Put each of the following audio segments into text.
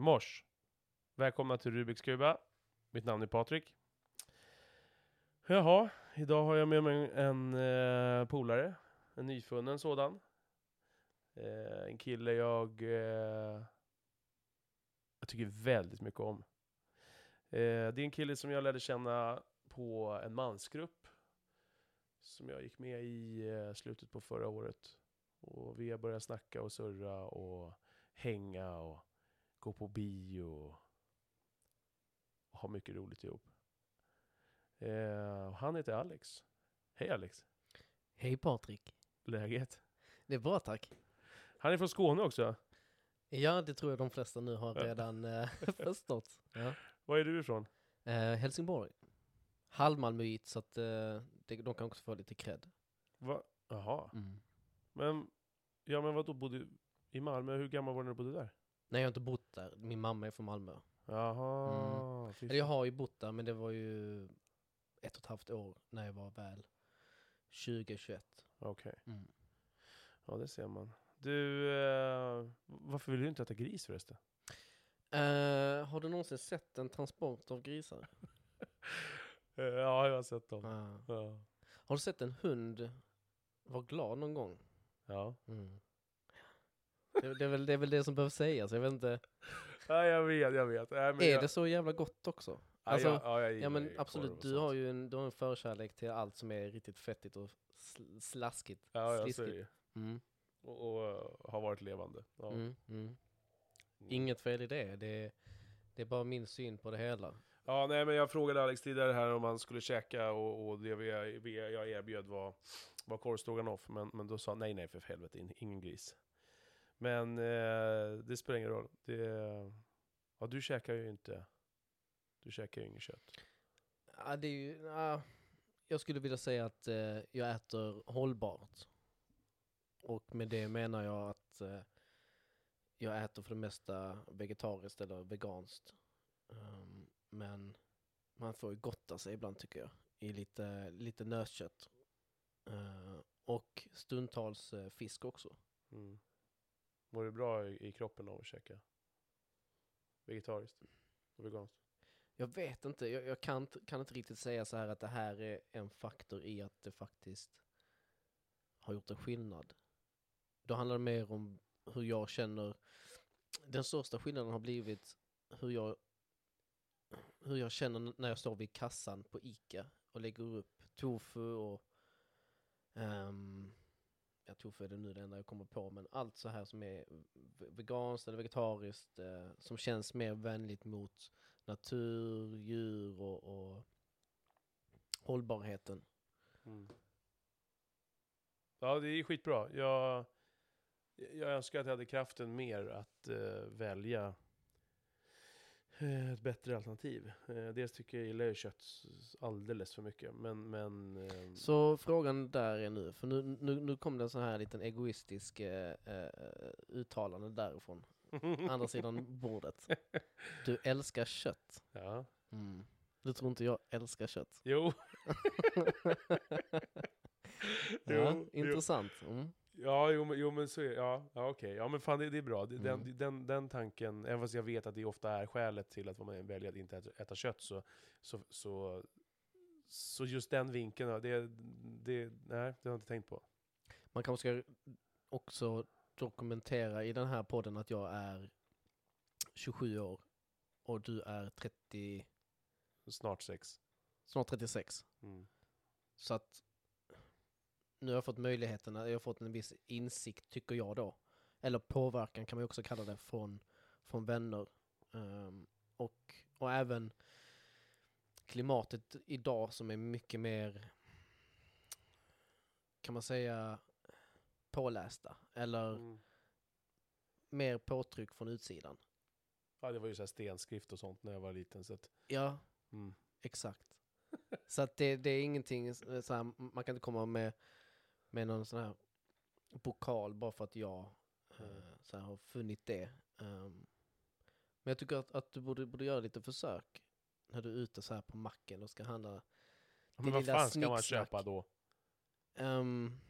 Mors. Välkomna till Rubiks kuba. Mitt namn är Patrik. Jaha, idag har jag med mig en eh, polare. En nyfunnen sådan. Eh, en kille jag, eh, jag tycker väldigt mycket om. Eh, det är en kille som jag lärde känna på en mansgrupp. Som jag gick med i eh, slutet på förra året. Och vi har börjat snacka och surra och hänga och gå på bio och ha mycket roligt ihop. Eh, han heter Alex. Hej Alex! Hej Patrik. Läget? Det är bra tack. Han är från Skåne också. Ja, det tror jag de flesta nu har redan eh, förstått. Ja. Var är du ifrån? Eh, Helsingborg. Halvmalmöit så att eh, det, de kan också få lite cred. Va? Jaha. Mm. Men, ja men vadå, bodde i Malmö? Hur gammal var du när du bodde där? Nej, jag har inte bott där. Min mamma är från Malmö. Jaha. fy Eller jag har ju bott där, men det var ju ett och ett halvt år när jag var väl 20-21. Okej. Mm. Ja, det ser man. Du, eh, varför vill du inte äta gris förresten? Eh, har du någonsin sett en transport av grisar? Eh, ja, jag har sett dem. Ja. Har du sett en hund vara glad någon gång? ja. Mm. Det, det, är väl, det är väl det som behöver sägas, jag vet inte. Ja, jag vet, jag vet. Men Är jag, det så jävla gott också? Ja, Alltså, jag, ja, jag Ja gillar men korv absolut, och du har ju en, du har en förkärlek till allt som är riktigt fettigt och sl- slaskigt. Ja, ja så är det. Mm, Och, och eh, har varit levande. Ja. mm, mm. Mm. Inget fel i det, det är, det är bara min syn på det hela. Ja, nej, men jag frågade Alex tidigare här om han skulle käka och, och det vi, jag erbjöd var, var korvstroganoff. Men, men då sa han nej, nej för helvete, in- ingen gris. Men eh, det spelar ingen roll. Det, ja, du käkar ju inte, du käkar ju inget kött. Ja, det är ju, ja, jag skulle vilja säga att eh, jag äter hållbart. Och med det menar jag att eh, jag äter för det mesta vegetariskt eller veganskt. Ehm, men man får ju gotta sig ibland tycker jag. I lite, lite nötkött. Eh, och stundtals eh, fisk också. Mm. Mår du bra i, i kroppen av att käka vegetariskt och veganskt? Jag vet inte, jag, jag kan, inte- kan inte riktigt säga så här att det här är en faktor i att det faktiskt har gjort en skillnad. Då handlar det mer om hur jag känner. Den största skillnaden har blivit hur jag, hur jag känner när jag står vid kassan på ICA och lägger upp tofu och um, ja, tofu är det nu det enda jag kommer på, men allt så här som är veganskt eller vegetariskt, eh, som känns mer vänligt mot natur, djur och, och hållbarheten. Mm. Ja, det är skitbra. Jag, jag önskar att jag hade kraften mer att eh, välja ett bättre alternativ. Eh, dels tycker jag gillar ju kött alldeles för mycket, men... men eh, Så frågan där är nu, för nu, nu, nu kom det en sån här liten egoistisk eh, eh, uttalande därifrån, andra sidan bordet. Du älskar kött. ja. Mm. Du tror inte jag älskar kött? Jo. Ja, Jo, intressant. Mm. Ja, jo, jo, men så är Ja, ja okej. Ja, men fan, det, det är bra. Den, Mm. den, den tanken, även fast jag vet att det ofta är skälet till att man väljer att inte äta, äta kött, så, så, så, så just den vinkeln, det, det, nej, det har jag inte tänkt på. Man kanske ska också dokumentera i den här podden att jag är 27 år och du är 30, Snart sex. snart 36. Mm. Så att nu har jag fått möjligheten, jag har fått en viss insikt tycker jag då. Eller påverkan kan man också kalla det från, från vänner. Ehm, och, och även klimatet idag som är mycket mer, kan man säga, pålästa. Eller Mm. mer påtryck från utsidan. Ja, det var ju så här stenskrift och sånt när jag var liten, så att, Ja, mm. Exakt. Så att det, det är ingenting, så här, man kan inte komma med, med någon sån här pokal bara för att jag eh, så här, har funnit det. Ehm, men jag tycker att, att du borde, borde göra lite försök när du är ute så här på macken och ska handla. Men vad fan ska man köpa då? Ehm,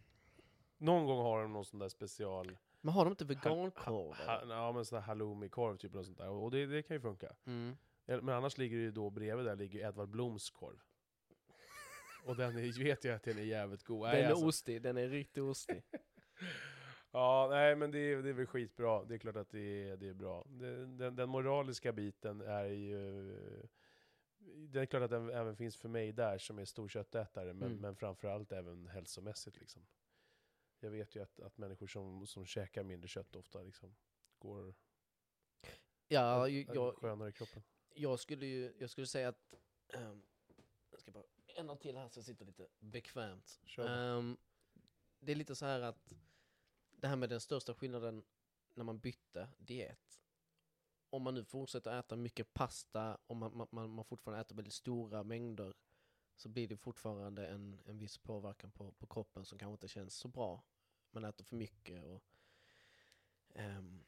Någon gång har de någon sån där special Men har de inte Ha- vegankorv? ha, ja, men sån här halloumi-korv typ och sånt där. Och det, det kan ju funka. Mm. Eller- Men annars ligger det ju då bredvid där ligger Edvard Bloms korv. Och den är, vet jag att den är jävligt god. Nej, Den är alltså. ostig, den är riktigt ostig. Ja, nej men det, är- det är väl skitbra. Det är klart att det är, det är bra. Det, den, den moraliska biten är ju... Det är klart att den även finns för mig där som är stor köttätare, men, Mm. men framförallt även hälsomässigt liksom. Jag vet ju att, att människor som, som käkar mindre kött ofta liksom går Ja, jag, skönare i kroppen. jag skulle ju, jag skulle säga att, ehm, jag ska bara ändra till här så jag sitter lite bekvämt. Ehm, det är lite så här att det här med den största skillnaden när man bytte diet. Om man nu fortsätter äta mycket pasta och man, man- man, fortfarande äter väldigt stora mängder så blir det fortfarande en, en viss påverkan på, på kroppen som kanske inte känns så bra. Man äter för mycket och ehm,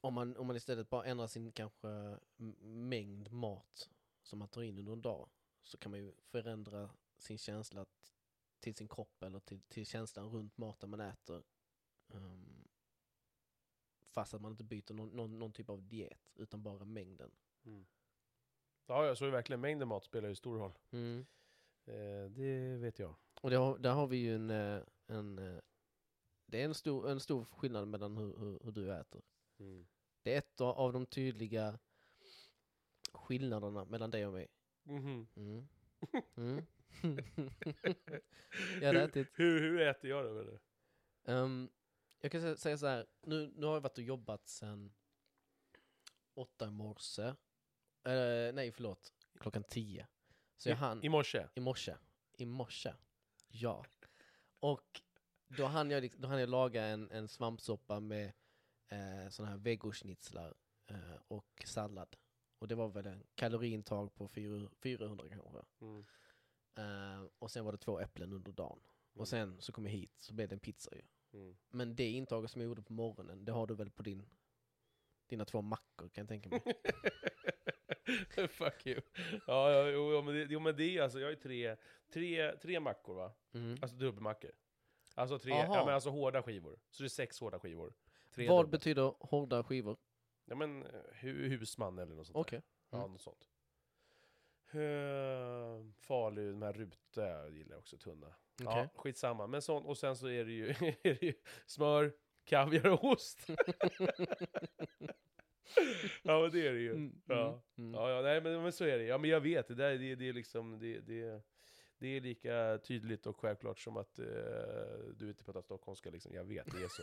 om, man, om man istället bara ändrar sin kanske mängd mat som man tar in under en dag så kan man ju förändra sin känsla till sin kropp eller till, till känslan runt maten man äter. Ehm, fast att man inte byter någon, någon, någon typ av diet utan bara mängden. Mm. Ja, jag såg verkligen mängden mat spelar ju stor roll. Eh, det vet jag. Och har, där har vi ju en, eh, en eh, det är en stor, en stor skillnad mellan hur, hur, hur du äter. Mm. Det är ett av de tydliga skillnaderna mellan dig och mig. Mhm. Mm. Mm. jag hade ätit Hur, hur äter jag då? menar du? Ehm, jag kan sä- säga så här, nu, nu har jag varit och jobbat sedan åtta i morse. Eh, nej, förlåt, klockan tio. Så jag hann, I, I morse? i morse, i morse, ja. Och då hann jag, liksom- då hann jag laga en, en svampsoppa med eh, sådana här vegoschnitzlar eh, och sallad. Och det var väl en kaloriintag på 400 400 kanske. Mm. Eh, och sen var det två äpplen under dagen. Mm. Och sen så kom jag hit så blev det en pizza ju. Mm. Men det intaget som jag gjorde på morgonen, det har du väl på din, dina två mackor kan jag tänka mig. Fuck you. Ja, ja jo, jo, men det, jo, men det är alltså, jag ju tre, tre, tre mackor va? Mm. Alltså dubbelmackor. Alltså tre, Aha. ja men alltså hårda skivor. Så det är sex hårda skivor. Tre Vad dubbla. betyder hårda skivor? Ja men eh, hu, husman eller något sånt Okej. Ja, Mm. något sånt. Uh, Falu, de här ruta jag gillar jag också, tunna. Okej. Ja, skitsamma. Men sånt, och sen så är det ju, är det ju smör, kaviar och ost. ja men det är det ju. Mm, Ja. mm, Ja, ja nej, men, men så är det. Ja, men jag vet, det där det, det är liksom, det, det, det är lika tydligt och självklart som att eh, du inte pratar stockholmska liksom. Jag vet, det är så.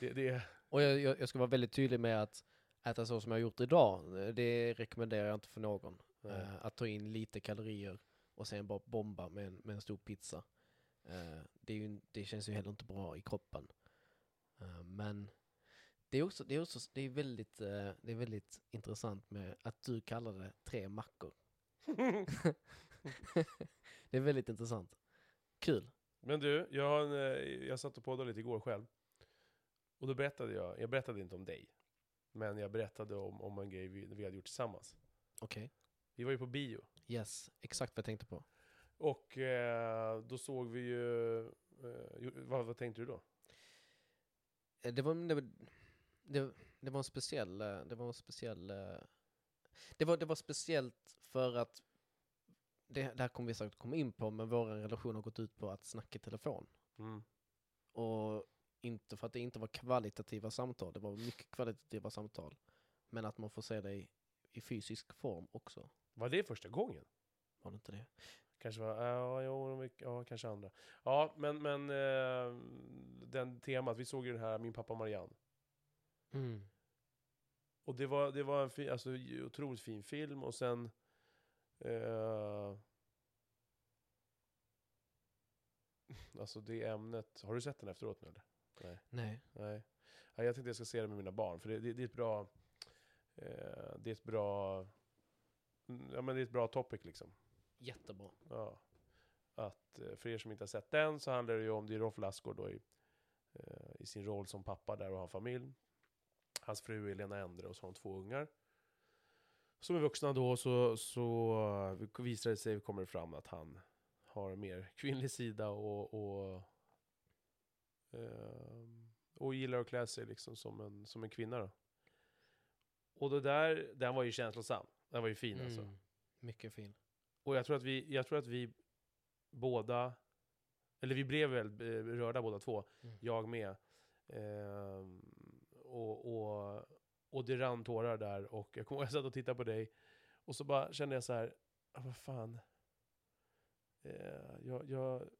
det, det, Och jag, jag, jag ska vara väldigt tydlig med att äta så som jag har gjort idag, eh, det rekommenderar jag inte för någon. Eh, att ta in lite kalorier och sen bara bomba med en, med en stor pizza. Eh, det, är ju, det känns ju heller inte bra i kroppen. Men det är också, det är också det är väldigt, det är väldigt intressant med att du kallar det tre mackor. det är väldigt intressant. Kul. men du, jag, har en, jag satt och poddade lite igår själv. Och då berättade jag, jag berättade inte om dig. Men jag berättade om, om en grej vi, vi hade gjort tillsammans. Okej. Vi var ju på bio. Yes, exakt vad jag tänkte på. Och eh, då såg vi ju... Eh, vad, vad tänkte du då? Eh, Det var, det, var, det, det var en speciell, eh, det var en speciell, eh, det var, det var speciellt för att, det, det här kommer vi säkert komma in på, men vår relation har gått ut på att snacka i telefon. Mm. Och inte för att det inte var kvalitativa samtal, det var mycket kvalitativa samtal. Men att man får se det i, i fysisk form också. Var det första gången? Var det inte det? Kanske var, ja, jo, ja, kanske andra. Ja, men, men eh, den temat, vi såg ju den här Min pappa Marianne. Mm. Och det var, det var en fin, alltså, otroligt fin film och sen... Eh, alltså det ämnet, har du sett den efteråt nu eller? Nej. Nej. Nej. Ja, jag tänkte jag ska se det med mina barn, för det, det, det är ett bra... Eh, det är ett bra... mm, Ja men det är ett bra topic liksom. Jättebra. Ja. Att, eh, för er som inte har sett den så handlar det ju om, det är Rolf Lassgård då i, eh, i sin roll som pappa där och har familj. Hans fru är Lena Endre och så har de två ungar. Som är vuxna då så, så eh, visar det sig, kommer det fram att han har en mer kvinnlig sida och, och och gillar att klä sig liksom som en, som en kvinna då. Och det där, den var ju känslosam. Den var ju fin alltså. Mm. Mycket fin. Och jag tror att vi, jag tror att vi båda, eller vi blev väl eh, rörda båda två, Mm. jag med. Ehm, och, och, och det rann tårar där och jag kommer ihåg att jag satt och tittade på dig och så bara kände jag så här, ah, vad fan. Eh, jag, jag,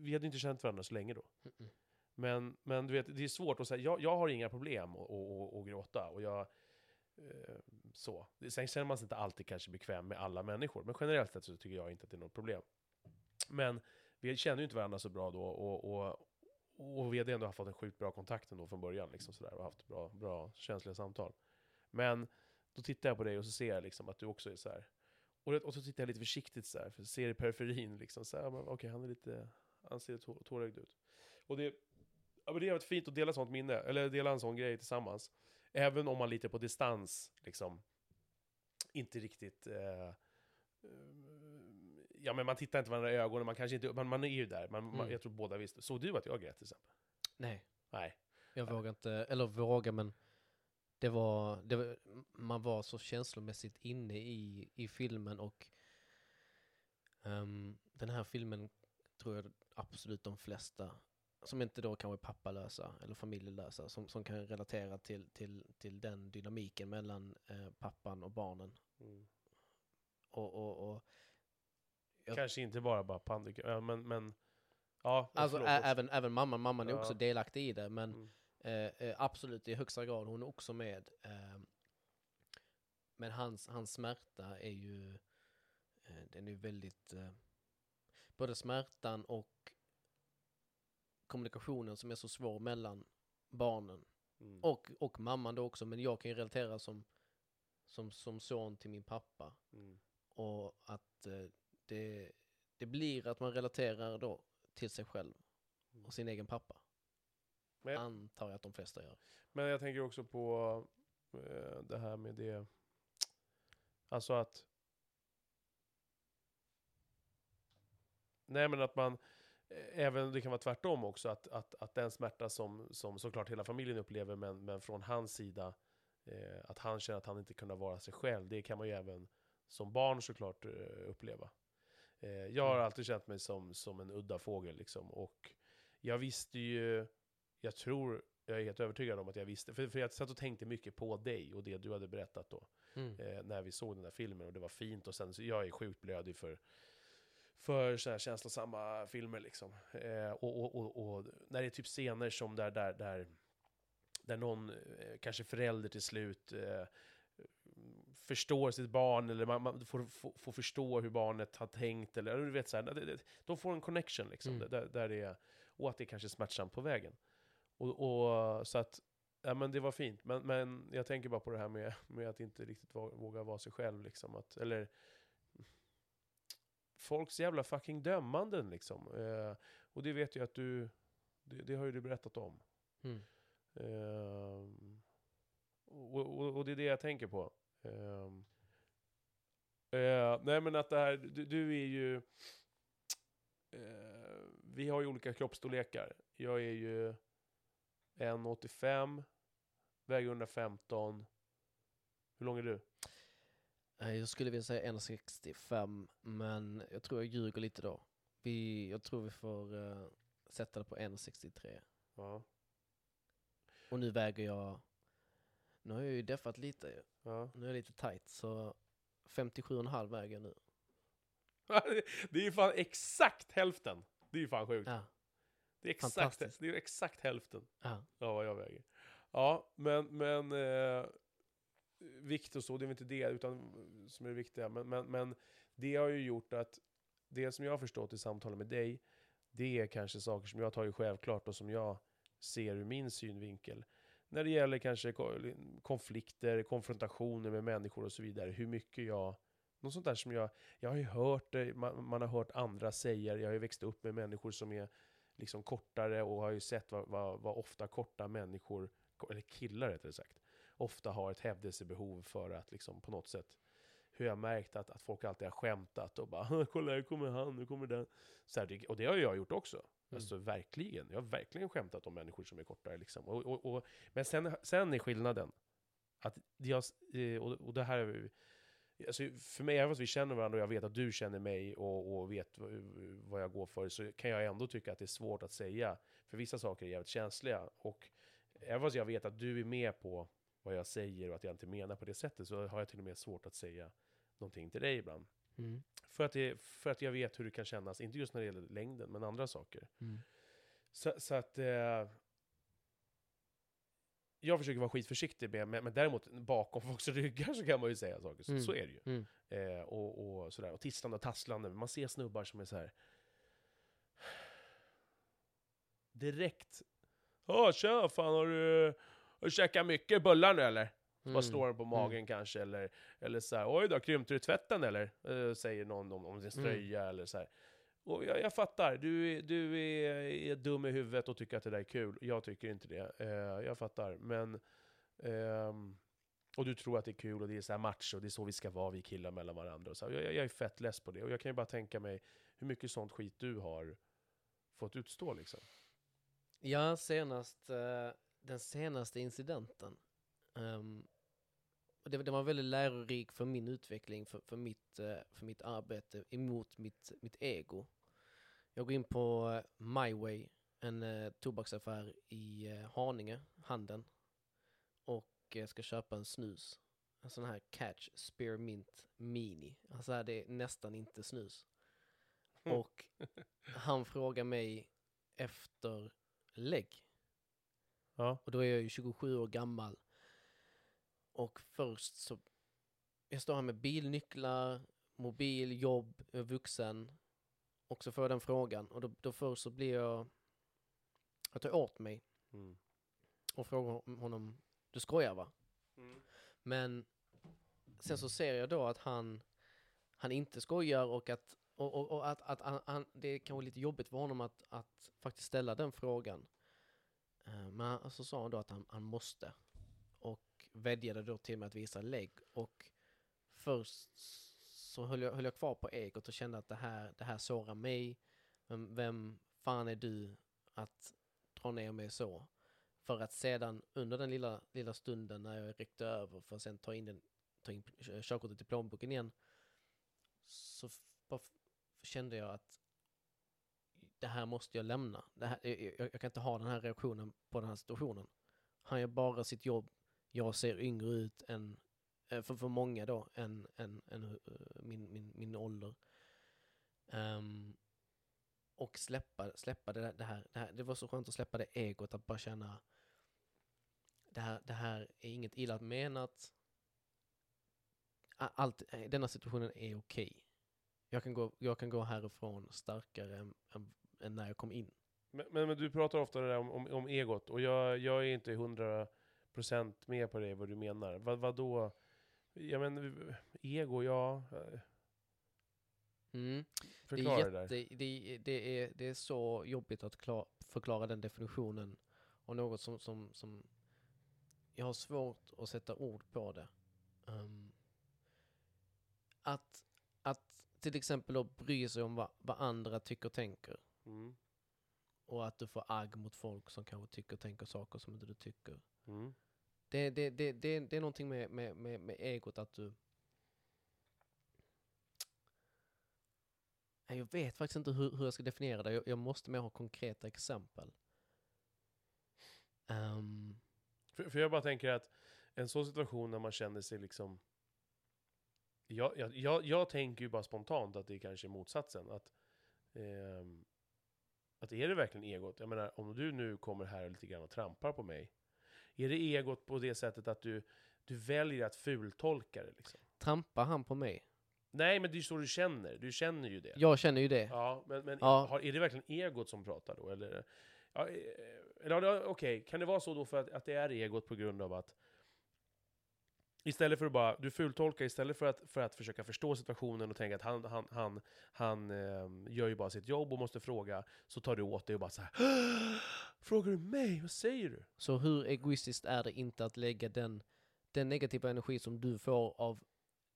vi hade inte känt varandra så länge då. Mm-mm. Men, men du vet, det är svårt att säga, jag, jag har inga problem att, att, att gråta. Och jag, eh, så. Sen känner man sig inte alltid kanske bekväm med alla människor, men generellt sett så tycker jag inte att det är något problem. Men vi kände ju inte varandra så bra då, och, och, och vi hade ändå fått en sjukt bra kontakt ändå från början, liksom sådär, och haft bra, bra känsliga samtal. Men då tittar jag på dig och så ser jag liksom att du också är så här. Och, och så tittar jag lite försiktigt så här, för ser i periferin liksom, så här, okej, han är lite, han ser tå- tårögd ut. Och det, ja, men det är jävligt fint att dela sånt minne, eller dela en sån grej tillsammans. Även om man lite på distans, liksom, inte riktigt... Eh, eh, ja, men man tittar inte varandra i ögonen, man kanske inte... Man, man är ju där, man, man, Mm. jag tror båda visste. Såg du att jag grät till exempel? Nej, Nej. jag vågar inte, eller vågar men det var, det var, man var så känslomässigt inne i, i filmen och ehm, den här filmen tror jag absolut de flesta som inte då kanske är pappalösa eller familjelösa som, som kan relatera till, till, till den dynamiken mellan eh, pappan och barnen. Mm. Och, och, och Jag- Kanske inte bara ja, men... men ja, alltså ä, även, även mamman, mamman är Ja. också delaktig i det men Mm. Eh, eh, absolut i högsta grad, hon är också med. Eh, men hans, hans smärta är ju, eh, den är väldigt, eh, både smärtan och kommunikationen som är så svår mellan barnen Mm. och, och mamman då också, men jag kan ju relatera som, som, som son till min pappa. Mm. Och att eh, det, det blir att man relaterar då till sig själv Mm. och sin egen pappa. Men- Antar jag att de flesta gör. Men jag tänker också på eh, det här med det... Alltså att... Nej men att man... eh, Även det kan vara tvärtom också, att, att, att den smärta som, som såklart hela familjen upplever, men, men från hans sida, eh, att han känner att han inte kunde vara sig själv, det kan man ju även som barn såklart eh, uppleva. Eh, jag har Mm. alltid känt mig som, som en udda fågel liksom, och jag visste ju, jag tror, jag är helt övertygad om att jag visste, för, för jag satt och tänkte mycket på dig och det du hade berättat då, Mm. eh, när vi såg den där filmen och det var fint och sen så jag är sjukt blödig för för så här känslosamma filmer liksom. Eh, och, och, och, och när det är typ scener som där, där, där, där någon, eh, kanske förälder till slut, eh, förstår sitt barn, eller man, man får, får, får förstå hur barnet har tänkt, eller du vet så här, det- det- de får en connection liksom, Mm. där, där det är, och att det kanske är smärtsamt på vägen. Och, och så att, ja men det var fint, men, men jag tänker bara på det här med, med att inte riktigt vå- våga vara sig själv liksom, att, eller folks jävla fucking dömanden liksom. Eh, och det vet jag att du, det, det har ju du berättat om. Mm. Ehm, och, och, och det är det jag tänker på. Ehm, eh, nej men att det här, du, du är ju... eh, vi har ju olika kroppsstorlekar. Jag är ju 1,85, väger 115. Hur lång är du? Eh, Jag skulle vilja säga 1,65 men jag tror jag ljuger lite då. Vi, jag tror vi får eh, sätta det på 1,63. Ja. Och nu väger jag, nu har jag ju deffat lite ja. Nu är jag lite tight så 57,5 väger jag nu. det är ju fan exakt hälften. Det är ju fan sjukt. Ja, Det är exakt, det är exakt hälften. ja. Ja, vad jag väger. Ja, men, men eh, vikt och så, det är väl inte det utan, som är det viktiga. Men, men, men det har ju gjort att det som jag har förstått i samtalen med dig, det är kanske saker som jag tar ju självklart och som jag ser ur min synvinkel. När det gäller kanske konflikter, konfrontationer med människor och så vidare. Hur mycket jag... Något sånt där som jag... Jag har ju hört det, man, man har hört andra säga, jag har ju växt upp med människor som är liksom kortare och har ju sett vad, vad, vad ofta korta människor, eller killar rättare sagt, ofta har ett hävdelsebehov för att liksom på något sätt hur jag märkt att, att folk alltid har skämtat och bara kolla här kommer han, nu kommer den. Så här, och det har jag gjort också. Alltså verkligen. Jag har verkligen skämtat om människor som är kortare liksom. Och, och, och, men sen, sen är skillnaden att jag, eh, och, och det här är Alltså för mig, även fast vi känner varandra och jag vet att du känner mig och, och vet vad jag går för, så kan jag ändå tycka att det är svårt att säga. För vissa saker är jävligt känsliga. Och även fast jag vet att du är med på vad jag säger och att jag inte menar på det sättet, så har jag till och med svårt att säga någonting till dig ibland. Mm. För, att det, för att jag vet hur det kan kännas, inte just när det gäller längden, men andra saker. Mm. Så, så att... Eh, jag försöker vara skitförsiktig med, men, men däremot bakom folks ryggar så kan man ju säga saker. Så, Mm. så är det ju. Mm. Eh, och, och sådär. Och tisslande och tasslande. Man ser snubbar som är så här. Direkt. Ja, tja, fan har du, har du käkat mycket bullar nu eller? Mm. Bara slår den på magen kanske, eller, eller så här, oj då, krympte du tvätten eller? Eh, säger någon om, om sin Mm. ströja eller så här. Och jag, jag fattar, du, du är, är dum i huvudet och tycker att det där är kul. Jag tycker inte det. Eh, jag fattar, men... ehm, och du tror att det är kul och det är så här macho, och det är så vi ska vara, vi killar mellan varandra. Och så. Jag, jag är fett less på det. Och jag kan ju bara tänka mig hur mycket sånt skit du har fått utstå liksom. Ja, senast, eh, den senaste incidenten. ehm, och det, det var väldigt lärorik för min utveckling, för, för, mitt, eh, för mitt arbete emot mitt, mitt ego. Jag går in på eh, MyWay, en uh, tobaksaffär i Haninge, Handen. Och eh, ska köpa en snus. En sån här Catch Spearmint Mini. Alltså det är nästan inte snus. Mm. Och han frågar mig efter lägg. Ja. Och då är jag ju 27 år gammal. Och först så, jag står här med bilnycklar, mobil, jobb, jag är vuxen. Och så får jag den frågan. Och då, då först så blir jag, jag tar åt mig Mm. och frågar honom, du skojar va? Mm. Men sen så ser jag då att han, han inte skojar och att, och, och, och att, att han, han, det är kanske lite jobbigt för honom att, att faktiskt ställa den frågan. Eh, men så sa han då att han, han måste. Och vädjade då till mig att visa lägg. Och först så höll jag, höll jag kvar på egot och kände att det här, det här sårar mig. Vem, vem fan är du att dra ner mig så? För att sedan under den lilla, lilla stunden när jag ryckte över för att sen ta in, den, ta in körkortet i plånboken igen. Så bara kände jag att det här måste jag lämna. Det här, jag, jag, kan inte ha den här reaktionen på den här situationen. Han gör bara sitt jobb. Jag ser yngre ut än, eh, för, för många då, än, än, än eh, min, min, min ålder. Um, och släppa, släppa det, det, här, det här. Det var så skönt att släppa det egot, att bara känna det här, det här är inget illa menat. Allt, eh, denna situationen är okej. Jag, kan gå, jag kan gå härifrån starkare än, än, än när jag kom in. Men, men, men du pratar ofta det där om, om, om egot, och jag, jag är inte hundra procent med på det, vad du menar. Vad, vad då? Ja men, ego, ja... Mm. Det Förklara är, det, där. jätte, det, det, är, det är så jobbigt att klar, förklara den definitionen av något som, som, som jag har svårt att sätta ord på det. Ehm, att, att till exempel då bry sig om vad, vad andra tycker och tänker Mm. och att du får agg mot folk som kanske tycker och tänker saker som inte du tycker. Mm. Det, det, det, det, det är någonting med, med, med, med egot att du... Jag vet faktiskt inte hur, hur jag ska definiera det. Jag, jag måste mer ha konkreta exempel. Ehm, För, för jag bara tänker att en sån situation när man känner sig liksom... Jag, jag, jag, jag tänker ju bara spontant att det kanske är motsatsen. Att, ehm, att är det verkligen egot? Jag menar, om du nu kommer här lite grann och trampar på mig. Är det egot på det sättet att du, du väljer att fultolka det liksom? trampar han på mig? Nej, men det är ju så du känner. Du känner ju det. Jag känner ju det. Ja, men, men Ja. Har, är det verkligen egot som pratar då? Eller, ja, eh, eller okej, kan det vara så då för att, att det är egot på grund av att Istället för att bara, du fultolkar istället för att, för att försöka förstå situationen och tänka att han, han, han, han eh, gör ju bara sitt jobb och måste fråga, så tar du åt dig och bara så här. Frågar du mig? Vad säger du? Så hur egoistiskt är det inte att lägga den, den negativa energi som du får av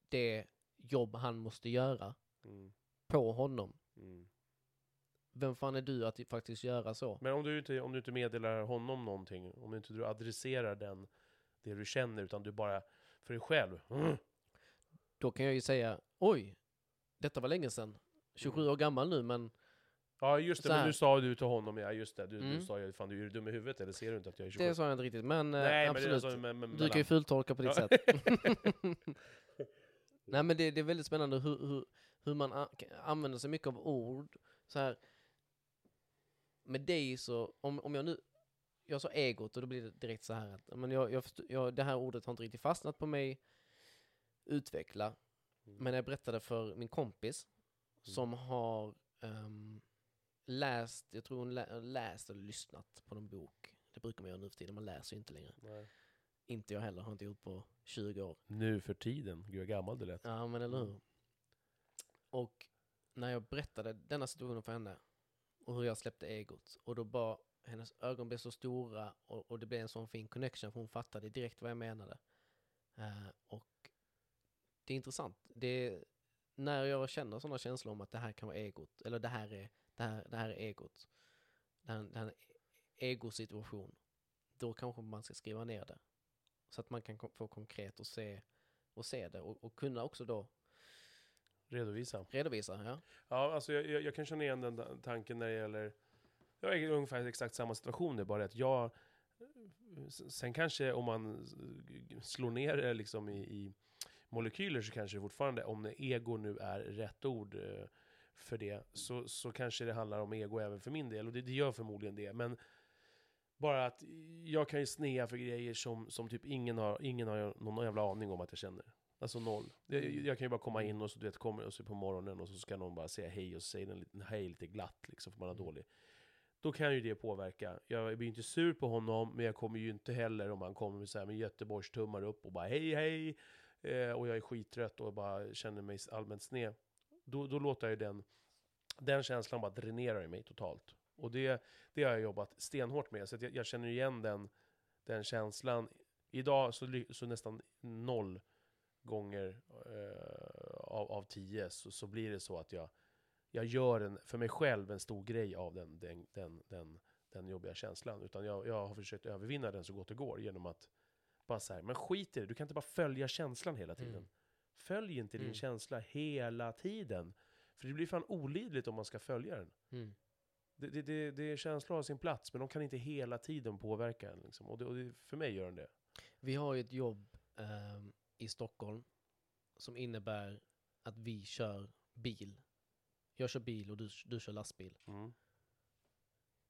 det jobb han måste göra Mm, på honom? mm, vem fan är du att faktiskt göra så? Men om du, inte, om du inte meddelar honom någonting, om inte du adresserar den, det du känner, utan du bara för dig själv. Mm. Då kan jag ju säga, oj, detta var länge sedan. 27 Mm. år gammal nu, men Ja just det, men nu sa du till honom, ja just det, du, Mm. du sa ju fan du är ju dum i huvudet eller ser du inte att jag är 27? det sa jag inte riktigt. Men eh, Nej, men absolut, alltså, men, men, du kan ju fultolka på ditt sätt. Nej men det, det är väldigt spännande hur, hur, hur man använder sig mycket av ord. Så här, med dig så, om, om jag nu, jag sa egot och då blir det direkt så här att, men jag, jag, jag, det här ordet har inte riktigt fastnat på mig, utveckla. Mm. Men jag berättade för min kompis som har ehm, läst, jag tror hon lä, läst eller lyssnat på någon bok. Det brukar man göra nu för tiden, man läser ju inte längre. Nej. Inte jag heller, har inte gjort på 20 år. Nu för tiden, gud vad gammal du lät. Ja, men eller Mm. hur? Och när jag berättade denna situationen för henne och hur jag släppte egot och då bara hennes ögon blev så stora och, och det blev en sån fin connection för hon fattade direkt vad jag menade. Eh, och det är intressant. Det är, när jag känner sådana känslor om att det här kan vara egot, eller det här är, det här, det här är egot, det här, det här är en egosituation, då kanske man ska skriva ner det. Så att man kan få konkret och se, och se det och, och kunna också då Redovisa. redovisa. Ja. Ja, alltså jag, jag, jag kan känna igen den tanken när det gäller... Jag är ungefär exakt samma situation, är bara att jag... Sen kanske om man slår ner det liksom i, i molekyler så kanske det fortfarande, om ego nu är rätt ord eh, för det, så, så kanske det handlar om ego även för min del, och det, det gör förmodligen det. Men bara att jag kan ju snea för grejer som, som typ ingen har, ingen har någon jävla aning om att jag känner. Alltså noll. Jag, jag kan ju bara komma in och så du vet, kommer och så på morgonen och så ska någon bara säga hej och så säger den lite, hej lite glatt liksom för man är Mm. dålig. Då kan ju det påverka. Jag blir inte sur på honom, men jag kommer ju inte heller om han kommer med, så här, med Göteborgs tummar upp och bara hej hej. Eh, och jag är skittrött och bara känner mig allmänt sned. Då, då låter jag ju den, den känslan bara dränera i mig totalt. Och det, det har jag jobbat stenhårt med, så att jag, jag känner igen den, den känslan. Idag så, så nästan noll gånger eh, av, av tio så, så blir det så att jag, jag gör en, för mig själv en stor grej av den, den, den, den, den jobbiga känslan. Utan jag, jag har försökt övervinna den så gott det går genom att bara så här, men skit i det, du kan inte bara följa känslan hela tiden. Mm. Följ inte din Mm. känsla hela tiden. För det blir fan olidligt om man ska följa den. Mm. Det, det, det, det känslor har sin plats, men de kan inte hela tiden påverka en. Liksom. Och, det, och det, för mig gör den det. Vi har ju ett jobb ehm, i Stockholm som innebär att vi kör bil. Jag kör bil och du, du kör lastbil. Mm.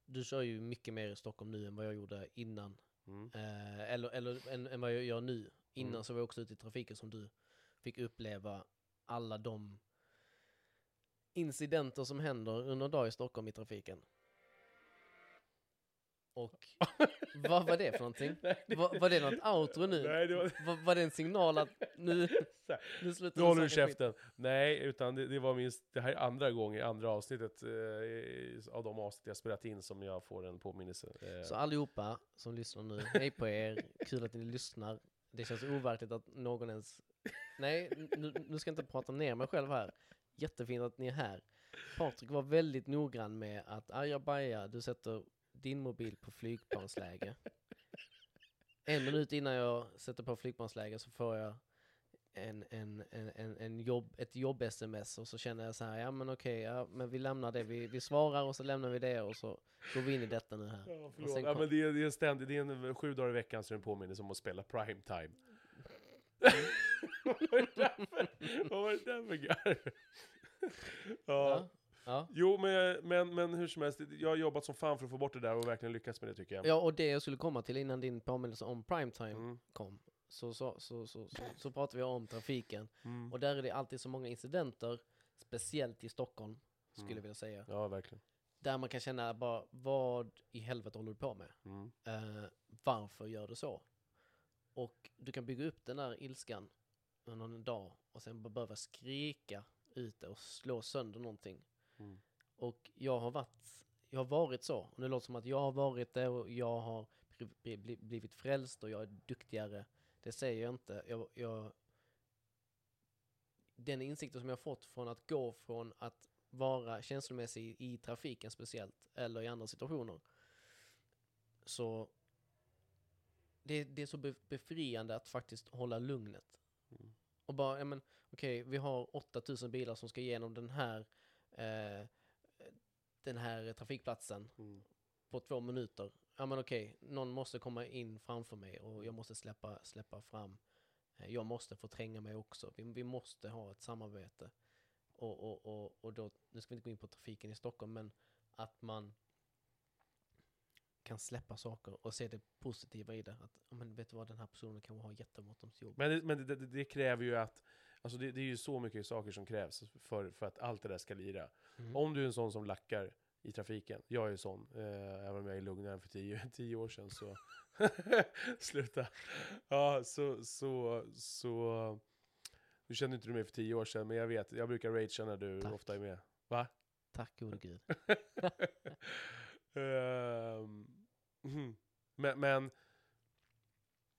Du kör ju mycket mer i Stockholm nu än vad jag gjorde innan. Mm. Eh, eller eller än, än vad jag gör nu. Innan Mm. så var jag också ute i trafiken som du fick uppleva alla de incidenter som händer under en dag i Stockholm i trafiken. Och vad var det för någonting? Nej, det- Var, var det något outro nu? Nej, det var... Var, var det en signal att nu, här, nu slutar Nu håller du snacka skit? käften. Nej, utan det, det var minst, det här är andra gången, andra avsnittet eh, av de avsnitt jag spelat in som jag får en påminnelse. Eh, Så allihopa som lyssnar nu, hej på er, kul att ni lyssnar. Det känns overkligt att någon ens... Nej, nu, nu ska jag inte prata ner mig själv här. Jättefint att ni är här. Patrik var väldigt noggrann med att ajabaja, du sätter din mobil på flygplansläge. En minut innan jag sätter på flygplansläge så får jag en, en, en, en, jobb, ett jobb-sms och så känner jag så här, ja men okej, ja, men vi lämnar det, vi, vi svarar och så lämnar vi det och så går vi in i detta nu här. Ja, förlåt. sen Ja, kom- men det, är, det är en ständig, det är en sju dagar i veckan så är det en påminnelse om att spela prime time. Vad var det där för- vad var det där för garv? ja. Ja, ja. Jo, men, men, men hur som helst, jag har jobbat som fan för att få bort det där och verkligen lyckats med det tycker jag. ja, och det jag skulle komma till innan din påminnelse om primetime Mm, kom, så, så, så, så, så, så pratar vi om trafiken. mm. Och där är det alltid så många incidenter, speciellt i Stockholm, skulle Mm. jag vilja säga. Ja, verkligen. Där man kan känna bara, vad i helvete håller du på med? Eh, varför gör du så? Och du kan bygga upp den där ilskan en dag och sen bara behöva skrika ut det och slå sönder någonting. Mm. Och jag har varit, jag har varit så. Och det låter som att jag har varit det och jag har bli- bli- bli- blivit frälst och jag är duktigare. Det säger jag inte. Jag, jag, den insikten som jag fått från att gå från att vara känslomässig i trafiken speciellt, eller i andra situationer. Så det, det är så be- befriande att faktiskt hålla lugnet. Mm. Och bara, ja men okej, vi har 8000 bilar som ska igenom den här, eh, den här trafikplatsen Mm. På två minuter. Ja men okej, någon måste komma in framför mig och jag måste släppa, släppa fram. Eh, Jag måste få tränga mig också. Vi, vi måste ha ett samarbete. Och, och, och, och då, nu ska vi inte gå in på trafiken i Stockholm, men att man kan släppa saker och se det positiva i det. Att, men vet du vad, den här personen kan ha jättebråttom till jobb. Men, det, men det, det, det kräver ju att, alltså det, det är ju så mycket saker som krävs för, för att allt det där ska lira. Mm. Om du är en sån som lackar i trafiken, jag är ju sån, eh, även om jag är lugnare än för tio, tio år sedan så... Sluta! Ja, så, så, så... Nu kände inte du mig för tio år sedan, men jag vet, jag brukar ragea när du Tack. ofta är med. Va? Tack gode gud. Ehm, mhm. men, men,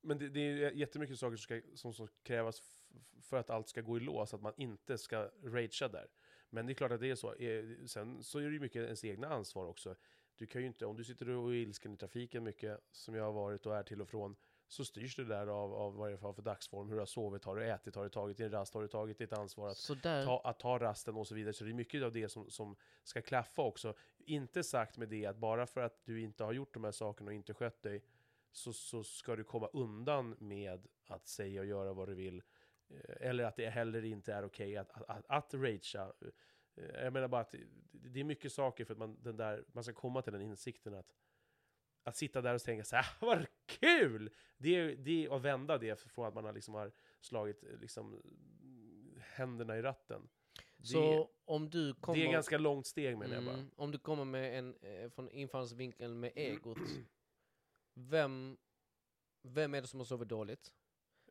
men det, det är jättemycket saker som, ska, som, som krävas för att allt ska gå i lås, att man inte ska ragea där. Men det är klart att det är så. Eh, Sen så är det ju mycket ens egna ansvar också. Du kan ju inte, om du sitter och är ilsken i trafiken mycket, som jag har varit och är till och från, så styrs det där av, av vad det är för dagsform, hur du har sovit, har du ätit, har du tagit din rast, har du tagit ditt ansvar att ta, att ta rasten och så vidare. Så det är mycket av det som, som ska klaffa också. Inte sagt med det att bara för att du inte har gjort de här sakerna och inte skött dig, så, så ska du komma undan med att säga och göra vad du vill. Eh, Eller att det heller inte är okej att, att, att, att ragea. Eh, Jag menar bara att det, det är mycket saker för att man, den där, man ska komma till den insikten att att sitta där och tänka så här, "Ah, vad kul! Det är, det att vända det från att man har, liksom har slagit eh, liksom, händerna i ratten. Det, så om du kommer... det är ganska långt steg menar jag bara. Mm, om du kommer med en, från infallsvinkeln med egot, vem, vem är det som har sovit dåligt?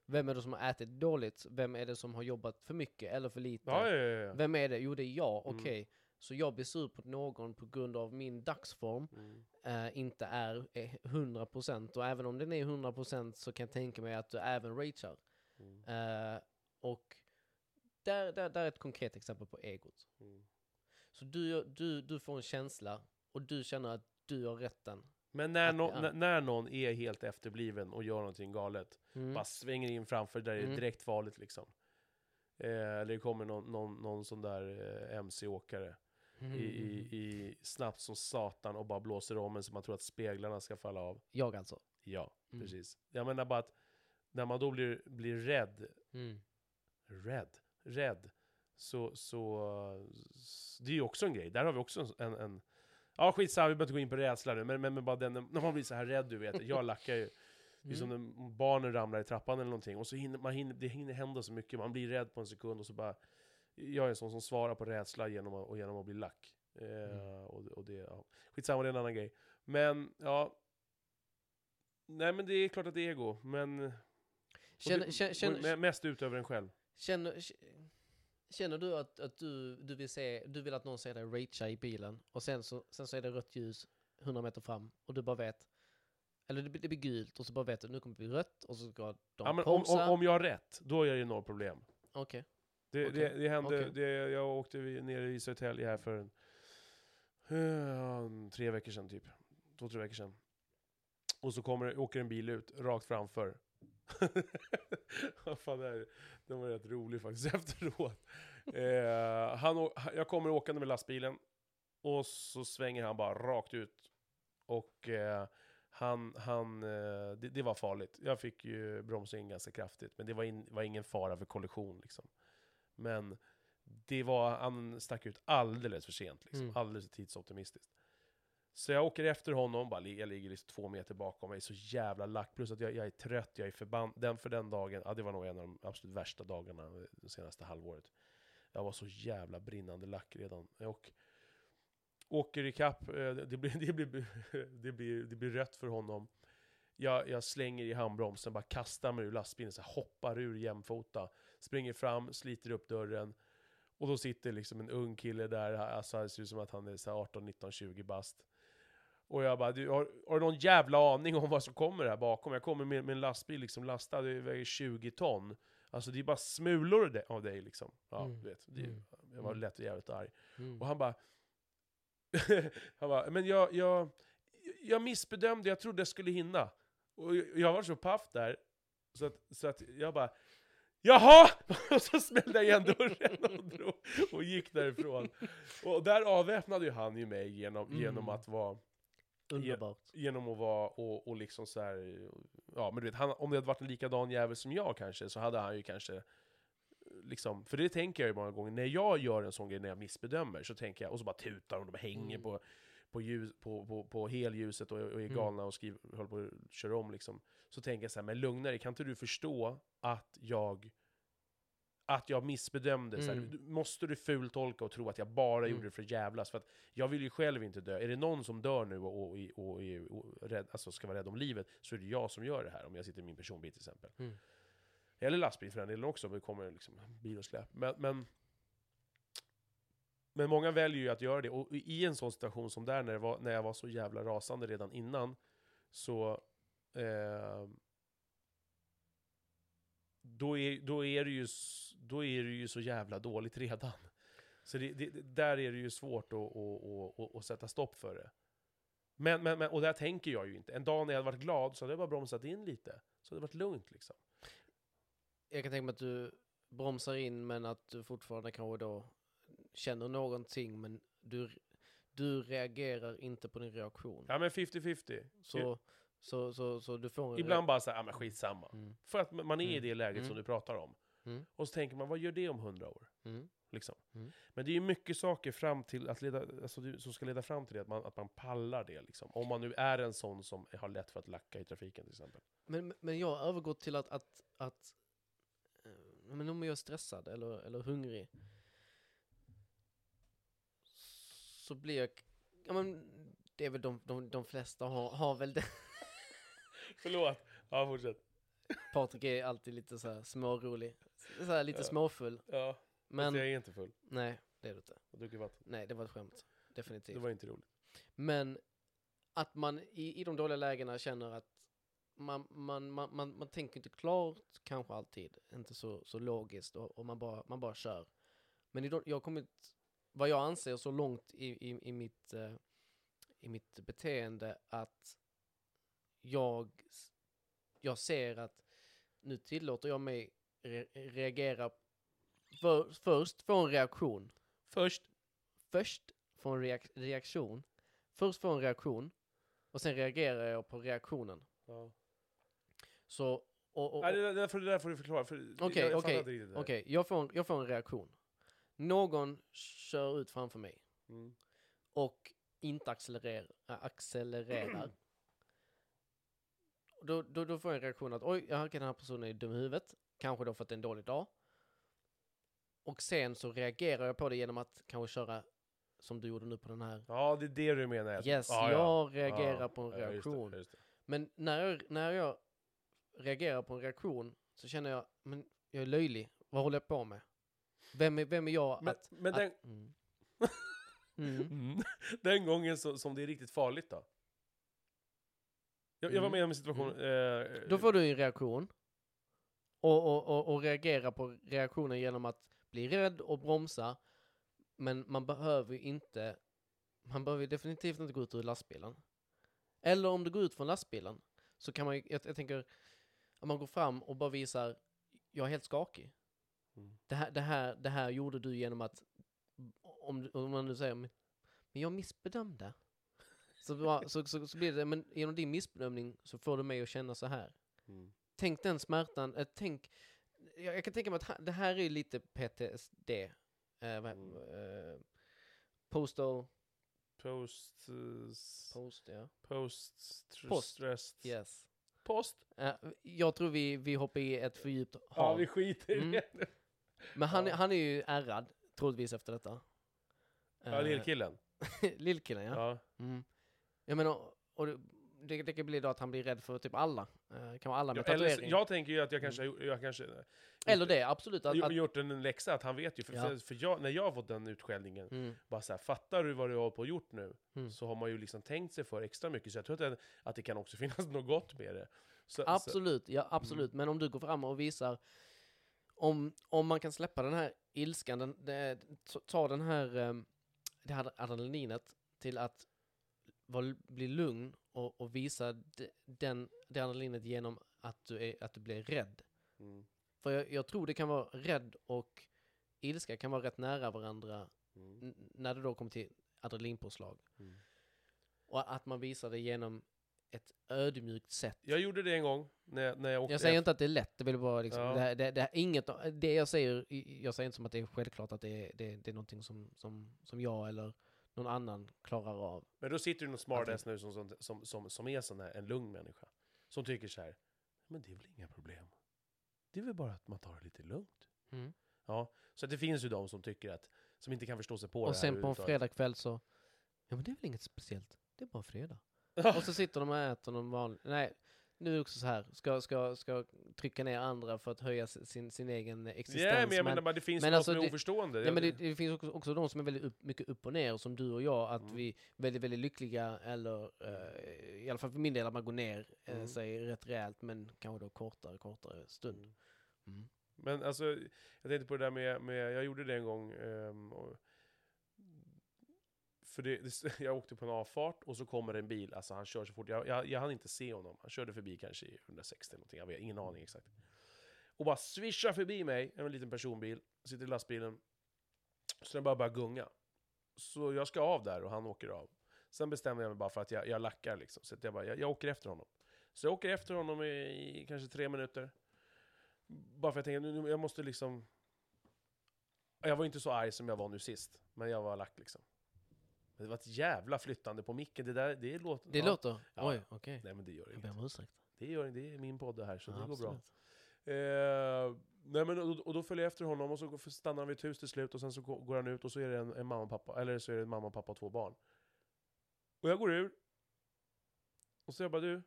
Vem är det som har ätit dåligt? Vem är det som har jobbat för mycket eller för lite? Ja, ja, ja. Vem är det? Jo, det är jag. Mm. Okej. Så jag blir sur på någon på grund av min dagsform Mm. eh, inte är eh, 100% och även om den är 100% så kan jag tänka mig att du även ragear. Mm. Eh, och där, där, där är ett konkret exempel på egot. Mm. Så du, du, du får en känsla och du känner att du har rätten. Men när, ja. när- någon är helt efterbliven och gör någonting galet, Mm. bara svänger in framför där det är Mm. direkt farligt liksom. Eh, eller det kommer någon, någon, någon sån där eh, MC-åkare Mm. i, i, i snabbt som satan och bara blåser om en så man tror att speglarna ska falla av. Jag alltså. Ja, Mm. precis. Jag menar bara att när man då blir, blir rädd, Mm. rädd, rädd, så, så s- det är ju också en grej. Där har vi också en, en ja skitsamma, vi behöver inte gå in på rädsla nu, men, men, men bara den, när man blir så här rädd, du vet, jag lackar ju. Det är som Mm. när barnen ramlar i trappan eller någonting, och så hinner, man hinner, det hinner hända så mycket, man blir rädd på en sekund och så bara... Jag är en sån som svarar på rädsla genom att, och genom att bli lack. Eh, Mm. och, och det, ja. Skitsamma, det är en annan grej. Men, ja... Nej men det är klart att det är ego, men... Känner, det känner, mest ut över en själv. känner, känner du att, att du, du, vill se, du vill att någon ser dig ragea i bilen och sen så, sen så är det rött ljus 100 meter fram och du bara vet eller det, blir- det blir gult och så bara vet du nu kommer det bli rött och så ska de Ja, men om, om, om jag har rätt, då är det noll problem. Okej. Det, Okej. det, det hände, Okej. det, jag åkte ner i Södertälje här för en, eh, tre veckor sedan typ. Två, tre veckor sedan. Och så kommer, åker en bil ut rakt framför. Fan det? Den var rätt rolig faktiskt efteråt. Eh, han, jag kommer åkande med lastbilen och så svänger han bara rakt ut. Och eh, han, han, eh, det, det var farligt. Jag fick ju bromsa in ganska kraftigt, men det var, in, var ingen fara för kollision liksom. Men det var, han stack ut alldeles för sent, liksom. Mm. alldeles för tidsoptimistiskt. Så jag åker efter honom, bara, jag ligger liksom två meter bakom mig, så jävla lack. Plus att jag, jag är trött, jag är förbannad. Den för den dagen, ja, det var nog en av de absolut värsta dagarna det senaste halvåret. Jag var så jävla brinnande lack redan. Och åker ikapp, eh, det blir, det, blir, det, blir, det blir rött för honom. Jag, jag slänger i handbromsen, bara kastar mig ur lastbilen, så hoppar ur jämfota. Springer fram, sliter upp dörren. Och då sitter liksom en ung kille där, alltså det ser ut som att han är 18, 19, 20 bast. Och jag bara, du, har, har du någon jävla aning om vad som kommer här bakom? Jag kommer med, med en lastbil liksom lastad, det väger 20 ton. Alltså det är bara smulor av dig liksom. Ja, Mm. du vet. Det, Mm. Jag var Mm. lätt och jävligt arg. Mm. Och han bara... han bara, men jag, jag, jag missbedömde, jag trodde jag skulle hinna. Och jag, jag var så paff där, så att, så att jag bara... Jaha! Och så smällde jag igen dörren och, drog, och gick därifrån. Och där avväpnade ju han ju mig genom, Mm. genom att vara... Underbart. Genom att vara och, och liksom så här, ja men du vet, han, om det hade varit en likadan jävel som jag kanske, så hade han ju kanske Liksom, för det tänker jag ju många gånger, när jag gör en sån grej när jag missbedömer, så tänker jag, och så bara tutar de och hänger Mm. på, på, ljus, på, på, på helljuset och, och är Mm. galna och skriver, håller på att köra om liksom. Så tänker jag så här, men lugna dig, kan inte du förstå att jag att jag missbedömde, så här, Mm. du- måste du fultolka och tro att jag bara Mm. gjorde det för att jävlas? För att jag vill ju själv inte dö. Är det någon som dör nu och, och, och, och, rädd, alltså ska vara rädd om livet, så är det jag som gör det här, om jag sitter i min personbil till exempel. Mm. Eller lastbil för den delen också, om det kommer liksom bil och släp. Men, men, men många väljer ju att göra det, och i en sån situation som där, när, det var, när jag var så jävla rasande redan innan, så... Eh, då, är, då, är det ju, då är det ju så jävla dåligt redan. Så det, det, där är det ju svårt att, att, att, att, att sätta stopp för det. Men, men, men, och där tänker jag ju inte. En dag när jag hade varit glad så hade jag bara bromsat in lite. Så hade det varit lugnt liksom. Jag kan tänka mig att du bromsar in men att du fortfarande kanske då känner någonting men du, du reagerar inte på din reaktion. Ja men 50-50. Så, så, så, så du får. Ibland bara såhär, ja men skitsamma. Mm. För att man är i Mm. det läget Mm. som du pratar om. Mm. Och så tänker man, vad gör det om hundra år? Mm. Liksom. Mm. Men det är ju mycket saker fram till att leda, alltså, som ska leda fram till det, att man, att man pallar det. Liksom. Om man nu är en sån som har lätt för att lacka i trafiken till exempel. Men, men jag har övergått till att, att, att eh, men om jag är stressad eller, eller hungrig så blir jag, ja men det är väl de, de, de flesta har, har väl det. Förlåt. Ja, fortsätt. Patrik är alltid lite så här smårolig, så här lite Ja. småfull. Ja, Men, jag är inte full. nej det är du inte. Jag dricker vatten. Nej det var ett skämt, definitivt. Det var inte roligt. Men att man i, i de dåliga lägena känner att man, man, man, man, man tänker inte klart kanske alltid, inte så, så logiskt och, och man, bara, man bara kör. Men i de, jag har kommit, vad jag anser, så långt i, i, i, mitt, eh, i mitt beteende att jag, jag ser att nu tillåter jag mig re, reagera, för, först få en reaktion Först. först få en reak- reaktion, först få en reaktion och sen reagerar jag på reaktionen. Ja. Så, och, och, Nej, det, där- får, det där får du förklara. för Okej, jag, jag okej, fattar inte riktigt det där. okej, jag, får en, jag får en reaktion. Någon kör ut framför mig Mm. och inte accelererar. Äh, accelererar. Då, då, då får jag en reaktion att oj, jag den här personen är dum i huvudet. Kanske då är en dålig dag. Och sen så reagerar jag på det genom att kanske köra som du gjorde nu på den här. Ja, det är det du menar. Yes, ja, jag reagerar Ja, på en ja, just det, reaktion. just det. Men när jag, när jag reagerar på en reaktion så känner jag, men jag är löjlig. Vad håller jag på med? Vem är, vem är jag Men, att... men att den, mm. Mm. Mm. Den gången så, som det är riktigt farligt då? Jag, jag var Mm. med om en situation... Eh, Då får du en reaktion. Och, och, och, och reagera på reaktionen genom att bli rädd och bromsa. Men man behöver ju inte, man behöver ju definitivt inte gå ut ur lastbilen. Eller om du går ut från lastbilen så kan man ju, jag, jag tänker, om man går fram och bara visar, jag är helt skakig. Mm. Det här, det här, det här gjorde du genom att, om, om man nu säger, men jag missbedömde. Så, så, så, så blir det, men genom din missbedömning så får du mig att känna så här. Mm. Tänk den smärtan, eh, tänk, jag, jag kan tänka mig att ha- det här är lite PTSD. Eh, vad, Mm. eh, postal, Post... post, ja. Post... Post. Yes. Post? Eh, jag tror vi, vi hoppar i ett för djupt Ja, hav. vi skiter i Mm. det. Men han, Ja. han är ju ärrad, troligtvis efter detta. Ja, lillkillen. Lillkillen, ja. Ja. Mm. Jag menar, och det, det, kan bli då att han blir rädd för typ alla. Eh, kan vara alla med Ja, eller, tatuering. jag tänker ju att jag kanske, har- jag kanske Eller det, absolut. Att, att, gjort en läxa, att han vet ju. För, Ja. för, jag, när jag har fått den utskällningen, mm, bara så här, fattar du vad du har på och gjort nu? Mm. Så har man ju liksom tänkt sig för extra mycket, så jag tror att det, att det kan också finnas något gott med det. Så, så, absolut, ja absolut. Men om du går fram och visar om, om man kan släppa den här ilskan, den, det, ta- ta den här, ehm, det här adrenalinet till att vara, bli lugn och, och visa de, den, det adrenalinet genom att du, är, att du blir rädd. Mm. För jag, jag tror det kan vara rädd och ilska kan vara rätt nära varandra Mm. när det då kommer till adrenalinpåslag. Mm. Och att man visar det genom ett ödmjukt sätt. Jag gjorde det en gång när, jag- när jag åkte Jag säger efter- inte att det är lätt, det vill bara liksom, Ja. det, här- det, det, här- inget, det jag säger, jag säger inte som att det är självklart att det är, det, det är någonting som, som, som jag eller någon annan klarar av. Men då sitter det någon smartass nu som, som, som, som, som är sån här, en lugn människa. Som tycker så här, men det är väl inga problem. Det är väl bara att man tar det lite lugnt. Ja, så det finns ju de som tycker att, som inte kan förstå sig på Och det här sen på en fredagkväll så, ja men det är väl inget speciellt, det är bara fredag. Och så sitter de och äter någon vanlig, nej, nu är det också så här, ska, ska, ska trycka ner andra för att höja sin, sin egen existens. Ja, men jag menar bara, det finns men men alltså som är det- oförstående. Ja, men det, det finns också, också de som är väldigt upp, mycket upp och ner, som du och jag, att Mm. vi är väldigt, väldigt lyckliga, eller eh, i alla fall för min del, att man går ner eh, Mm. sig rätt rejält, men kanske då kortare, kortare stund. Mm. Mm. Men alltså, jag tänkte på det där med, med jag gjorde det en gång. ehm, och, för det, det, jag åkte på en avfart och så kommer en bil, alltså han kör så fort, jag, jag, jag hann inte se honom. Han körde förbi kanske i 160 eller någonting, jag vet ingen aning exakt. Och bara svischar förbi mig, en liten personbil, sitter i lastbilen. Så den bara börjar gunga. Så jag ska av där och han åker av. Sen bestämmer jag mig bara för att jag, jag lackar liksom, så att jag, bara, jag, jag åker efter honom. Så jag åker efter honom i, i kanske tre minuter. Bara för att jag tänker, nu, jag måste liksom... Jag var inte så arg som jag var nu sist, men jag var lack liksom. Men det var ett jävla flyttande på micken, det där, det låter... Det ja. låter, Ja. oj, okej. Nej men det gör Jag inget. ber om ursäkt. Det, gör, det är min podd här, så Ja, det går bra. Eh, nej men, och, och då följer jag efter honom och så stannar han vid ett hus till slut och sen så går går han ut och så är det en, en mamma och pappa, eller så är det en mamma och pappa och två barn. Och jag går ur. Och så jag bara du.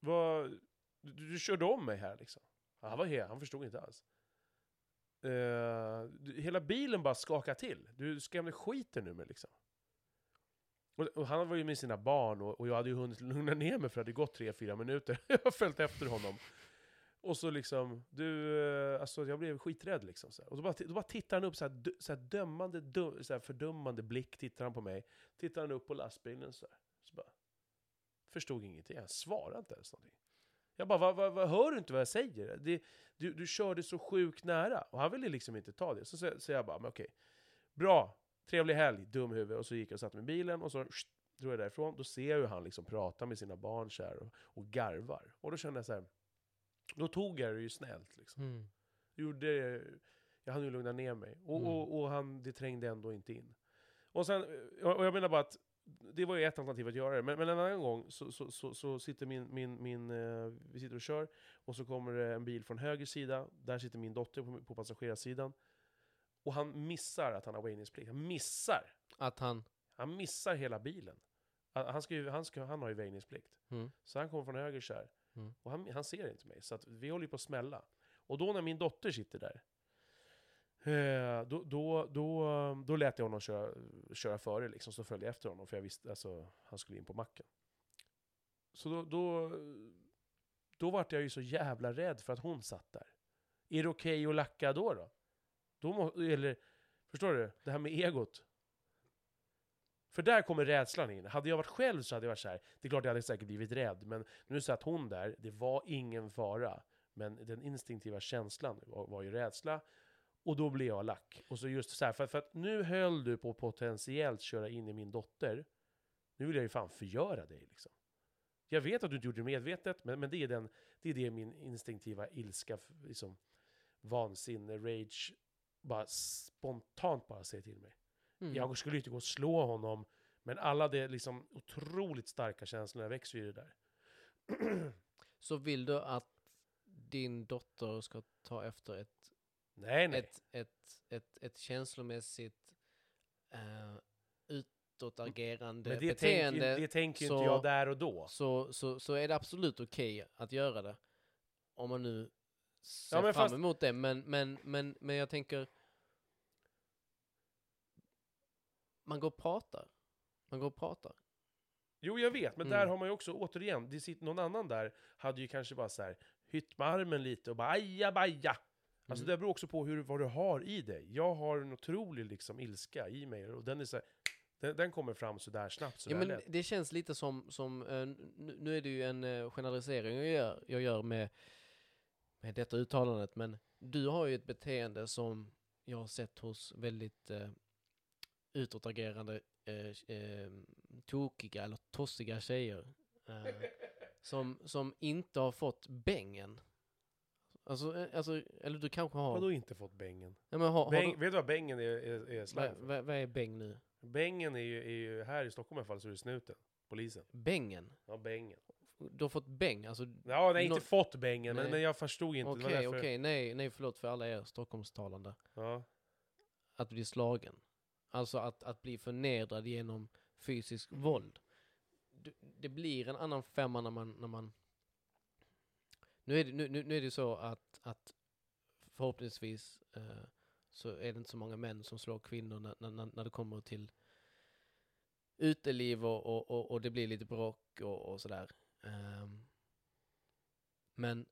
Vad, du, du körde om mig här liksom. Han var här, han förstod inte alls. Uh, hela bilen bara skakade till. Du skrämde skiten ur mig liksom. Och, och han var ju med sina barn och, och jag hade ju hunnit lugna ner mig för det hade gått tre fyra minuter. jag har följt efter honom. Och så liksom, du, eh, alltså jag blev skiträdd liksom. Så här. Och då bara, då bara tittar han upp så här, dö- så här dömande, dö, så här fördömande blick, tittar han på mig. Tittar han upp på lastbilen så här. Så bara, förstod ingenting, han svarade inte ens någonting. Jag bara, vad, vad, vad, hör du inte vad jag säger? Det, du, du körde så sjukt nära. Och han ville liksom inte ta det. Så säger jag bara, men okej. Bra, trevlig helg, dum huvud. Och så gick jag och satte mig i bilen och så sht, drog jag därifrån. Då ser jag hur han liksom pratar med sina barn så här och, och garvar. Och då kände jag så här. Då tog jag det ju snällt liksom. Mm. Gjorde jag hann ju lugna ner mig. Och, Mm. och, och han, det trängde ändå inte in. Och sen, och jag menar bara att det var ju ett alternativ att göra det. Men, men en annan gång så, så, så, så sitter min, min, min, eh, vi sitter och kör, och så kommer det en bil från höger sida, där sitter min dotter på, på passagerarsidan. Och han missar att han har väjningsplikt. Han missar! Att han, Han missar hela bilen. Han, ska ju, han, ska, han har ju väjningsplikt. mm. Så han kommer från höger så här. Mm. Och han, han ser inte mig. Så att vi håller ju på att smälla. Och då när min dotter sitter där. Eh, då, då, då, då lät jag honom köra, köra före liksom, så följde jag efter honom. För jag visste, alltså, han skulle in på macken. Så då, då, då vart jag ju så jävla rädd för att hon satt där. Är det okej att lacka då då? då må, eller, förstår du? Det här med egot. För där kommer rädslan in. Hade jag varit själv så hade jag varit så här. det är klart jag hade säkert blivit rädd, men nu satt hon där, det var ingen fara. Men den instinktiva känslan var, var ju rädsla, och då blev jag lack. Och så just så här, för, för att nu höll du på att potentiellt köra in i min dotter, nu vill jag ju fan förgöra dig liksom. Jag vet att du inte gjorde det medvetet, men, men det, är den, det är det min instinktiva ilska, liksom, vansinne, rage, bara spontant bara säger till mig. Mm. Jag skulle inte gå och slå honom, men alla de liksom otroligt starka känslorna växer ju det där. Så vill du att din dotter ska ta efter ett, nej, nej. ett, ett, ett, ett känslomässigt uh, utåtagerande men det, beteende tänker, det tänker så- inte jag där och då. så, så, så är det absolut okej att göra det. Om man nu ser Ja, fram fast- emot det. Men, men, men, men jag tänker... Man går och pratar. Man går och pratar. Jo, jag vet, men Mm. där har man ju också, återigen, det sitter någon annan där, hade ju kanske bara så här, hytt med armen lite och bara aja baja. Alltså Mm. det beror också på hur, vad du har i dig. Jag har en otrolig liksom ilska i mig och den är så här, den, den kommer fram så där snabbt, så Ja, men lätt. det känns lite som, som eh, nu, nu är det ju en eh, generalisering jag gör, jag gör med, med detta uttalandet, men du har ju ett beteende som jag har sett hos väldigt eh, utåtagerande, eh, eh, tokiga eller tossiga tjejer. Eh, som, som inte har fått bängen. Alltså, eh, alltså, eller du kanske har... Vadå inte fått bängen? Ja, men har, har Bäng, du, vet du vad bängen är, är, är slang för? vad, är bäng nu? Bängen är ju, är ju, här i Stockholm i alla fall, så är det snuten. Polisen. Bängen? Ja, bängen. Du har fått bäng? Alltså, Ja, nej, inte Nå- fått bängen, men, men jag förstod inte. Okej, därför- okej, nej, nej förlåt för alla er Stockholmstalande. Ja. Att bli slagen. Alltså att, att bli förnedrad genom fysisk våld. Du, det blir en annan femma när man, när man... Nu är det, nu, nu, nu är det så att, att förhoppningsvis eh, så är det inte så många män som slår kvinnor när, när, när det kommer till uteliv och, och, och, och det blir lite bråk och, och sådär. Ehm, men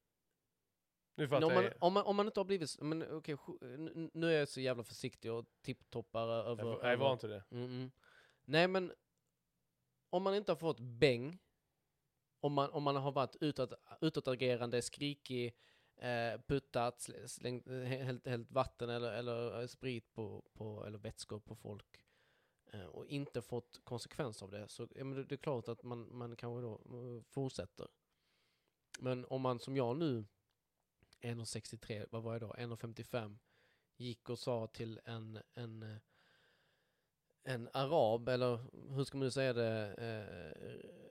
om, man, jag. om, man, om man inte har blivit, men okej, n- nu är jag så jävla försiktig och tipptoppar över... Jag, jag över- var inte det. Mm, mm. Nej men, om man inte har fått bäng, om man, om man har varit utåt, utåtagerande, skrikig, eh, puttat, slängt, eh, hällt, hällt vatten eller, eller eh, sprit på, på, eller vätskor på folk eh, och inte fått konsekvens av det, så ja, men det, det är klart att man, man kanske då eh, fortsätter. Men om man som jag nu, 1,63, vad var jag då, 1,55, gick och sa till en, en, en arab, eller hur ska man nu säga det, eh,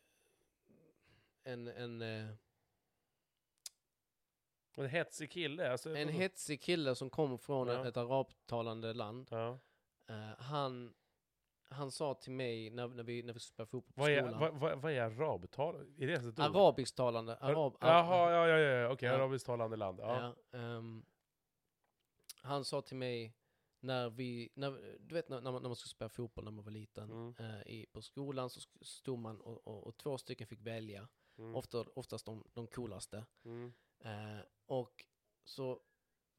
en, en, eh, En hetsig kille. Alltså, en hetsig kille som kom från Ja. ett arabtalande land. Ja. Eh, han, han sa till mig när, när vi, när vi spelade fotboll på Vad är, skolan. vad, vad, vad är arabtal? Är det ens ett ord? Arabisktalande, arab, Jaha, ja, ja, ja, okej, Ja. arabiskt talande land. Ja. Ja, ehm, han sa till mig när vi, när, du vet när, när, man, när man skulle spela fotboll när man var liten, Mm. eh, i, på skolan så sk- stod man och, och, och två stycken fick välja, Mm. ofta, oftast de, de coolaste. Mm. Eh, och så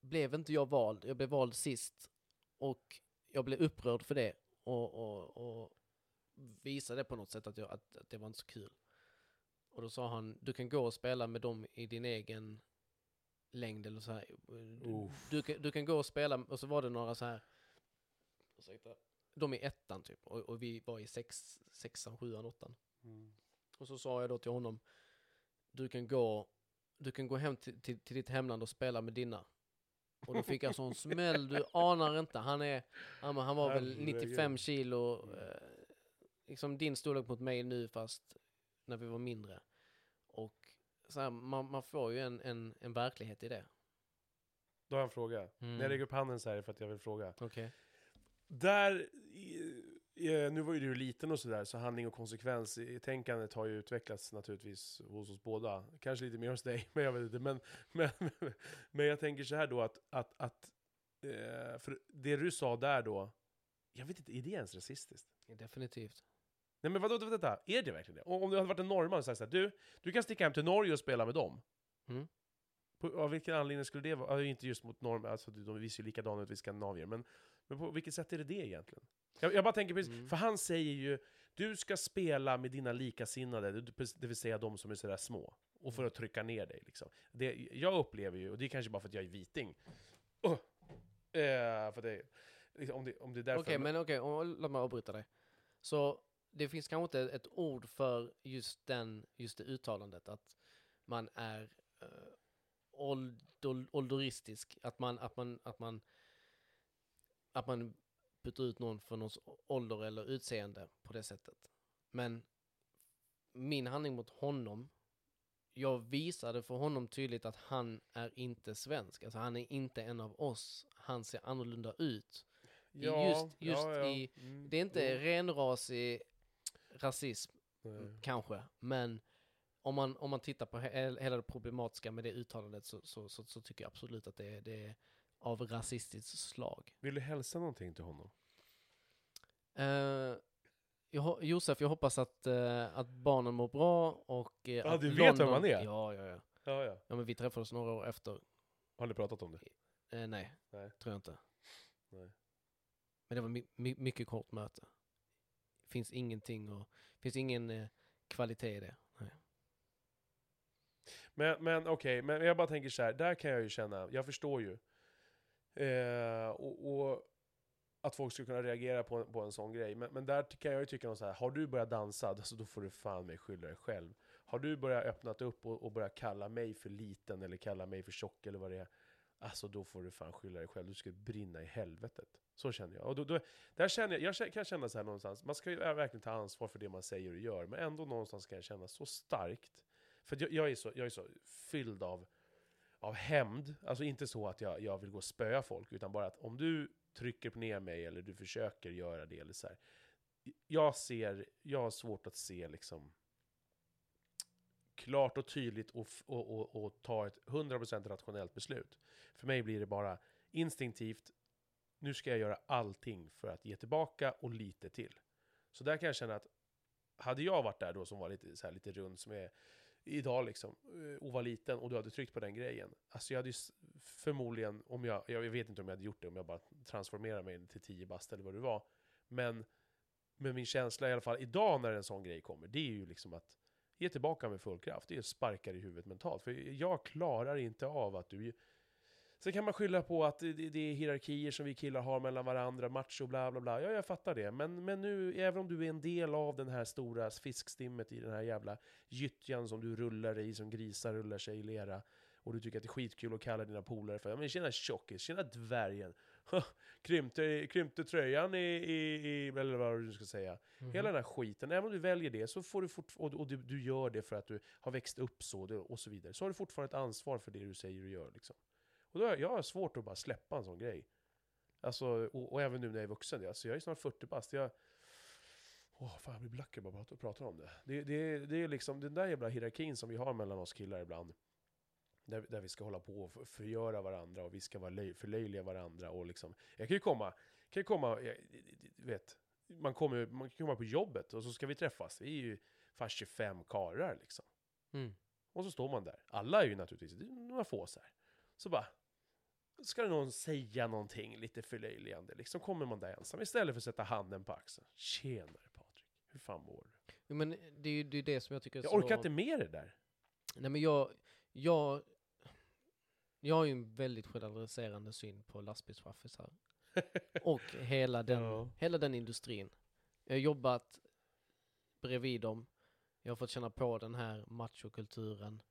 blev inte jag vald, jag blev vald sist. Och jag blev upprörd för det och, och, och visade på något sätt att, jag, att, att det var inte så kul. Och då sa han, du kan gå och spela med dem i din egen längd eller så här. Du, du, kan, du kan gå och spela, och så var det några så här, ursäkta, de i ettan typ, och, och vi var i sex, sexan, sjuan, åttan. Mm. Och så sa jag då till honom, du kan gå, du kan gå hem till, till, till ditt hemland och spela med dina. Och då fick jag sån smäll, du anar inte. Han, är, han, han var väl Herregud. 95 kilo, eh, liksom din storlek mot mig nu fast när vi var mindre. Och så här, man, man får ju en, en, en verklighet i det. Då har jag en fråga. Mm. När jag lägger upp handen så här är för att jag vill fråga. Okej. Där, nu var ju du liten och sådär, så handling och konsekvens i tänkandet har ju utvecklats naturligtvis hos oss båda. Kanske lite mer hos dig, men jag vet inte. Men, men, men jag tänker så här då att, att, att eh, för det du sa där då, jag vet inte, är det ens rasistiskt? Definitivt. Nej men vadå, vänta, är det verkligen det? Om du hade varit en norrman och sagt såhär, du, du kan sticka hem till Norge och spela med dem. Mm. På, av vilken anledning skulle det vara? Inte just mot norrmän, alltså de visar ju likadana ut, vi skandinavier, men, men på vilket sätt är det det egentligen? Jag, jag bara tänker precis, Mm. för han säger ju, du ska spela med dina likasinnade, det vill säga de som är sådär små, och för att trycka ner dig liksom. Det, jag upplever ju, och det är kanske bara för att jag är viting, oh, eh, för det, liksom, om, det, om det är därför... Okej, men okej, och låt mig avbryta dig. Så det finns kanske inte ett ord för just, den, just det uttalandet, att man är uh, ålder, ålderistisk, att man, att man, att man, att man byter ut någon för någons ålder eller utseende på det sättet. Men min handling mot honom, jag visade för honom tydligt att han är inte svensk, alltså han är inte en av oss, han ser annorlunda ut. ja, just- just ja, ja. i- Mm, Det är inte jo. renrasig rasism, Nej. kanske, men om man, om man tittar på he hela det problematiska med det uttalandet så, så, så, så tycker jag absolut att det det är av rasistiskt slag. Vill du hälsa någonting till honom? Eh, jag, Josef, jag hoppas att, eh, att barnen mår bra och... Ja, att du vet vem London- han är? Ja, ja, ja. Ja, ja. Ja men vi träffades några år efter. Har ni pratat om det? Eh, nej, Nej. tror jag inte. Nej. Men det var my- my- mycket kort möte. Finns ingenting och finns ingen kvalitet i det. Nej. Men, men okej, men jag bara tänker så här, där kan jag ju känna, jag förstår ju. Eh, och, och att folk skulle kunna reagera på, på en sån grej. Men, men där kan jag ju tycka något så här, har du börjat dansa, alltså, då får du fan mig skylla dig själv. Har du börjat öppnat upp och, och börjat kalla mig för liten eller kalla mig för tjock eller vad det är, alltså då får du fan skylla dig själv. Du ska brinna i helvetet. Så känner jag. Och då, då, där känner jag, jag kan känna så här någonstans, man ska ju verkligen ta ansvar för det man säger och gör, men ändå någonstans kan jag känna så starkt. För jag, jag, är så, jag är så fylld av, av hämnd. Alltså inte så att jag, jag vill gå och spöa folk, utan bara att om du trycker ner mig eller du försöker göra det, eller så här, jag ser, jag har svårt att se liksom klart och tydligt och, och, och, och ta ett 100% rationellt beslut. För mig blir det bara instinktivt, nu ska jag göra allting för att ge tillbaka och lite till. Så där kan jag känna att hade jag varit där då som var lite, så här, lite rund som är idag liksom, eh, och var liten och du hade tryckt på den grejen. Alltså jag hade ju förmodligen, om jag, jag vet inte om jag hade gjort det, om jag bara transformerade mig till 10 bast eller vad det var. Men, men min känsla i alla fall idag när en sån grej kommer, det är ju liksom att ge tillbaka med full kraft. Det är ju sparkar i huvudet mentalt. För jag klarar inte av att du... Sen kan man skylla på att det, det är hierarkier som vi killar har mellan varandra, macho, bla bla bla. Ja, jag fattar det. Men, men nu, även om du är en del av den här stora fiskstimmet i den här jävla gyttjan som du rullar i, som grisar rullar sig i lera, och du tycker att det är skitkul att kalla dina polare för ja, men tjena tjockis, tjena dvärgen, krympte, krympte tröjan i, i, i, eller vad du ska säga. Mhm. Hela den här skiten, även om du väljer det, så får du fort, och, och du, du gör det för att du har växt upp så, och så vidare, så har du fortfarande ett ansvar för det du säger och gör. Liksom. Och då har jag, jag har svårt att bara släppa en sån grej. Alltså, och, och även nu när jag är vuxen, alltså jag är snart 40 bast, jag... Åh, fan jag blir black bara att prata om det. Det, det, det är liksom den där jävla hierarkin som vi har mellan oss killar ibland. Där, där vi ska hålla på och för- förgöra varandra och vi ska vara löj, förlöjliga varandra och liksom... Jag kan ju komma, kan ju komma, jag, vet, man kommer, man kan komma på jobbet och så ska vi träffas. Vi är ju fast 25 karlar liksom. Mm. Och så står man där. Alla är ju naturligtvis, några få så här. Så bara, ska någon säga någonting lite förlöjligande, liksom kommer man där ensam istället för att sätta handen på axeln. Tjenare Patrik, hur fan mår du? Jo, Men det är ju det, är det som jag tycker är Jag så... orkar inte med det där. Nej men jag, jag, jag har ju en väldigt generaliserande syn på lastbilschaffisar. Och hela den, Ja. hela den industrin. Jag har jobbat bredvid dem. Jag har fått känna på den här machokulturen.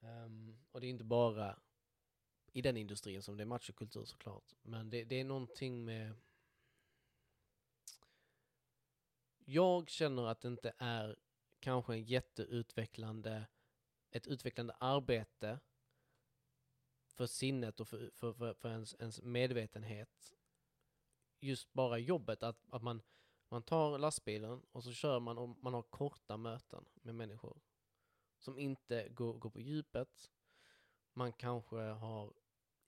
Ehm, och det är inte bara i den industrin som det är machokultur såklart. Men det, det är någonting med... Jag känner att det inte är kanske en jätteutvecklande, ett utvecklande arbete för sinnet och för, för, för, för ens, ens medvetenhet. Just bara jobbet, att, att man, man tar lastbilen och så kör man och man har korta möten med människor som inte går, går på djupet. Man kanske har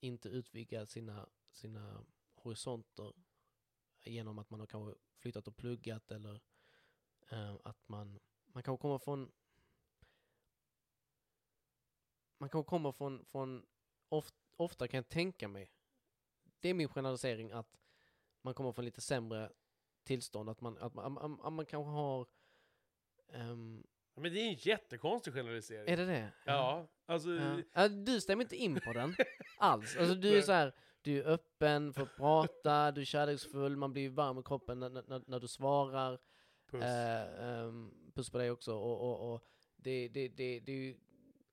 inte utvidgat sina, sina horisonter genom att man har kanske flyttat och pluggat eller eh, att man, man kanske kommer från man kanske kommer från, från of, ofta kan jag tänka mig, det är min generalisering att man kommer från lite sämre tillstånd, att man, att man, att man kanske har ehm, Men det är en jättekonstig generalisering. är det det? Ja, alltså... Ja, du stämmer inte in på den alls. Alltså du är så här, du är öppen för att prata, du är kärleksfull, man blir varm i kroppen när, när, när du svarar. Puss. Eh, ehm, puss på dig också. Och, och, och det, det, det, det, är ju,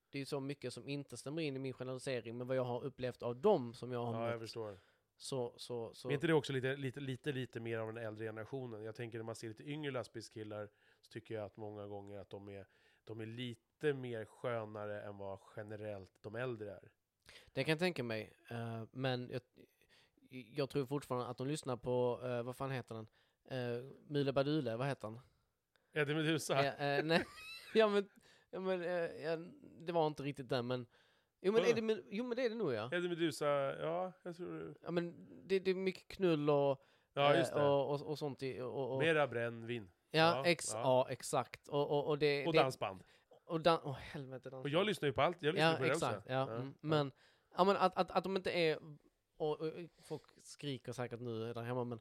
det är ju så mycket som inte stämmer in i min generalisering, men vad jag har upplevt av dem som jag har ja, jag mött, förstår. så, så, så Men inte det också lite, lite, lite, lite mer av den äldre generationen? Jag tänker när man ser lite yngre lastbilskillar så tycker jag att många gånger att de är, de är lite mer skönare än vad generellt de äldre är. Det kan jag tänka mig. Eh, men jag, jag tror fortfarande att de lyssnar på, eh, vad fan heter den? Uh, Mule Badule, vad heter han? Eddie Meduza? Ja, eh, nej, ja men, ja, men eh, ja, det var inte riktigt den men Jo men, är det, jo men det är det nog ja. Eddie Meduza, ja, jag tror Ja men det, det är mycket knull och, Ja, eh, just det. och, och, och sånt. i- Och, och, Mera brännvin. ja, ja, ex, ja. ja. exakt. Och, och, och, det, Och det, dansband. och dan- åh helvete dans. Och jag lyssnar ju på allt, jag lyssnar Ja, på det exakt. också. Ja, mm. Men, ja, men att, att, att de inte är, och, och, folk skriker säkert nu där hemma, men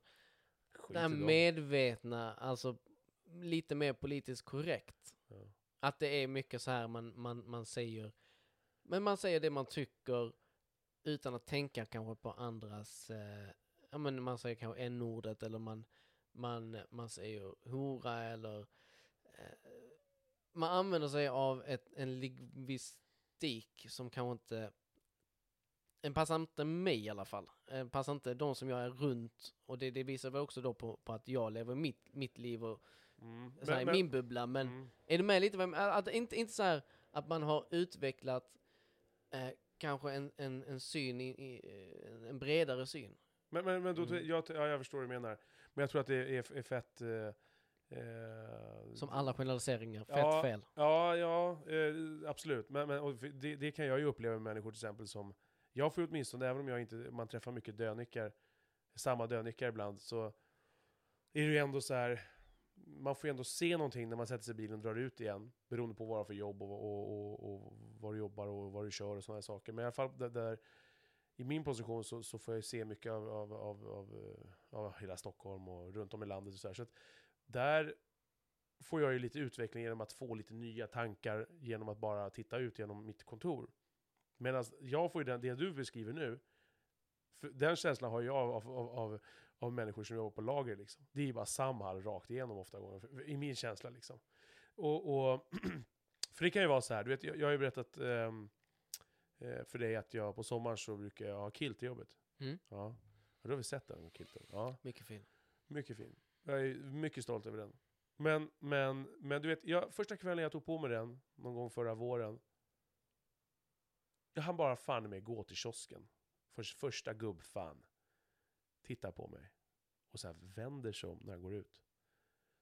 Skit det här medvetna, alltså lite mer politiskt korrekt. Ja. Att det är mycket så här man, man, man säger, men man säger det man tycker utan att tänka kanske på andras, eh, ja men man säger kanske n-ordet eller man, man, man säger hora eller eh, man använder sig av ett, en lingvistik som kanske inte den passar inte mig i alla fall. Den passar inte de som jag är runt. Och det, det visar väl också då på, på att jag lever mitt, mitt liv och Mm. så här, i min bubbla. Men mm. är du med lite? Att, inte, inte så här att man har utvecklat eh, kanske en, en, en syn, i, i, eh, en bredare syn. Men, men, men då, Mm. jag, ja, jag förstår vad du menar. Men jag tror att det är, är fett... Eh, eh, Som alla generaliseringar, fett Ja. fel. Ja, ja, eh, absolut. Men, men det, det kan jag ju uppleva med människor till exempel som... Jag får åtminstone, även om jag inte, man träffar mycket dönickar, samma dönickar ibland, så är det ju ändå så här... Man får ju ändå se någonting när man sätter sig i bilen och drar ut igen, beroende på vad du har för jobb och, och, och, och var du jobbar och vad du kör och sådana saker. Men i alla fall där, där i min position så, så får jag ju se mycket av, av, av, av, av hela Stockholm och runt om i landet och så här. Så att där får jag ju lite utveckling genom att få lite nya tankar genom att bara titta ut genom mitt kontor. Medan jag får ju den, det du beskriver nu, den känslan har jag av, av, av, av människor som jobbar på lager. Liksom. Det är bara Samhall rakt igenom ofta gånger, i min känsla. Liksom. Och, och för det kan ju vara så här, du vet, jag, jag har ju berättat eh, för dig att jag på sommaren så brukar jag ha kilt i jobbet. Mm. Ja. Har vi sett den kilten. Ja. Mycket fin. Mycket fin. Jag är mycket stolt över den. Men, men, men du vet, jag, första kvällen jag tog på mig den, någon gång förra våren, jag hann bara fan med gå till kiosken. För, första gubbfan tittar på mig och så här vänder sig om när han går ut.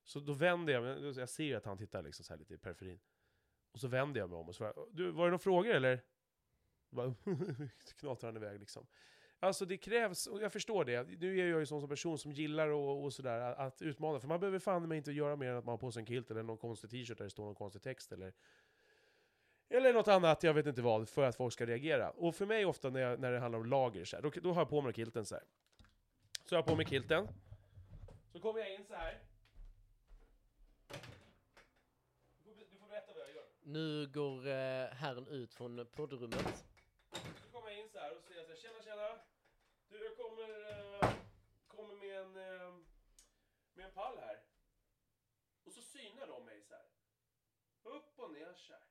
Så då vänder jag mig, jag ser ju att han tittar liksom så här lite i periferin. Och så vänder jag mig om och så frågar du, var det några frågor eller? Bara knatrar han iväg liksom. Alltså det krävs, och jag förstår det, nu är jag ju sån som person som gillar och, och sådär att, att utmana, för man behöver fan mig inte göra mer än att man har på sig en kilt eller någon konstig t-shirt där det står någon konstig text eller eller något annat, jag vet inte vad, för att folk ska reagera. Och för mig ofta när, jag, när det handlar om lager, så här, då, då har jag på mig kilten så här. Så jag har på mig kilten. Så kommer jag in så här. Du får, du får berätta vad jag gör. Nu går eh, herren ut från poddrummet. Så kommer jag in så här och säger så här, tjena tjena. Du, jag kommer, eh, kommer med en, eh, med en pall här. Och så synar de mig så här. Upp och ner så här.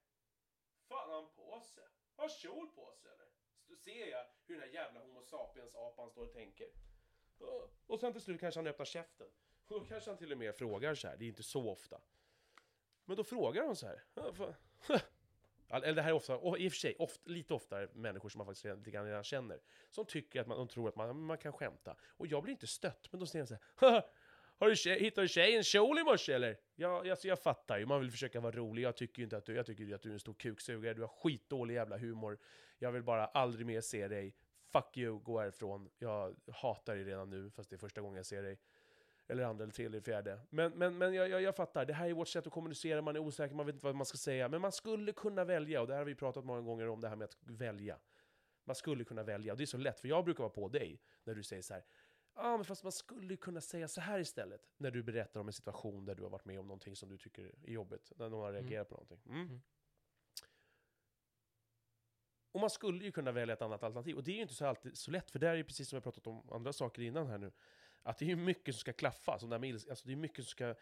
Fan har han på sig? Har han kjol på sig eller? Så ser jag hur den här jävla Homo sapiens-apan står och tänker. Och- sen till slut kanske han öppnar käften. Och då kanske han till och med frågar så här, det är inte så ofta. Men då frågar han så här. Eller det här är ofta, och i och för sig, ofta, lite oftare människor som man faktiskt redan, lite grann redan känner. Som tycker att man, de tror att man, man kan skämta. Och jag blir inte stött, men då säger de så här. Har du tjej, hittade du tjejen kjol i morse eller? Ja, alltså jag fattar ju, man vill försöka vara rolig. Jag tycker ju inte att du, jag tycker att du är en stor kuksugare. Du har skitdålig jävla humor. Jag vill bara aldrig mer se dig. Fuck you, gå härifrån. Jag hatar dig redan nu, fast det är första gången jag ser dig. Eller andra, eller tredje, eller fjärde. Men, men, men jag, jag, jag fattar, det här är vårt sätt att kommunicera, man är osäker, man vet inte vad man ska säga. Men man skulle kunna välja, och det här har vi pratat många gånger om, det här med att välja. Man skulle kunna välja, och det är så lätt, för jag brukar vara på dig när du säger så här. Ja, men fast man skulle ju kunna säga så här istället. När du berättar om en situation där du har varit med om någonting som du tycker är jobbigt. När någon har Mm. reagerat på någonting. Mm. Mm. Och man skulle ju kunna välja ett annat alternativ. Och det är ju inte så alltid så lätt, för det är ju precis som vi har pratat om andra saker innan här nu. Att det är ju mycket som ska klaffa. Som där med, alltså det är mycket som ska...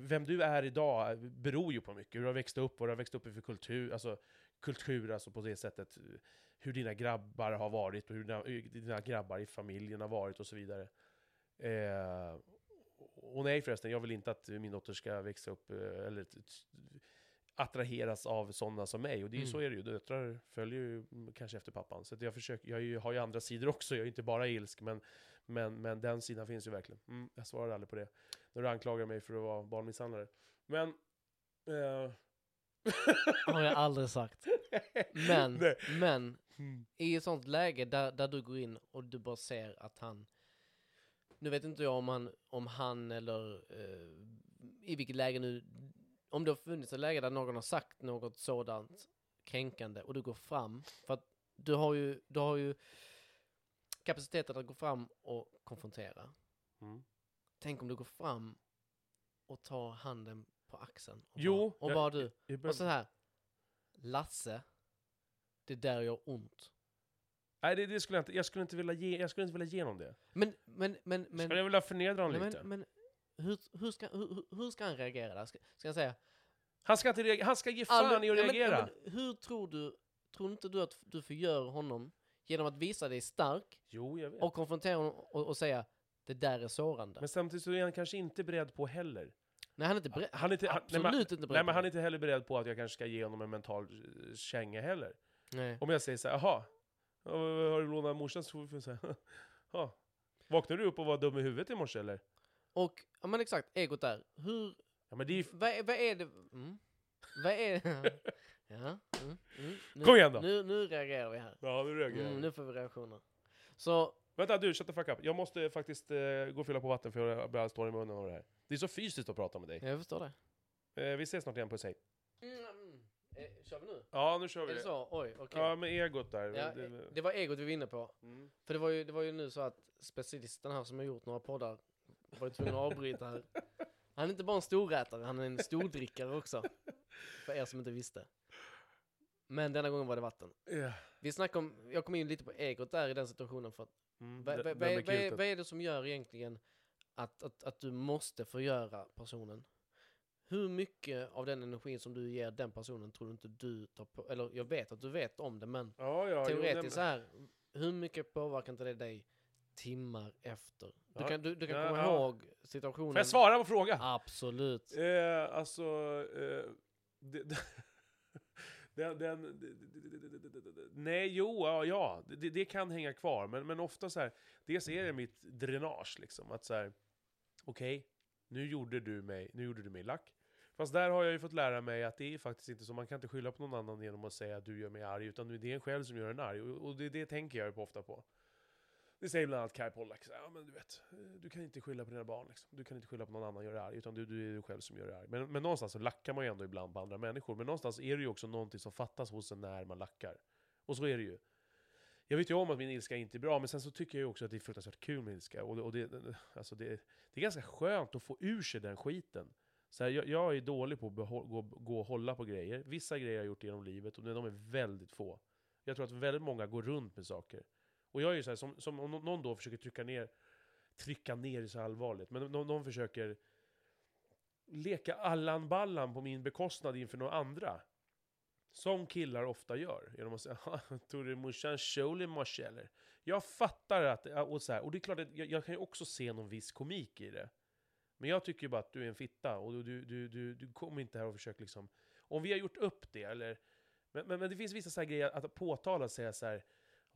Vem du är idag beror ju på mycket. Hur du har växt upp, vad du har växt upp i för kultur. Alltså kultur, alltså på det sättet. Hur dina grabbar har varit och hur dina, dina grabbar i familjen har varit och så vidare. Eh, och nej förresten, jag vill inte att min dotter ska växa upp eh, eller attraheras av sådana som mig. Och det är Mm. så är det ju. Döttrar följer ju kanske efter pappan. Så jag, försöker, jag ju, har ju andra sidor också. Jag är inte bara ilsk, men, men, men den sidan finns ju verkligen. Mm, jag svarar aldrig på det. När du anklagar mig för att vara barnmisshandlare. Men... Eh, Har jag aldrig sagt. Men, Nej. men Mm. i ett sånt läge där, där du går in och du bara ser att han nu vet inte jag om han, om han eller eh, i vilket läge nu om det har funnits ett läge där någon har sagt något sådant kränkande och du går fram, för att du har ju, du har ju kapaciteten att gå fram och konfrontera. Mm. Tänk om du går fram och tar handen på axeln. Och Jo, bara, och jag- bara du. Jag Och så här. Lasse, det där gör ont. Nej, det, det skulle jag inte. Jag skulle inte vilja ge, jag skulle inte vilja ge honom det. Men, men, men, men, skulle jag vilja förnedra honom nej, lite. men, men hur, hur, ska, hur, hur ska han reagera där? Ska, ska han säga? han, ska inte reagera, han ska ge fan "Aldrig- i att men- reagera. ja, men hur tror du, tror inte du att du förgör honom genom att visa dig stark jo, jag vet. och konfrontera honom och, och säga det där är sårande? Men samtidigt så är han kanske inte beredd på heller. Nej, han är inte beredd. Han är inte, han, nej, absolut men, inte beredd. nej, men han är det. inte heller beredd på att jag kanske ska ge honom en mental eh, känga heller. Nej. Om jag säger så här, jaha, ja, har du lånat morsans ja. Vaknade du upp och var dum i huvudet i morse eller? Och, ja men exakt, egot där. Hur, Ja men det är ju... vad, är- vad är det? Mm. Vad är Ja. Mm, mm. Nu, Kom igen då. Nu, nu reagerar vi här. Ja, nu reagerar Mm, jag. nu får vi reaktioner. Så, Vänta du, shut the fuck up. Jag måste faktiskt eh, gå och fylla på vatten för jag börjar stå i munnen av det här. Det är så fysiskt att prata med dig. jag förstår det. Eh, vi ses snart igen, puss hej. Mm, mm. Eh, kör vi nu? Ja, nu kör Är vi. det så? Oj, okej. Ja, med egot där. Ja, Det- eh, det var egot vi var inne på. Mm. För det var ju, det var ju nu så att specialisten här som har gjort några poddar var ju tvungen att avbryta här. Han är inte bara en storätare, han är en stordrickare också. För er som inte visste. Men denna gången var det vatten. Ja. Vi snackade om, jag kom in lite på egot där i den situationen för att Mm. vad, vad, vad, vad, är- det som gör egentligen att, att, att du måste förgöra personen? Hur mycket av den energin som du ger den personen tror du inte du tar på, eller jag vet att du vet om det men Ja, ja, jo, teoretiskt så här, hur mycket påverkar inte det dig timmar efter? Du Ja. kan, du, du kan Ja, komma ja. ihåg situationen. Får jag svara på frågan? Absolut. Eh, alltså... Eh, det, det, den, den, nej, jo, ja, ja det, det kan hänga kvar. Men, men ofta så här, dels är det mitt dränage liksom. Att så här, okej, nu gjorde du mig, nu gjorde du mig lack. Fast där har jag ju fått lära mig att det är faktiskt inte så, man kan inte skylla på någon annan genom att säga att du gör mig arg, utan det är en själv som gör en arg. Och, och det, det tänker jag ju på ofta på. Det säger bland annat Kai Pollak, ja men du vet, du kan inte skylla på dina barn liksom. Du kan inte skylla på någon annan gör göra dig arg, utan du, du är du själv som gör dig arg. Men, men någonstans så lackar man ju ändå ibland på andra människor, men någonstans är det ju också någonting som fattas hos en när man lackar. Och så är det ju. Jag vet ju om att min ilska inte är bra, men sen så tycker jag ju också att det är fruktansvärt kul med ilska. Och, det- och det, alltså det, det är ganska skönt att få ur sig den skiten. Så här, jag, jag är dålig på att gå, gå och hålla på grejer. Vissa grejer har jag gjort genom livet, och de är väldigt få. Jag tror att väldigt många går runt med saker. Och jag är ju så här, som, som om någon då försöker trycka ner, trycka ner är så allvarligt, men någon, någon försöker leka Allan Ballan på min bekostnad inför några andra. Som killar ofta gör. Genom att säga tog du morsan kjol i morse eller? Jag fattar att, och, så här, och det är klart att jag, jag kan ju också se någon viss komik i det. Men jag tycker ju bara att du är en fitta, och du, du, du, du, du kommer inte här och försöker liksom... Om vi har gjort upp det, eller... Men, men, men det finns vissa så här grejer att påtala och säga så här...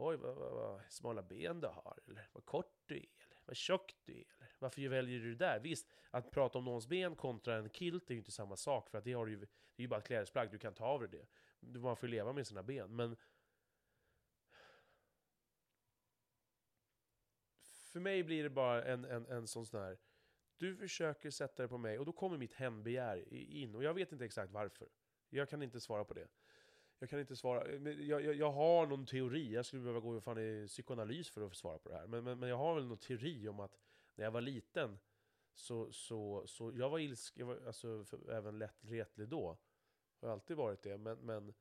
Oj, vad, vad, vad smala ben du har, eller vad kort du är, eller vad tjock du är, eller varför väljer du det där? Visst, att prata om någons ben kontra en kilt är ju inte samma sak, för att det, har du ju, det är ju bara ett klädesplagg, du kan ta av dig det. Man får ju leva med sina ben, men... För mig blir det bara en, en, en sån sån här... Du försöker sätta det på mig, och då kommer mitt hämndbegär in, och jag vet inte exakt varför. Jag kan inte svara på det. Jag kan inte svara. Jag, jag, jag har någon teori, jag skulle behöva gå fan i psykoanalys för att svara på det här. Men, men, men jag har väl någon teori om att när jag var liten, så, så, så jag var ilsk, jag var alltså, för, även lätt retlig då. Har alltid varit det, men, men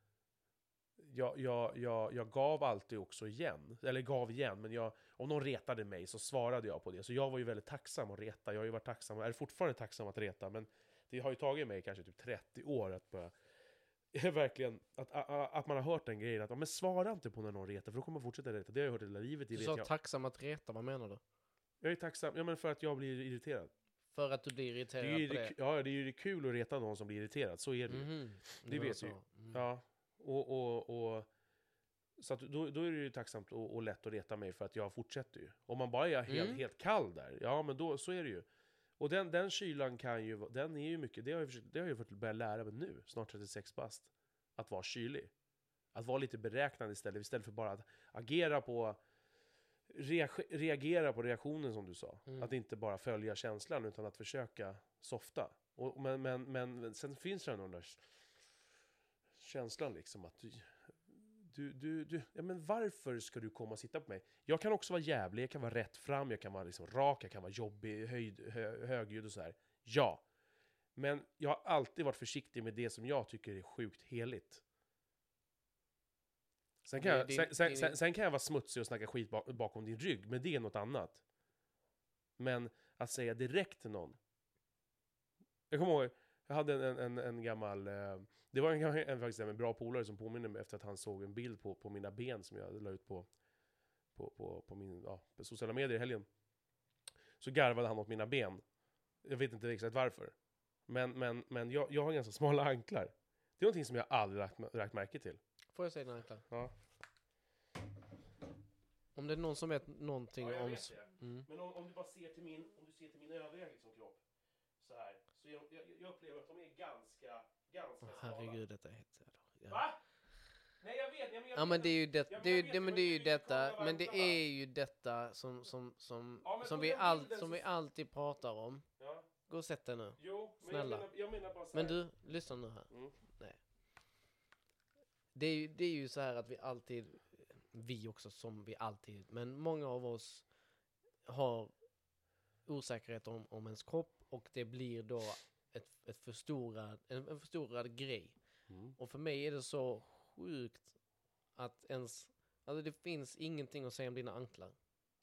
jag, jag, jag, jag gav alltid också igen. Eller gav igen, men jag, om någon retade mig så svarade jag på det. Så jag var ju väldigt tacksam att reta. Jag har ju varit tacksam, och är fortfarande tacksam att reta, men det har ju tagit mig kanske typ 30 år att börja verkligen, att, att, man har hört den grejen att men svara inte på när någon retar, för då kommer man fortsätta reta. Det har jag hört hela livet, det Du sa jag. tacksam att reta, vad menar du? Jag är tacksam, ja men för att jag blir irriterad. För att du blir Det irriterad är ju på det, det? ja, det är ju det kul att reta någon som blir irriterad, så är det ju. Mhm, Det vet ju. Mm. Ja, och, och, och så att då, då är det ju tacksamt och, och lätt att reta mig för att jag fortsätter ju. Om man bara är helt, Mm. helt kall där, ja men då, så är det ju. Och den, den kylan kan ju, den är ju mycket, det har jag, försökt, det har jag fått börja lära mig nu, snart 36 bast. Att vara kylig. Att vara lite beräknande istället, istället för bara att agera på reag- reagera på reaktionen som du sa. Mm. Att inte bara följa känslan utan att försöka softa. Och, men, men, men sen finns det den där känslan liksom att du, du, du, ja men varför ska du komma och sitta på mig? Jag kan också vara jävlig, jag kan vara rätt fram, jag kan vara liksom rak, jag kan vara jobbig, höjd, hö, högljudd och så här. Ja. Men jag har alltid varit försiktig med det som jag tycker är sjukt heligt. Sen kan, jag, sen, sen, sen, sen kan jag vara smutsig och snacka skit bak, bakom din rygg, men det är något annat. Men att säga direkt till någon. Jag kommer ihåg, jag hade en, en, en gammal... Eh, det var en, en, faktiskt en bra polare som påminner mig efter att han såg en bild på, på mina ben som jag la ut på, på, på, på, min, ja, på sociala medier i helgen. Så garvade han åt mina ben. Jag vet inte exakt varför. Men, men, men jag, jag har ganska smala anklar. Det är någonting som jag aldrig lagt, lagt märke till. Får jag säga dina anklar? Ja. Om det är någon som vet någonting Ja, jag om... vet det. Mm. Men om, om du bara ser till min, om du ser till min övriga liksom, kropp, så här, så jag, jag, jag upplever att de är ganska, ganska smala. herregud, detta är helt jävla... Va? Nej jag vet, ja, men jag Ja men det är ju det, är jag det, det, men det är ju detta, men det är ju detta som, som, som, Ja, som vi all, som vi alltid pratar om. Ja, Gå och sätt dig nu. jo, men Snälla. Jag, menar, jag menar bara så Men du, lyssna nu här. Mm. Det är, ju, det är ju så här att vi alltid, vi också som vi alltid, men många av oss har osäkerhet om, om ens kropp och det blir då ett, ett förstorad, en, en förstorad grej. Mm. Och för mig är det så sjukt att ens, alltså det finns ingenting att säga om dina anklar.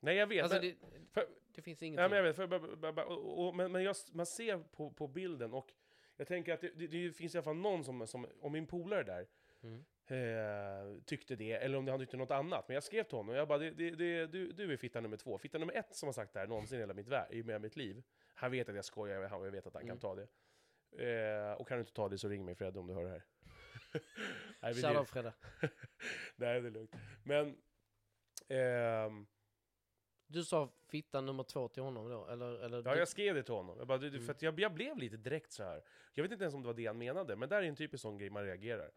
Nej jag vet, Alltså men, det, för, det finns ja, ingenting. men, jag vet för, och, och, men, men jag, man ser på, på bilden och jag tänker att det, det, det finns i alla fall någon som, som om min polare där, Mm. Eh, tyckte det, eller om han tyckte något annat. Men jag skrev till honom, och jag bara, det, det, det, du, du är fitta nummer två. Fitta nummer ett som har sagt det här någonsin i hela mitt, vär, i mitt liv. Han vet att jag skojar, och jag vet att han Mm. kan ta det. Eh, och kan du inte ta det så ring mig Fred om du hör det här. Nej, Shoutout Fredde. Nej, det är lugnt. Men... ehm, Du sa fitta nummer två till honom då? Eller, eller ja, du, jag skrev det till honom. Jag, bara, du, Mm. för jag, jag blev lite direkt så här. Jag vet inte ens om det var det han menade, men där är en typisk sån grej man reagerar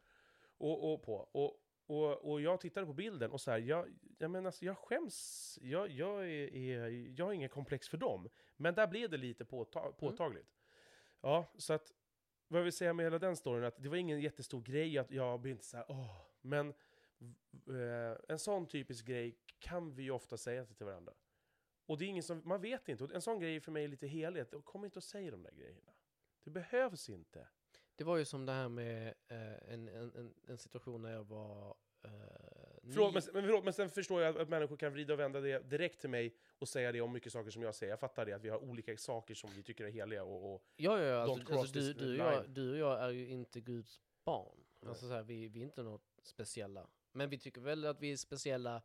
och, och på. Och, och, och jag tittade på bilden och så här, jag, jag menar, alltså, jag skäms. Jag, jag, är, är, jag har ingen komplex för dem. Men där blev det lite påta påtagligt. Ja, så att vad jag vill säga med hela den storyn, att det var ingen jättestor grej, att jag blev inte så här, åh, men eh, en sån typisk grej kan vi ju ofta säga till varandra. Och det är ingen som, man vet inte, och en sån grej är för mig lite heligt, och kom inte och säg de där grejerna. Det behövs inte. Det var ju som det här med eh, en, en, en, situation när jag var... Eh, Förlåt, men, men, förlåt, men sen förstår jag att människor kan vrida och vända det direkt till mig och säga det om mycket saker som jag säger. Jag fattar det, att vi har olika saker som vi tycker är heliga och, och Ja, ja, ja alltså, alltså du, du, och jag, du och jag är ju inte Guds barn. Nej. Alltså så här, vi, vi är inte något speciella. Men vi tycker väl att vi är speciella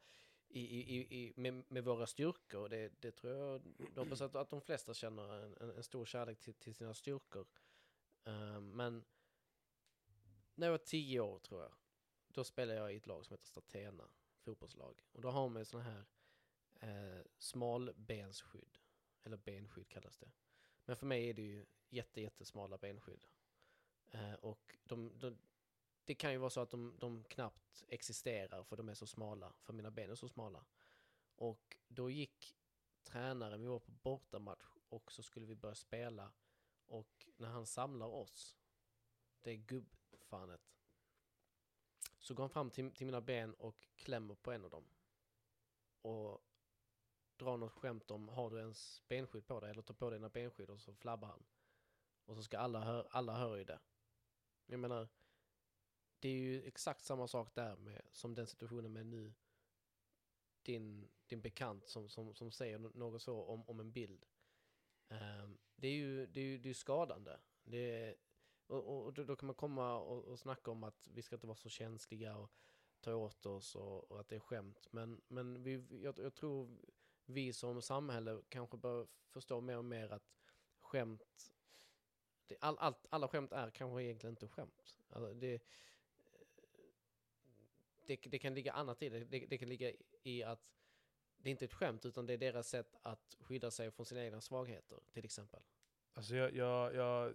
i, i, i, i, med, med våra styrkor. Det, det tror jag, jag hoppas att, att de flesta känner en, en, en stor kärlek till, till sina styrkor. Eh, men när jag var tio år tror jag, då spelade jag i ett lag som heter Statena, fotbollslag. Och då har man såna här eh, smalbensskydd, eller benskydd kallas det. Men för mig är det ju jätte, jättesmala benskydd. Eh, och de, de, det kan ju vara så att de, de knappt existerar för de är så smala, för mina ben är så smala. Och då gick tränaren, vi var på bortamatch och så skulle vi börja spela. Och när han samlar oss, det är gubbfanet, så går han fram till, till mina ben och klämmer på en av dem. Och drar något skämt om, har du ens benskydd på dig? Eller ta på dig dina benskydd och så flabbar han. Och så ska alla, hör, alla hör ju det. Jag menar, det är ju exakt samma sak där med, som den situationen med nu. Din, din bekant som, som, som säger något så om, om en bild. Ehm, det är ju det är, ju- det är skadande. Det är, och och då, då kan man komma och, och snacka om att vi ska inte vara så känsliga och ta åt oss och, och att det är skämt. Men, men vi, jag, jag tror vi som samhälle kanske bör förstå mer och mer att skämt, det, all, allt, alla skämt är kanske egentligen inte skämt. Alltså det, det, det kan ligga annat i det. det. Det kan ligga i att det inte är ett skämt utan det är deras sätt att skydda sig från sina egna svagheter till exempel. Alltså jag, jag, jag,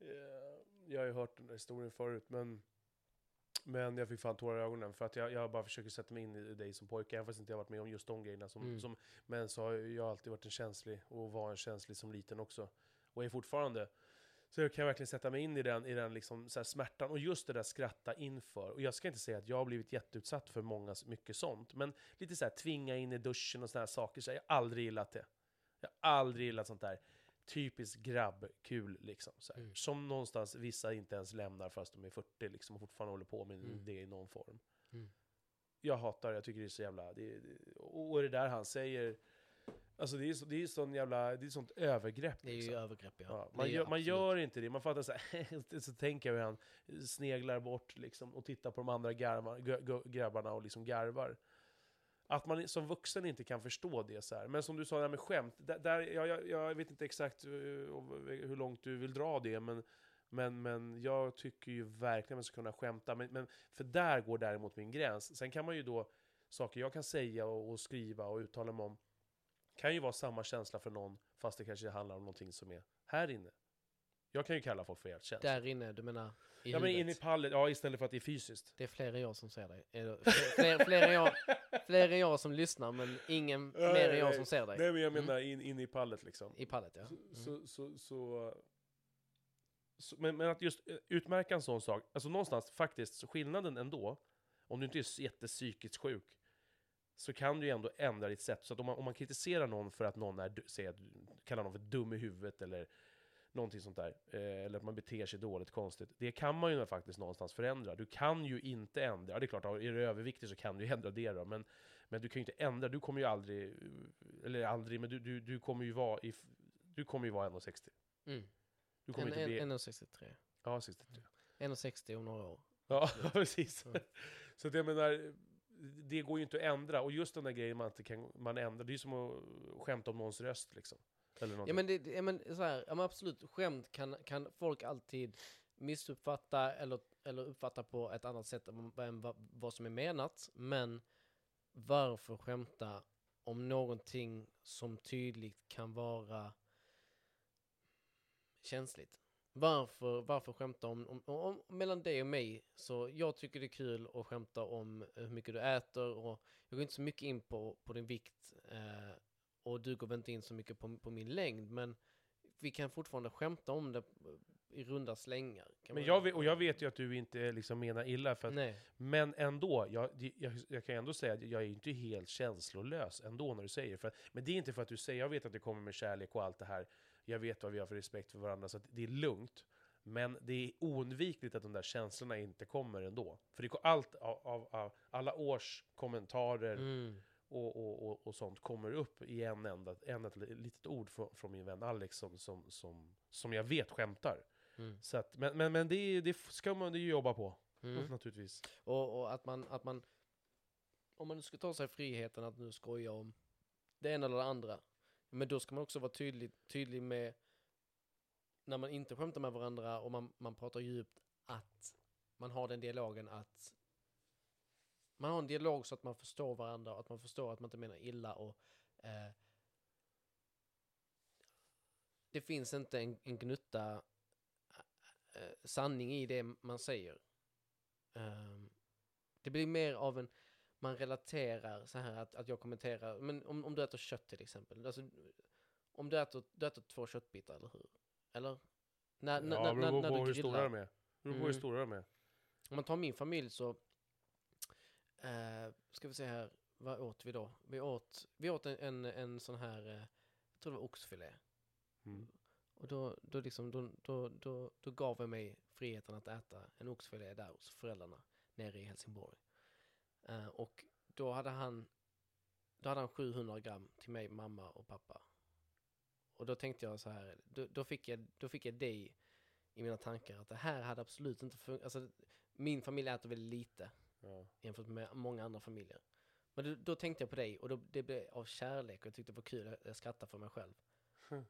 eh, jag har ju hört den där historien förut, men, men jag fick fan tårar i ögonen för att jag, jag bara försöker sätta mig in i dig som pojke, även fast inte jag har varit med om just de grejerna. Som, Mm. som, men så har jag alltid varit en känslig, och var en känslig som liten också. Och är fortfarande. Så jag kan verkligen sätta mig in i den, i den liksom så här smärtan och just det där skratta inför. Och jag ska inte säga att jag har blivit jätteutsatt för många, mycket sånt, men lite så här tvinga in i duschen och sådana här saker, så jag har aldrig gillat det. Jag har aldrig gillat sånt där typiskt grabbkul liksom. Så här. Mm. Som någonstans vissa inte ens lämnar fast de är 40 liksom och fortfarande håller på med Mm. det i någon form. Mm. Jag hatar det, jag tycker det är så jävla... Det, och det där han säger, alltså det är, så, det är sån jävla, det är sånt övergrepp. Det är ju liksom. övergrepp ja. Ja, man, gör, man gör inte det, man fattar så här, så tänker jag hur han sneglar bort liksom, och tittar på de andra garvar, gra- gra- grabbarna och liksom garvar. Att man som vuxen inte kan förstå det så här. Men som du sa, det här med skämt, där, där, jag, jag, jag vet inte exakt eh, hur långt du vill dra det, men, men, men jag tycker ju verkligen att man ska kunna skämta. Men, men, för där går däremot min gräns. Sen kan man ju då, saker jag kan säga och, och skriva och uttala mig om, kan ju vara samma känsla för någon, fast det kanske handlar om någonting som är här inne. Jag kan ju kalla folk för helt känsla. Där inne, du menar i Ja men huvudet. in i pallet, ja istället för att det är fysiskt. Det är fler än jag som ser dig. Fler, fler, än jag, fler än jag som lyssnar, men ingen Nej, mer än jag nej. som ser dig. Nej men jag Mm. menar in, in i pallet liksom. I pallet, ja. Mm. så, så, så, så men, men att just eh, utmärka en sån sak, alltså någonstans faktiskt, så skillnaden ändå, om du inte är jättepsykiskt sjuk, så kan du ju ändå ändra ditt sätt. Så att om man, om man kritiserar någon för att någon är, säger att, kallar någon för dum i huvudet eller någonting sånt där, eh, eller att man beter sig dåligt, konstigt, det kan man ju faktiskt någonstans förändra. Du kan ju inte ändra, ja, det är klart, är du överviktig så kan du ju ändra det då, men, men du kan ju inte ändra, du kommer ju aldrig, eller aldrig, men du, du, du kommer ju vara i, du kommer ju vara 1,60. Mm. Du kommer En- inte bli... en- 1,63. Ja, 63. 1,60 om några år. Ja, precis. Ja. Så att jag menar, det går ju inte att ändra. Och just den där grejen man inte kan man ändra, det är ju som att skämta om någons röst liksom. Eller Ja men, det, ja, men, så här, ja, men absolut, skämt kan, kan folk alltid missuppfatta eller, eller uppfatta på ett annat sätt än än vad, vad som är menat. Men varför skämta om någonting som tydligt kan vara känsligt? Varför, varför skämta om, om, om, mellan dig och mig? Så jag tycker det är kul att skämta om hur mycket du äter och jag går inte så mycket in på, på din vikt eh, och du går väl inte in så mycket på, på min längd, men vi kan fortfarande skämta om det i runda slängar. Men jag vet, och jag vet ju att du inte liksom menar illa, för att, men ändå, jag, jag, jag kan ändå säga att jag är inte helt känslolös ändå när du säger det. Men det är inte för att du säger, jag vet att det kommer med kärlek och allt det här, jag vet vad vi har för respekt för varandra, så att det är lugnt. Men det är oundvikligt att de där känslorna inte kommer ändå. För det, allt av, av, av alla års kommentarer mm. och, och, och, och sånt kommer upp i en enda, en ett litet ord från, från min vän Alex som, som, som, som jag vet skämtar. Mm. Så att, men, men, men det, det ska man ju jobba på, Mm. naturligtvis. Och, och att, man, att man, om man nu ska ta sig friheten att nu skoja om det ena eller det andra, men då ska man också vara tydlig, tydlig med när man inte skämtar med varandra och man, man pratar djupt att man har den dialogen att man har en dialog så att man förstår varandra och att man förstår att man inte menar illa och eh, det finns inte en, en gnutta eh, sanning i det man säger. Eh, det blir mer av en, man relaterar så här att, att jag kommenterar, men om, om du äter kött till exempel, alltså, om du äter, du äter två köttbitar, eller hur? Eller? När, ja, när, beror på hur stora de är. Beror på hur stora de är. Om man tar min familj så, eh, ska vi se här, vad åt vi då? Vi åt, vi åt en, en, en sån här, eh, jag tror det var oxfilé. Mm. Och då, då, liksom, då, då, då, då gav jag mig friheten att äta en oxfilé där hos föräldrarna nere i Helsingborg. Eh, och då hade han då hade han 700 gram till mig, mamma och pappa. Och då tänkte jag så här, då, då, fick, jag, då fick jag det i, mina tankar att det här hade absolut inte funkat. Alltså, min familj äter väldigt lite Ja. jämfört med många andra familjer. Men då, då tänkte jag på dig och då, det blev av kärlek och jag tyckte det var kul, jag- skrattade för mig själv.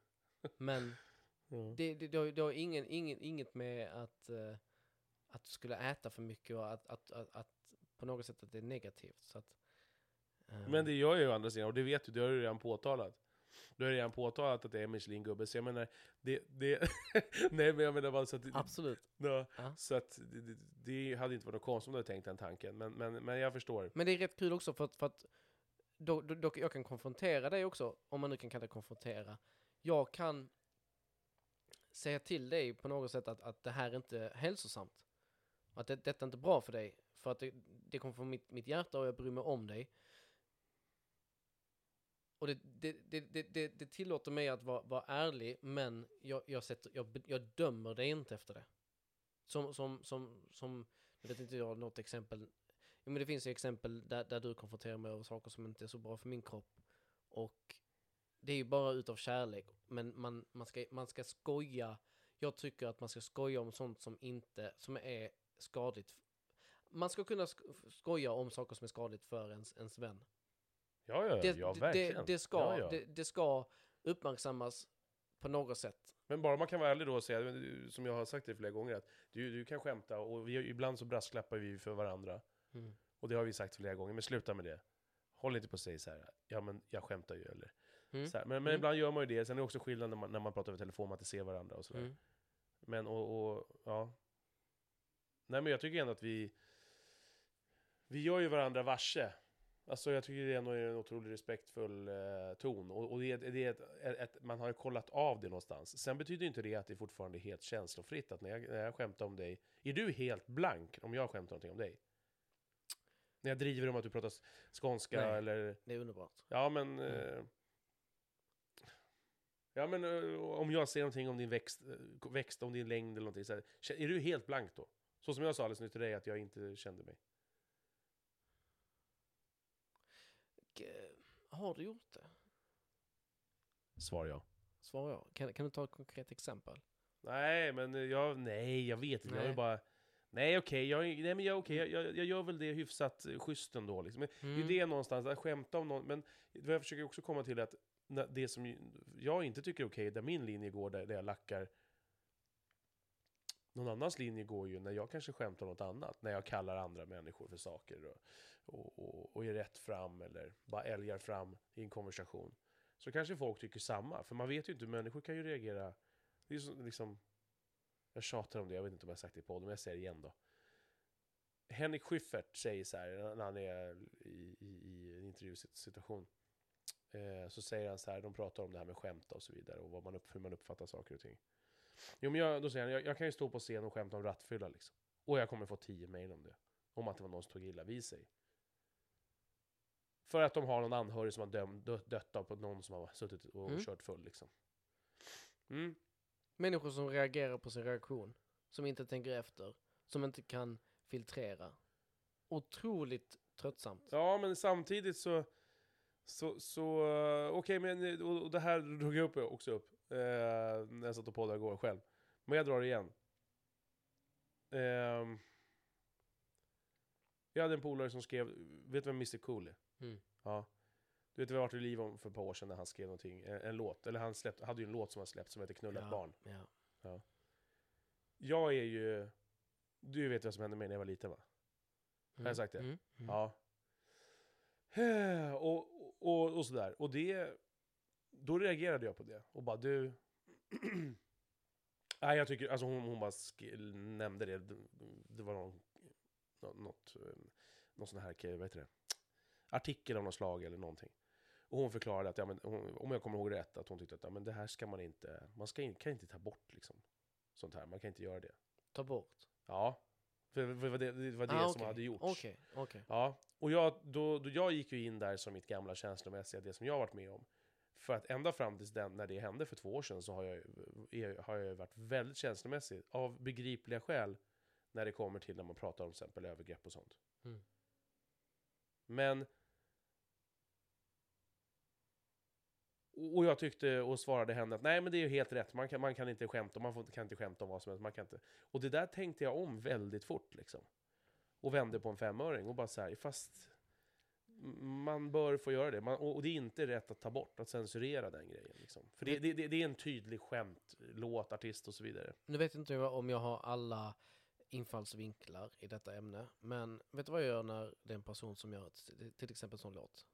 Men Ja. det, det, det, har, det har ingen, ingen, inget med att, eh, att du skulle äta för mycket och att, att, att, att på något sätt att det är negativt. Så att, eh, Men det gör jag ju å andra sidan, och det vet du, det har du redan påtalat. Du har redan påtalat att det är Michelin-gubbe, så jag menar, det... det nej men jag menar bara så att... Absolut. ja, Ja. så att det, det, det hade inte varit något konstigt om du hade tänkt den tanken, men, men, men jag förstår. Men det är rätt kul också för att, för att då, då, då, jag kan konfrontera dig också, om man nu kan kalla det konfrontera. Jag kan säga till dig på något sätt att, att det här är inte hälsosamt. Att det, detta är inte bra för dig. För att det, det kommer från mitt, mitt hjärta och jag bryr mig om dig. Och det, det, det, det, det, det tillåter mig att vara, vara ärlig, men jag, jag, sätter, jag, jag dömer dig inte efter det. Som, som, som, som, jag vet inte jag har något exempel. Jo, men det finns ju exempel där, där du konfronterar mig över saker som inte är så bra för min kropp. Och det är ju bara utav kärlek, men man, man, ska, man ska skoja. Jag tycker att man ska skoja om sånt som inte, som är skadligt. Man ska kunna sk- skoja om saker som är skadligt för ens, ens vän. Ja, ja, Det, ja verkligen. det, det, ska, ja, ja. Det, det ska uppmärksammas på något sätt. Men bara man kan vara ärlig då och säga, som jag har sagt det flera gånger, att du, du kan skämta och vi, ibland så brasklappar vi för varandra. Mm. Och det har vi sagt flera gånger, men sluta med det. Håll inte på att säga så här, ja men jag skämtar ju eller Mm. så här. Men, men Mm. ibland gör man ju det, sen är det också skillnad när man, när man pratar över telefon, man inte ser varandra och sådär. Mm. Men och, och, ja. Nej men jag tycker ändå att vi, vi gör ju varandra varse. Alltså jag tycker det är en otroligt respektfull eh, ton. Och, och det det är ett, ett, ett, man har ju kollat av det någonstans. Sen betyder inte det att det fortfarande är helt känslofritt. Att när jag, när jag skämtar om dig, är du helt blank om jag skämtar någonting om dig? När jag driver om att du pratar skånska Nej. eller... Det är underbart. Ja men... Mm. Eh, ja men eh, om jag säger någonting om din växt, eh, växt om din längd eller någonting så här, Är du helt blank då? Så som jag sa alldeles nyss till dig att jag inte kände mig. Och, eh, har du gjort det? Svar ja. Svarar jag. Kan, kan du ta ett konkret exempel? Nej men jag, nej jag vet inte. Jag vill bara... Nej okej, jag, nej, men jag, okej, jag, jag, jag gör väl det hyfsat eh, schysst ändå. Liksom. Men Det är Mm. det någonstans, att skämta om någon. Men vad jag försöker också komma till är att när- det som jag inte tycker är okej, där min linje går, där, där jag lackar. Någon annans linje går ju när jag kanske skämtar om något annat. När jag kallar andra människor för saker och, och, och, och är rätt fram eller bara älgar fram i en konversation. Så kanske folk tycker samma, för man vet ju inte, människor kan ju reagera. Det är så, liksom, jag tjatar om det, jag vet inte om jag har sagt det i podden, men jag säger det igen då. Henrik Schyffert säger så här, när han är i, i, i en intervjusituation. Eh, så säger han så här, de pratar om det här med skämta och så vidare, och vad man upp, hur man uppfattar saker och ting. Jo men jag, då säger han, jag, jag kan ju stå på scen och skämta om rattfylla liksom. Och jag kommer få tio mejl om det. Om att det var någon som tog illa vid sig. För att de har någon anhörig som har döm, dö, dött av på någon som har suttit och Mm. kört full liksom. Mm. Människor som reagerar på sin reaktion. Som inte tänker efter. Som inte kan filtrera. Otroligt tröttsamt. Ja, men samtidigt så... Så, så eh, okej, men eh, och, och det här drog jag upp också upp. Eh, när jag satt och poddade igår själv. Men jag drar igen. Ehm, jag hade en polare som skrev, vet du vem Mr Cool är? Mm. Ja. Du vet, vi har varit i liv om för ett par år sedan när han skrev någonting, en, en låt, eller han släppte, hade ju en låt som han släppt som heter Knulla Ja, barn. Ja. Jag är ju, du vet vad som hände mig när jag var liten va? Mm. jag sagt det? Mm. Mm. Ja. Och, och, och sådär. Och det... Då reagerade jag på det. Och bara du... Nej, jag tycker... Alltså hon, hon bara nämnde det. Det- var någon... nå- Något... eh, Någon sån här... Vad heter det? Artikel av något slag eller någonting. Och hon förklarade att, ja, men, hon, om jag kommer ihåg rätt, att hon tyckte att ja, men det här ska man inte... Man ska in, kan inte ta bort liksom. Sånt här. Man kan inte göra det. Ta bort. Ja. För, för var det, det, var det Ah, som okej. hade gjorts. Okej, okej. Ja, och jag, då, då jag gick ju in där som mitt gamla känslomässiga, det som jag varit med om. För att ända fram tills den, när det hände för två år sedan så har jag, är, har jag varit väldigt känslomässig, av begripliga skäl, när det kommer till när man pratar om till exempel övergrepp och sånt. Mm. Men... Och jag tyckte och svarade henne att nej men det är ju helt rätt, man kan, man kan inte skämta, man får, kan inte skämta om vad som helst, man kan inte. Och det där tänkte jag om väldigt fort liksom. Och vände på en femöring och bara så här, fast man bör få göra det. Man, och det är inte rätt att ta bort, att censurera den grejen. Liksom. För det, det, det, det är en tydlig skämt, låt, artist och så vidare. Nu vet inte jag om jag har alla infallsvinklar i detta ämne. Men vet du vad jag gör när det är en person som gör till exempel en sån låt?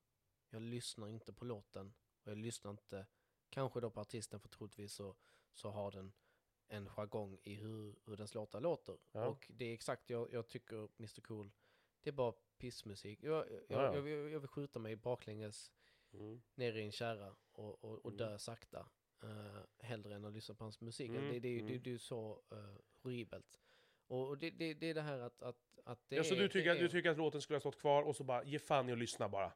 Jag lyssnar inte på låten och jag lyssnar inte, kanske då på artisten för troligtvis så, så har den en jargong i hur, hur dens låtar låter. Ja. Och det är exakt, jag, jag tycker Mr Cool, det är bara pissmusik. Jag, jag, Ja, ja. jag, jag, jag vill skjuta mig baklänges Mm. ner i en kärra och, och, och Mm. dö sakta. uh, hellre än att lyssna på hans musik. Mm, det, det, det, mm. det, är ju så uh, horribelt. Och det, det, det är det här att, att, att det Ja, så är... du tycker, att, du är, tycker att låten skulle ha stått kvar och så bara ge fan i att lyssna bara?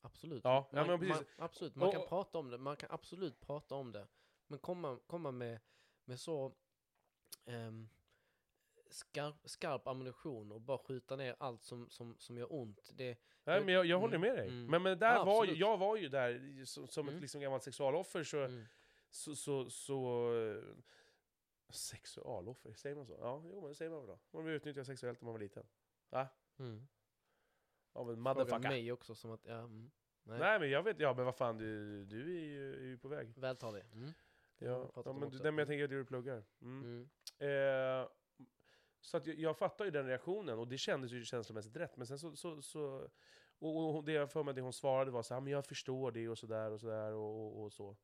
Absolut. Ja, ja, man, men precis. Man, absolut, man Och- kan prata om det. Man kan absolut prata om det. Men komma, komma med, med så ehm, skarp, skarp ammunition och bara skjuta ner allt som, som, som gör ont. Det, Nej, Jag- men jag, jag håller mm, med dig. mm. Men, men där Ja, var ju, jag var ju där som, som ett Mm. liksom gammalt sexualoffer så, mm, så, så, så Sexualoffer, säger man så? Ja, jo men det säger man väl då. Man blev utnyttjad sexuellt när man var liten. mm. Av en Fråga motherfucker. mig också som att, ja, mm, nej, Nej men jag vet, ja men vad fan du, du är ju, är ju på väg. vältalig. Mm. Det Ja, ja men, nej, men jag tänker att du pluggar. Mm. Eh, så att jag, jag fattar ju den reaktionen och det kändes ju känslomässigt rätt. Men sen så, så, så och, och det jag för mig det hon svarade var så här, men jag förstår det och sådär och sådär och, och, och så.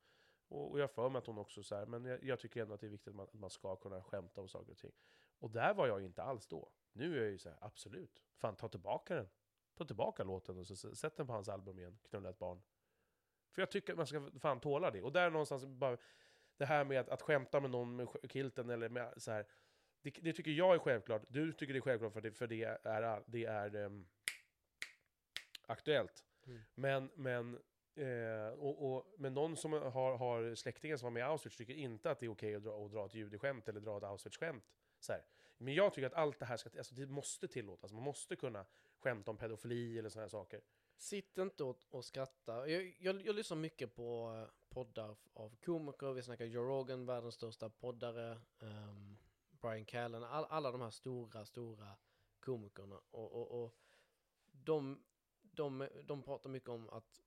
Och, och jag för mig att hon också så här, men jag, jag tycker ändå att det är viktigt att man, att man ska kunna skämta om saker och ting. Och där var jag ju inte alls då. Nu är jag ju så här, absolut. Fan, ta tillbaka den. Ta tillbaka låten och så sätt den på hans album igen, Knulla ett barn. För jag tycker att man ska fan tåla det. Och där någonstans bara, det här med att, att skämta med någon med kilten eller med så här. Det, det tycker jag är självklart. Du tycker det är självklart för det, för det är, det är ehm, aktuellt. Mm. Men, men, eh, och, och, men någon som har, har släktingar som var med i Auschwitz tycker inte att det är okej att, dra, att dra ett judeskämt eller dra ett Auschwitz-skämt. Så här. Men jag tycker att allt det här ska, alltså det måste tillåtas. Man måste kunna skämta om pedofili eller sådana här saker. Sitt inte och, och skratta. Jag, jag, jag lyssnar mycket på eh, poddar av komiker. Vi snackar Joe Rogan, världens största poddare. ehm, Brian Callen, all, alla de här stora, stora komikerna. Och, och, och de, de, de pratar mycket om att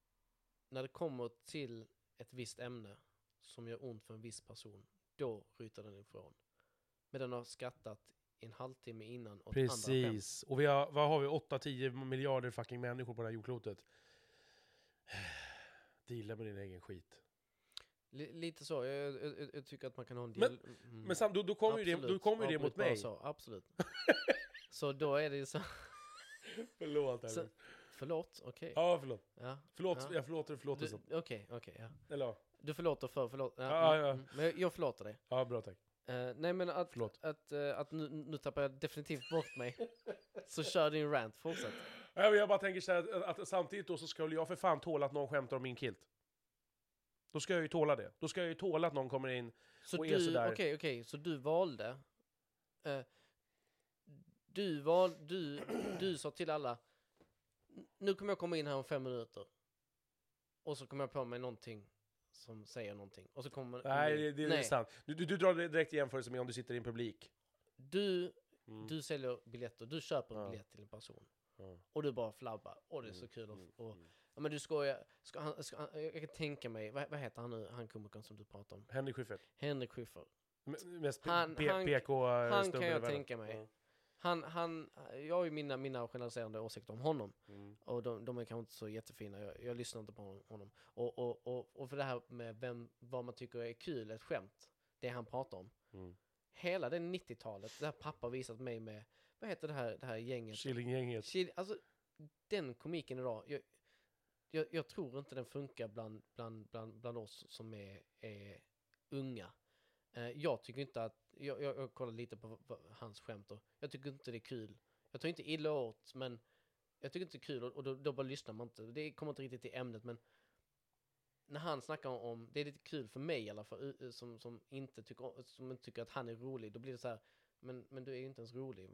när det kommer till ett visst ämne som gör ont för en viss person, då ryter den ifrån. Men den har skrattat i en halvtimme innan åt. Precis. Och vi har, vad har vi? 8-10 miljarder fucking människor på det här jordklotet. Deala med din egen skit. Li- Lite så, jag, jag, jag- tycker att man kan ha en Men- del... mm. Men sam, då, då kommer ju det, då kommer det mot mig. Så, absolut. så då är det ju så, Förlåt. Så- förlåt, okej. Ja, förlåt. Ja. Förlåt, Ja. jag förlåter förlåtelsen. Okej, okej, ja. Eller ja. Du förlåter för, förlåt. Ja, Ja, mm, ja. mm. Men jag, jag förlåter dig. Ja, bra tack. Eh, nej men att, Förlåt. att, eh, att nu, nu tappar jag definitivt bort mig. så kör din rant, fortsätt. Ja, men Jag bara tänker så här, att, att samtidigt då så skulle jag för fan tåla att någon skämtar om min kilt. Då ska jag ju tåla det. Då ska jag ju tåla att någon kommer in. Så Och är du, okej, sådär. okej, så du valde. eh, du val, du, du sa till alla, nu kommer jag komma in här om fem minuter. Och så kommer jag på mig någonting som säger någonting. Och så kommer... Nej, det, det är Nej. sant. Du, du, du drar direkt jämförelse med om du sitter i en publik. Du, Mm. du säljer biljetter, du köper en Ja. biljett till en person. Ja. Och du bara flabbar. Och det är så Mm, kul. mm, att och, mm. Ja, men du skojar. Ska han, ska han, jag kan tänka mig, vad, vad heter han nu, han komikern som du pratar om? Henrik Schyffert. Henrik Schyffert. M- Mest Han- P- han- PK han kan jag tänka mig. Ja. Han, han, jag har ju mina, mina generaliserande åsikter om honom. Mm. Och de, de är kanske inte så jättefina. Jag, jag lyssnar inte på honom. Och, och, och, och för det här med vem, vad man tycker är kul, ett skämt. Det han pratar om. Mm. Hela det 90-talet, det har pappa visat mig med, vad heter det här, det här gänget? Killinggänget. Alltså den komiken idag, jag, jag, jag tror inte den funkar bland, bland, bland, bland oss som är, är unga. Eh, jag tycker inte att, jag, jag, jag kollar lite på hans skämt och jag tycker inte det är kul. Jag tar inte illa åt, men jag tycker inte det är kul och, då, då bara lyssnar man inte. Det kommer inte riktigt till ämnet, men när han snackar om, det är lite kul för mig i alla fall, som, som, inte tycker, om- som inte tycker att han är rolig, då blir det så här, men, men du är ju inte ens rolig.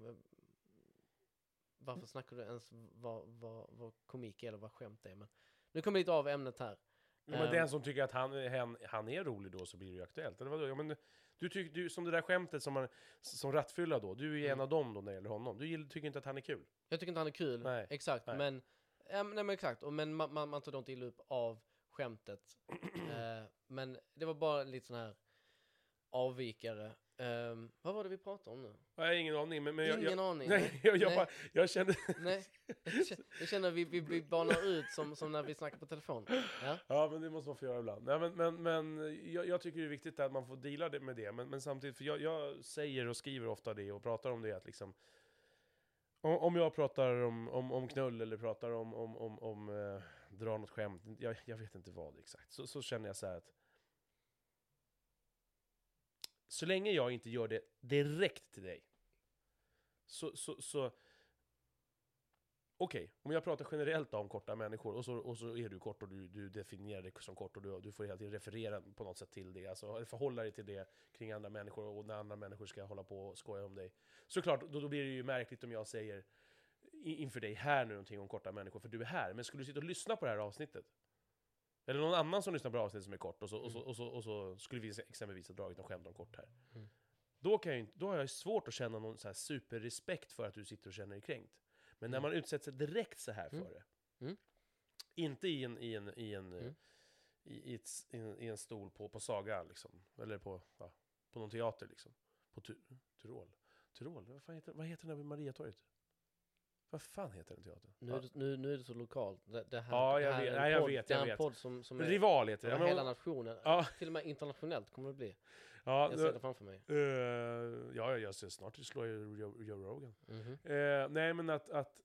Varför snackar du ens vad, vad, vad komik är eller vad skämt är? Men nu kommer vi lite av ämnet här. Ja, men Ehm. den som tycker att han, han, han är rolig då så blir det ju aktuellt. Eller vadå? Ja, men du tycker, du, som det där skämtet som, man, som rattfylla då, du är ju en Mm. av dem då när det gäller honom. Du gill- tycker inte att han är kul. Jag tycker inte han är kul, Nej, exakt, nej. men, ja, nej, men exakt, och, men man, man, man tar inte illa upp av skämtet. Eh, men det var bara lite sån här avvikare. Ehm, vad var det vi pratade om nu? Jag har ingen aning. Men, men jag, Ingen jag, aning. Nej, jag, jag, Nej. bara, jag kände... Nej, jag känner, vi, vi, vi banar ut som, som när vi snackar på telefon. Ja? Ja, men det måste man få göra ibland. Nej, men men, men jag, jag tycker det är viktigt att man får deala det med det. Men, men samtidigt, för jag, jag säger och skriver ofta det och pratar om det att liksom... Om, om jag pratar om, om, om knull eller pratar om, om, om, om eh, dra något skämt, jag, jag vet inte vad exakt, så, så känner jag så här att så länge jag inte gör det direkt till dig, så, så, så Okej, om jag pratar generellt om korta människor, och så, och så är du kort och du, du definierar dig som kort och du, du får hela tiden referera på något sätt till det, alltså förhålla dig till det kring andra människor och när andra människor ska hålla på och skoja om dig. Såklart, då, då blir det ju märkligt om jag säger inför dig här nu någonting om korta människor, för du är här. Men skulle du sitta och lyssna på det här avsnittet, eller någon annan som lyssnar på avsnittet som är kort, och så, och så, och så, och så skulle vi exempelvis ha dragit någon skämt om kort här. Mm. Då, kan jag, då har jag svårt att känna någon så här superrespekt för att du sitter och känner dig kränkt. Men när Mm. man utsätter sig direkt så här Mm. för det, Mm. inte i en, i en, i en, Mm. i, ett, i, en, i en stol på, på Saga, liksom. eller på, ja, på någon teater, liksom. på Tyrol. Tyrol, vad, fan heter, vad heter den där vid Mariatorget? Vad fan heter den teatern? Nu, är det, nu, nu är det så lokalt. Det, det här, Ja, det jag här vet, är en nej, jag podd, vet, det är jag en vet. podd som, som är Rival heter den. Ja, hela nationen. Ja, Till och med internationellt kommer det bli. ja, Jag ser det framför mig. eh, ja, jag ser snart slår jag Joe, Joe Rogan. Mhm. Eh, nej, men att, att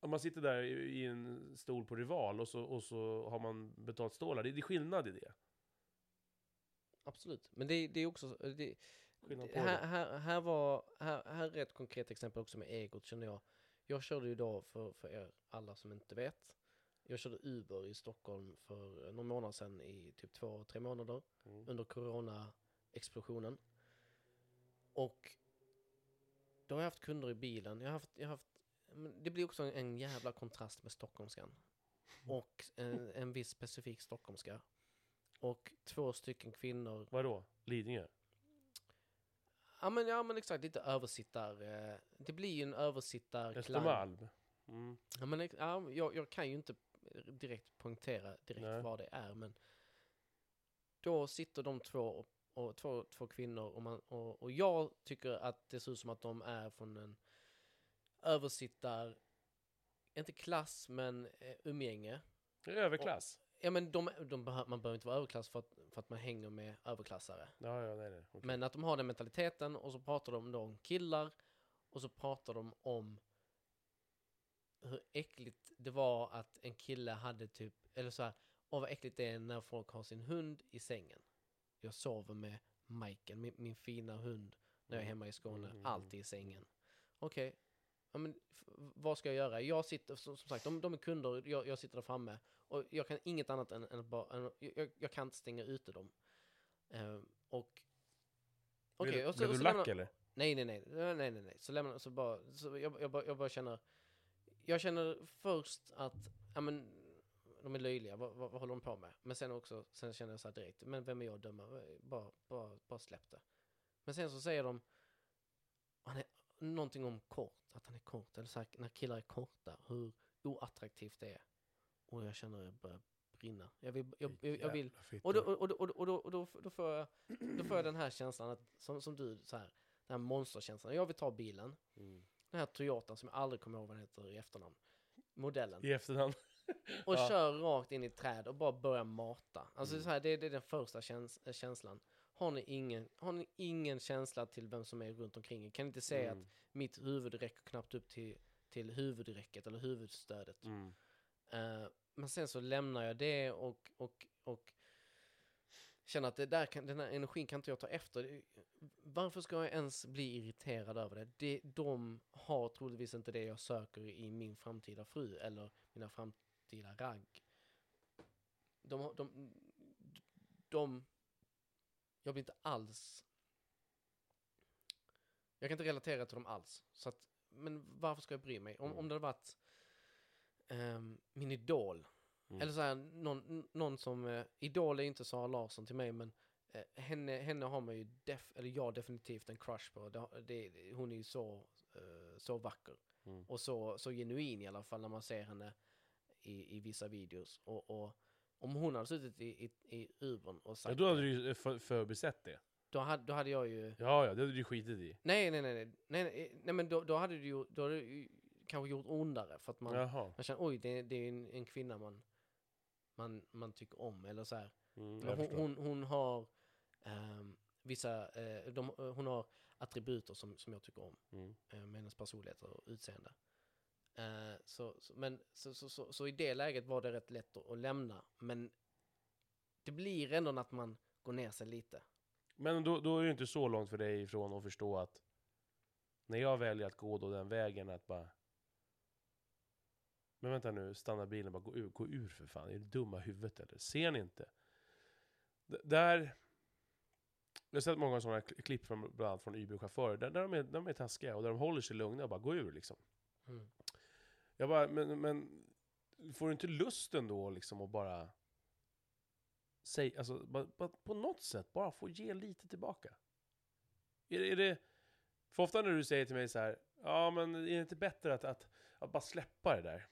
om man sitter där i, i en stol på Rival och så, och så har man betalt stålar, det, det är skillnad i det. Absolut. Men det, det är också... Det, Skillnad på här, det. här, här, var, här, här är ett konkret exempel också med egot känner jag. Jag körde ju då, för, för er alla som inte vet, jag körde Uber i Stockholm för någon månad sedan i typ två, tre månader Mm. under corona-explosionen. Och då har jag haft kunder i bilen. Jag har haft, jag har haft det blir också en, en jävla kontrast med stockholmskan. Och en, en viss specifik stockholmska. Och två stycken kvinnor Vadå? Lidingö? Ja men, ja men exakt, lite översittar... Eh, det blir ju en översittarklang. Östermalm? Mm. Ja, men, ja, jag, jag kan ju inte direkt poängtera direkt Nej. vad det är, men då sitter de två och, och två, två kvinnor och, man, och, och jag tycker att det ser ut som att de är från en översittar, inte klass, men eh, umgänge. Överklass? Ja men de, de behö, man behöver inte vara överklass för att, för att man hänger med överklassare. Ja, ja, nej, nej. okej. Men att de har den mentaliteten och så pratar de då om killar och så pratar de om hur äckligt det var att en kille hade typ, eller så här, åh vad äckligt det är när folk har sin hund i sängen. Jag sover med Majken, min, min fina hund, när jag är hemma i Skåne, Mm. alltid i sängen. Okej, ja, men vad ska jag göra? Jag sitter, som, som sagt, de, de är kunder, jag, jag sitter där framme och jag kan inget annat än, än bara, än, jag, jag kan inte stänga ute dem. Ehm, och... Okej, Blev- och så, Blev du lack eller? Nej, nej, nej, nej, nej, nej, nej. Så lämnar, så bara, så jag, jag, bara, jag bara känner, jag känner först att, ja men, de är löjliga, vad, vad, vad håller de på med? Men sen också, sen känner jag så här direkt, men vem är jag att döma? Bara, bara, bara släpp det. Men sen så säger de, han är, någonting om kort, att han är kort, eller så här, när killar är korta, hur oattraktivt det är. Och jag känner att jag börjar brinna. Jag vill, jag, jag, jag vill, och då, och, och, och, och, då, och då, då, får jag, då får jag den här känslan, att, som, som du, så här, den här monsterkänslan. Jag vill ta bilen, Mm. den här Toyotan som jag aldrig kommer ihåg vad den heter i efternamn, modellen, I efterhand. och ja. kör rakt in i ett träd och bara börjar mata. Alltså Mm. så här, det, det är den första käns känslan. Har ni, ingen, har ni ingen känsla till vem som är runt omkring? Kan ni inte säga att Mm. mitt huvud räcker knappt upp till, till huvudräcket eller huvudstödet? Mm. Eh, men sen så lämnar jag det och, och, och känner att det där kan, den här energin kan inte jag ta efter. Varför ska jag ens bli irriterad över det? det? De har troligtvis inte det jag söker i min framtida fru eller mina framtida ragg. De, har- de, de, jag blir inte alls, jag kan inte relatera till dem alls. Så att, men varför ska jag bry mig? Om, Mm. om det hade varit ehm, min idol. Mm. Eller så här, någon, någon som, eh, idol är inte Sara Larsson till mig, men eh, henne, henne har man ju, def, eller jag definitivt en crush på. Det, det, hon är ju så, eh, så vacker. Mm. Och så, så genuin i alla fall när man ser henne i, i vissa videos. Och, och om hon hade suttit i, i, i Ubern och Ja, sagt då hade du ju för, förbisett det. då, hade, då hade jag ju... Ja, ja, det hade du skitit i. Nej, nej, nej, nej, nej, nej, nej men då, då hade du ju, då hade du ju kanske gjort ondare för att man, Jaha. man känner oj, det, det är en, en kvinna man, man, man tycker om eller så här. Mm, Men hon, hon, hon har ehm, vissa, eh, de, hon har attributer som, som jag tycker om Mm. eh, med hennes personlighet och utseende. Eh, så, så, men, så, så, så, i det läget var det rätt lätt att, att lämna. Men det blir ändå att man går ner sig lite. Men då, då är det inte så långt för dig ifrån att förstå att när jag väljer att gå då den vägen att bara Men vänta nu, stanna bilen bara gå ur, gå ur för fan, är du dumma huvudet eller? Ser ni inte? D- där Jag har sett många sådana kli- klipp från, bland annat från Uber-chaufförer, där, där de, är, de är taskiga och där de håller sig lugna och bara gå ur liksom Mm. Jag bara, men, men får du inte lusten då liksom att bara säga, alltså bara, bara på något sätt bara få ge lite tillbaka? Är, det- är det, för ofta när du säger till mig så här, ja men är det inte bättre att, att, att bara släppa det där?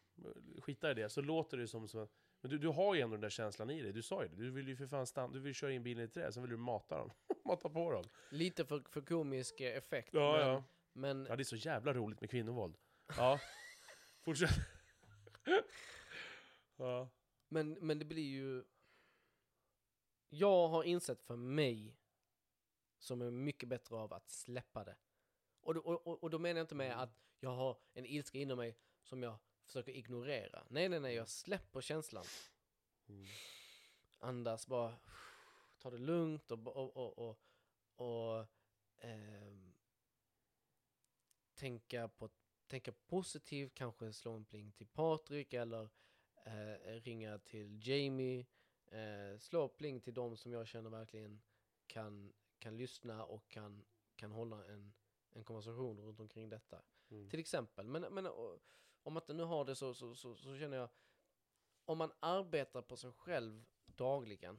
Skita i det, så låter det som, som att- men du, du har ju ändå den där känslan i dig, du sa ju det, du vill ju för fan stanna, du vill köra in bilen i träd, sen vill du mata dem, mata på dem. Lite för, för komisk effekt. Ja, men, ja. men Ja, det är så jävla roligt med kvinnovåld. Ja, fortsätt. ja. Men, men det blir ju... Jag har insett för mig som är mycket bättre av att släppa det. Och då, och, och, då menar jag inte med Mm. att jag har en ilska inom mig som jag försöker ignorera. Nej, nej, nej, jag släpper känslan. Mm. Andas bara, ta det lugnt och, och, och, och, och ehm, tänka, på, tänka positivt, kanske slå en pling till Patrik eller eh, ringa till Jamie, eh, slå pling till de som jag känner verkligen kan, kan lyssna och kan, kan hålla en, en konversation runt omkring detta. Mm. Till exempel, men, men och, om man inte nu har det så, så, så, så känner jag, om man arbetar på sig själv dagligen,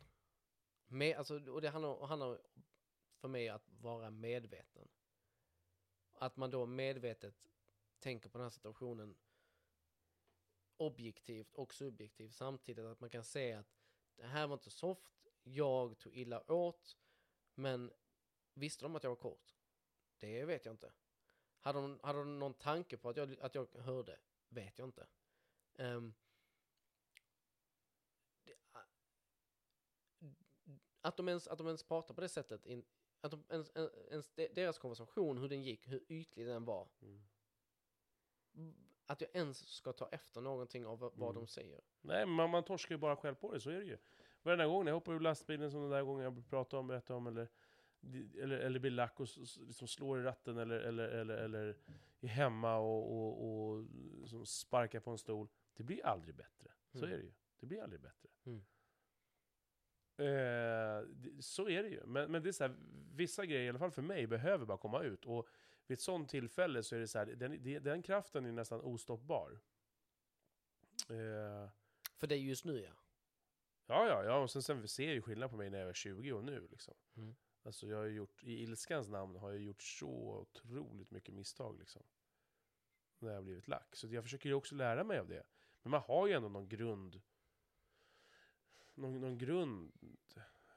med, alltså, och det handlar, handlar för mig att vara medveten. Att man då medvetet tänker på den här situationen objektivt och subjektivt samtidigt. Att man kan se att det här var inte soft, jag tog illa åt, men visste de att jag var kort? Det vet jag inte. Hade de, hade de någon tanke på att jag, att jag hörde? Vet jag inte. Um, det, att, de ens, att de ens pratar på det sättet, in, att de, ens, ens, deras konversation, hur den gick, hur ytlig den var, Mm att jag ens ska ta efter någonting av vad, Mm. de säger. Nej, men man, torskar ju bara själv på det, så är det ju. Varenda gång jag hoppar ur lastbilen, som den där gången jag pratade om, berättade om, eller, eller, eller blir lack och liksom slår i ratten, eller, eller, eller, eller är hemma och, och, och liksom sparkar på en stol. Det blir aldrig bättre. Så Mm. är det ju. Det blir aldrig bättre. Mm. Eh, så är det ju. Men, men det är så här, vissa grejer, i alla fall för mig, behöver bara komma ut. Och vid ett sånt tillfälle så är det så här, den, den kraften är nästan ostoppbar. Eh, För det är just nu ja. Ja, ja, ja. Och sen, sen ser jag ju skillnad på mig när jag var 20 och nu liksom. Mm. Alltså jag har gjort, i ilskans namn har jag gjort så otroligt mycket misstag liksom. När jag har blivit lack. Så jag försöker ju också lära mig av det. Men man har ju ändå någon grund, någon, någon grund,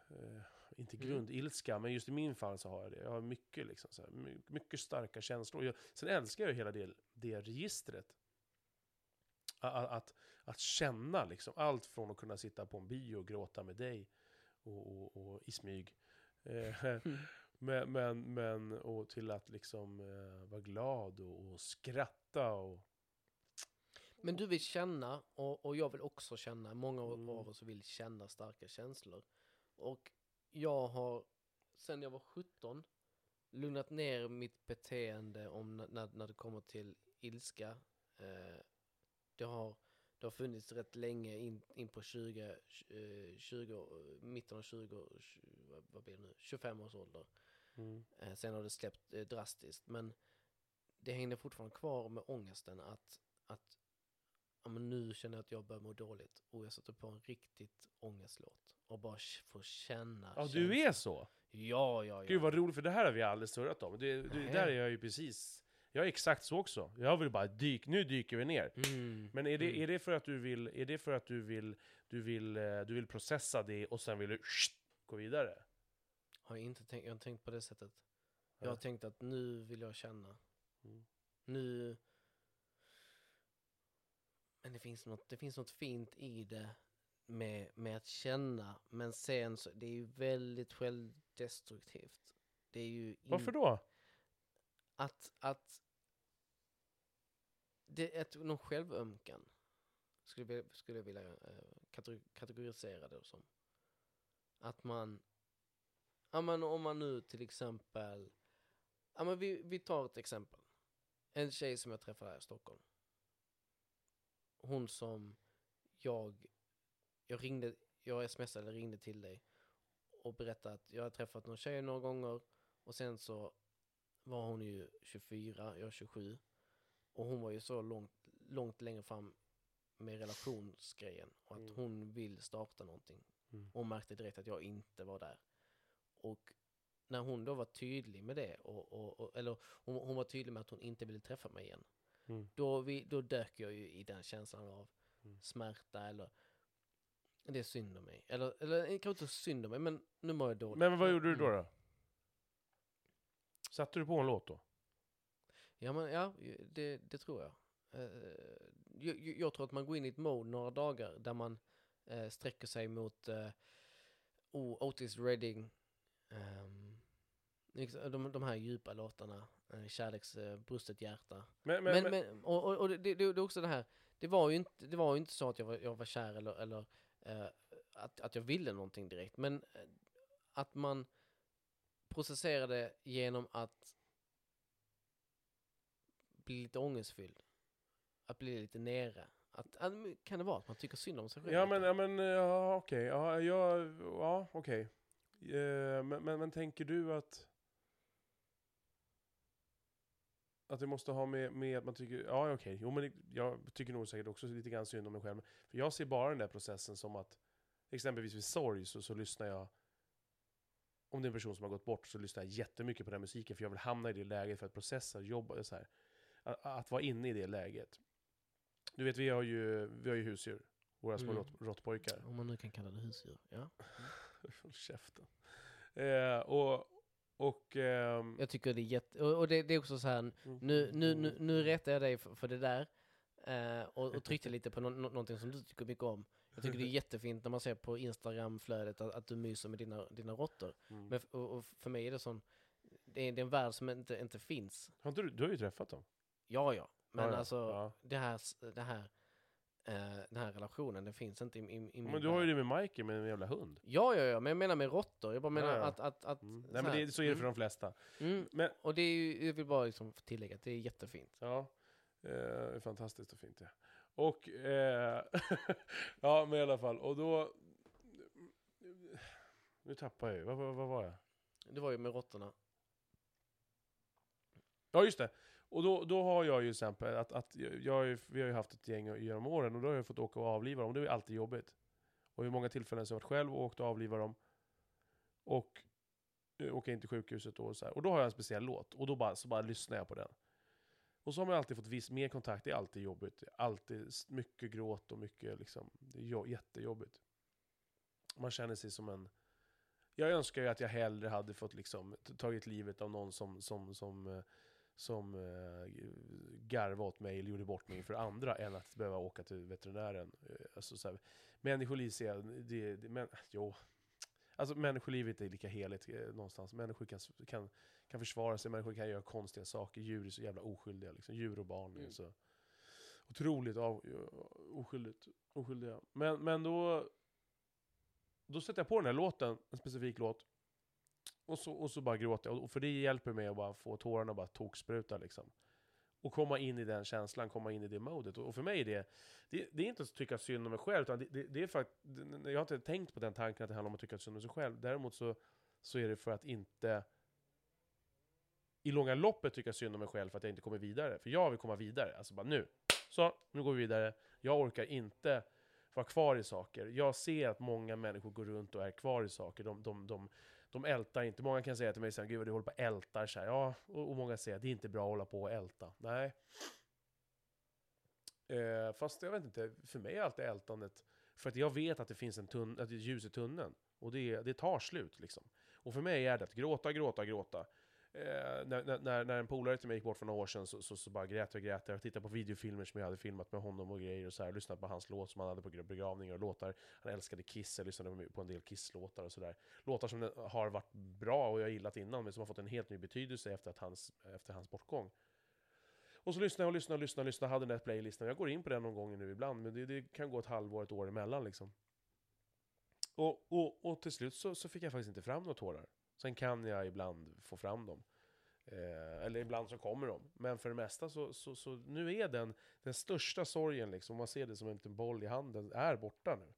eh, inte Mm. grundilska, men just i min fall så har jag det. Jag har mycket liksom, så här, my- mycket starka känslor. Jag, sen älskar jag hela det, det registret. A- a- Att, att känna liksom, allt från att kunna sitta på en bio och gråta med dig och, och, och i smyg. Eh, Mm. men, men, men och till att liksom eh, vara glad och, och skratta och... Men du vill känna, och, och jag vill också känna, många av Mm. av oss vill känna starka känslor. Och jag har, sen jag var 17, lugnat ner mitt beteende om när, när det kommer till ilska. Eh, det, har, det har funnits rätt länge in, in på 20, eh, 20, mitten av 20, 20 vad- vad blir det nu, 25 års ålder. Mm. Eh, sen har det släppt eh, drastiskt. Men det hängde fortfarande kvar med ångesten att, att ja, men nu känner jag att jag börjar må dåligt. Och jag sätter på en riktigt ångestlåt. Och bara får känna Ja, du är känslan. så? Ja, ja, ja. Gud vad roligt, för det här har vi aldrig surrat om. Det, det, där är jag ju precis... Jag är exakt så också. Jag vill bara dyk, nu dyker vi ner. Mm. Men är det, Mm. är det för att du vill, är det för att du vill, du vill, eh, du vill processa det och sen vill du gå vidare? Har jag inte tänkt, jag har tänkt på det sättet. Jag har tänkt att nu vill jag känna. Mm. Nu... Men det finns något, det finns något fint i det med, med att känna. Men sen så, det är ju väldigt självdestruktivt. Det är ju... in- Varför då? Att, att... Det är ett, någon självömkan. Skulle, skulle jag vilja kategori- kategorisera det som. Att man... Ja men om man nu till exempel, ja men vi, vi tar ett exempel. En tjej som jag träffade här i Stockholm. Hon som jag, jag ringde, jag smsade eller ringde till dig och berättade att jag har träffat någon tjej några gånger och sen så var hon ju 24, jag är 27 och hon var ju så långt, långt längre fram med relationsgrejen och att Mm. hon vill starta någonting. Mm. Och märkte direkt att jag inte var där. Och när hon då var tydlig med det, och, och, och, eller hon, hon var tydlig med att hon inte ville träffa mig igen, Mm. då, vi, då dök jag ju i den känslan av Mm. smärta eller det är synd om mig. Eller, eller kanske inte synd om mig, men nu mår jag dåligt. Men vad gjorde du då? Mm. då? Satte du på en låt då? Ja, men ja, det, det tror jag. Eh, jag. jag. Jag tror att man går in i ett mode några dagar där man eh, sträcker sig mot uh, Otis Redding, ehm, liksom, de, de här djupa låtarna, uh, Kärleks, uh, brustet hjärta. Men, Men, men, men, och, och, och det, det, det är också det här, det var ju inte, det var inte så att jag var, jag var kär eller, eller eh, att, att jag ville någonting direkt, men eh, att man processerade genom att bli lite ångestfylld. Att bli lite nere. Att, kan det vara att man tycker synd om sig själv? ja men, ja men, ja okej, ja, ja, ja okej. Eh, men, men, men tänker du att att det måste ha med, med att man tycker, ja okej, jo men jag tycker nog säkert också lite grann synd om mig själv. För jag ser bara den där processen som att, exempelvis vid sorg så, så lyssnar jag, om det är en person som har gått bort så lyssnar jag jättemycket på den musiken för jag vill hamna i det läget för att processa, jobba så här. Att, att vara inne i det läget. Du vet, vi har ju, vi har ju husdjur, våra små Mm. rått, råttpojkar. Om man nu kan kalla det husdjur. Ja. Håll käften. Eh, och, och... ehm, Jag tycker det är jätte... Och, och det, det är också så här, nu, nu, nu, nu retar jag dig för, för det där. Eh, och, och tryckte lite på no, no, någonting som du tycker mycket om. Jag tycker det är jättefint när man ser på Instagram-flödet att, att du myser med dina, dina råttor. Mm. Men f- och, och för mig är det sån, det är, det är en värld som inte, inte finns. Har inte du, du har ju träffat dem. Ja, ja. Men Ja, ja. alltså, Ja. det här, s- det här, eh, den här relationen, den finns inte i, i, i min Men du har ju det med Michael med en jävla hund. Ja, ja, ja, men jag menar med råttor. Jag bara menar Ja, ja. att... att, att Mm. så Nej men här. det, så är det för Mm. de flesta. Mm. Men, Och det är ju, jag vill bara liksom tillägga att det är jättefint. ja. Eh, det är fantastiskt och fint ja. Och, eh, ja men i alla fall, och då... Nu tappar jag ju, vad, vad, vad var jag? Det var ju med råttorna. Ja just det. Och då, då har jag ju till exempel att, att jag, jag, vi har ju haft ett gäng genom åren och då har jag fått åka och avliva dem. Det är alltid jobbigt. Och vid många tillfällen så har jag varit själv och åkt och avliva dem. Och åka in till sjukhuset då och så här. Och då har jag en speciell låt. Och då bara, så bara lyssnar jag på den. Och så har man alltid fått viss mer kontakt. Det är alltid jobbigt. Det är alltid mycket gråt och mycket liksom. Det är jättejobbigt. Man känner sig som en... Jag önskar ju att jag hellre hade fått liksom tagit livet av någon som, som, som eh, som eh, garvade åt mig eller gjorde bort mig för andra än att behöva åka till veterinären. Eh, Alltså, så här, människoliv ser jag, det, det, men, jo. Alltså människolivet är lika heligt eh, någonstans. Människor kan, kan, kan försvara sig, människor kan göra konstiga saker. Djur är så jävla oskyldiga. Liksom. Djur och barn är Mm. så otroligt av, oskyldigt, oskyldiga. Men, men då, då sätter jag på den här låten, en specifik låt. Och så, och så bara gråter jag. Och för det hjälper mig att bara få tårarna att bara tokspruta liksom. Och komma in i den känslan, komma in i det modet. Och för mig är det, det, det är inte att tycka synd om mig själv, utan det, det, det är faktiskt, jag har inte tänkt på den tanken att det handlar om att tycka synd om sig själv. Däremot så, så är det för att inte i långa loppet tycka synd om mig själv för att jag inte kommer vidare. För jag vill komma vidare. Alltså bara nu. Så, nu går vi vidare. Jag orkar inte vara kvar i saker. Jag ser att många människor går runt och är kvar i saker. De, de, de, de ältar inte. Många kan säga till mig så här, gud vad du håller på och ältar så här. Ja, och, och många säger att det är inte bra att hålla på och älta. Nej. Eh, fast jag vet inte, för mig är alltid ältandet, för att jag vet att det finns en tunn, att det är ljus i tunneln. Och det, det tar slut liksom. Och för mig är det att gråta, gråta, gråta. Eh, när, när- när, en polare till mig gick bort för några år sedan så, så, så bara grät jag och grät. Jag tittade på videofilmer som jag hade filmat med honom och grejer och så här. lyssnade på hans låt som han hade på begravningar och låtar. Han älskade Kiss, jag lyssnade på en del Kiss-låtar och sådär. Låtar som har varit bra och jag har gillat innan, men som har fått en helt ny betydelse efter, att hans, efter hans bortgång. Och så lyssnade jag och lyssnade och lyssnade, och lyssnade hade den där playlistan. Jag går in på den någon gång nu ibland, men det, det kan gå ett halvår, ett år emellan liksom. Och, och, och till slut så, så fick jag faktiskt inte fram några tårar. Sen kan jag ibland få fram dem. Eh, eller ibland så kommer de. Men för det mesta så, så, så nu är den, den största sorgen, liksom, om man ser det som en liten boll i handen, är borta nu.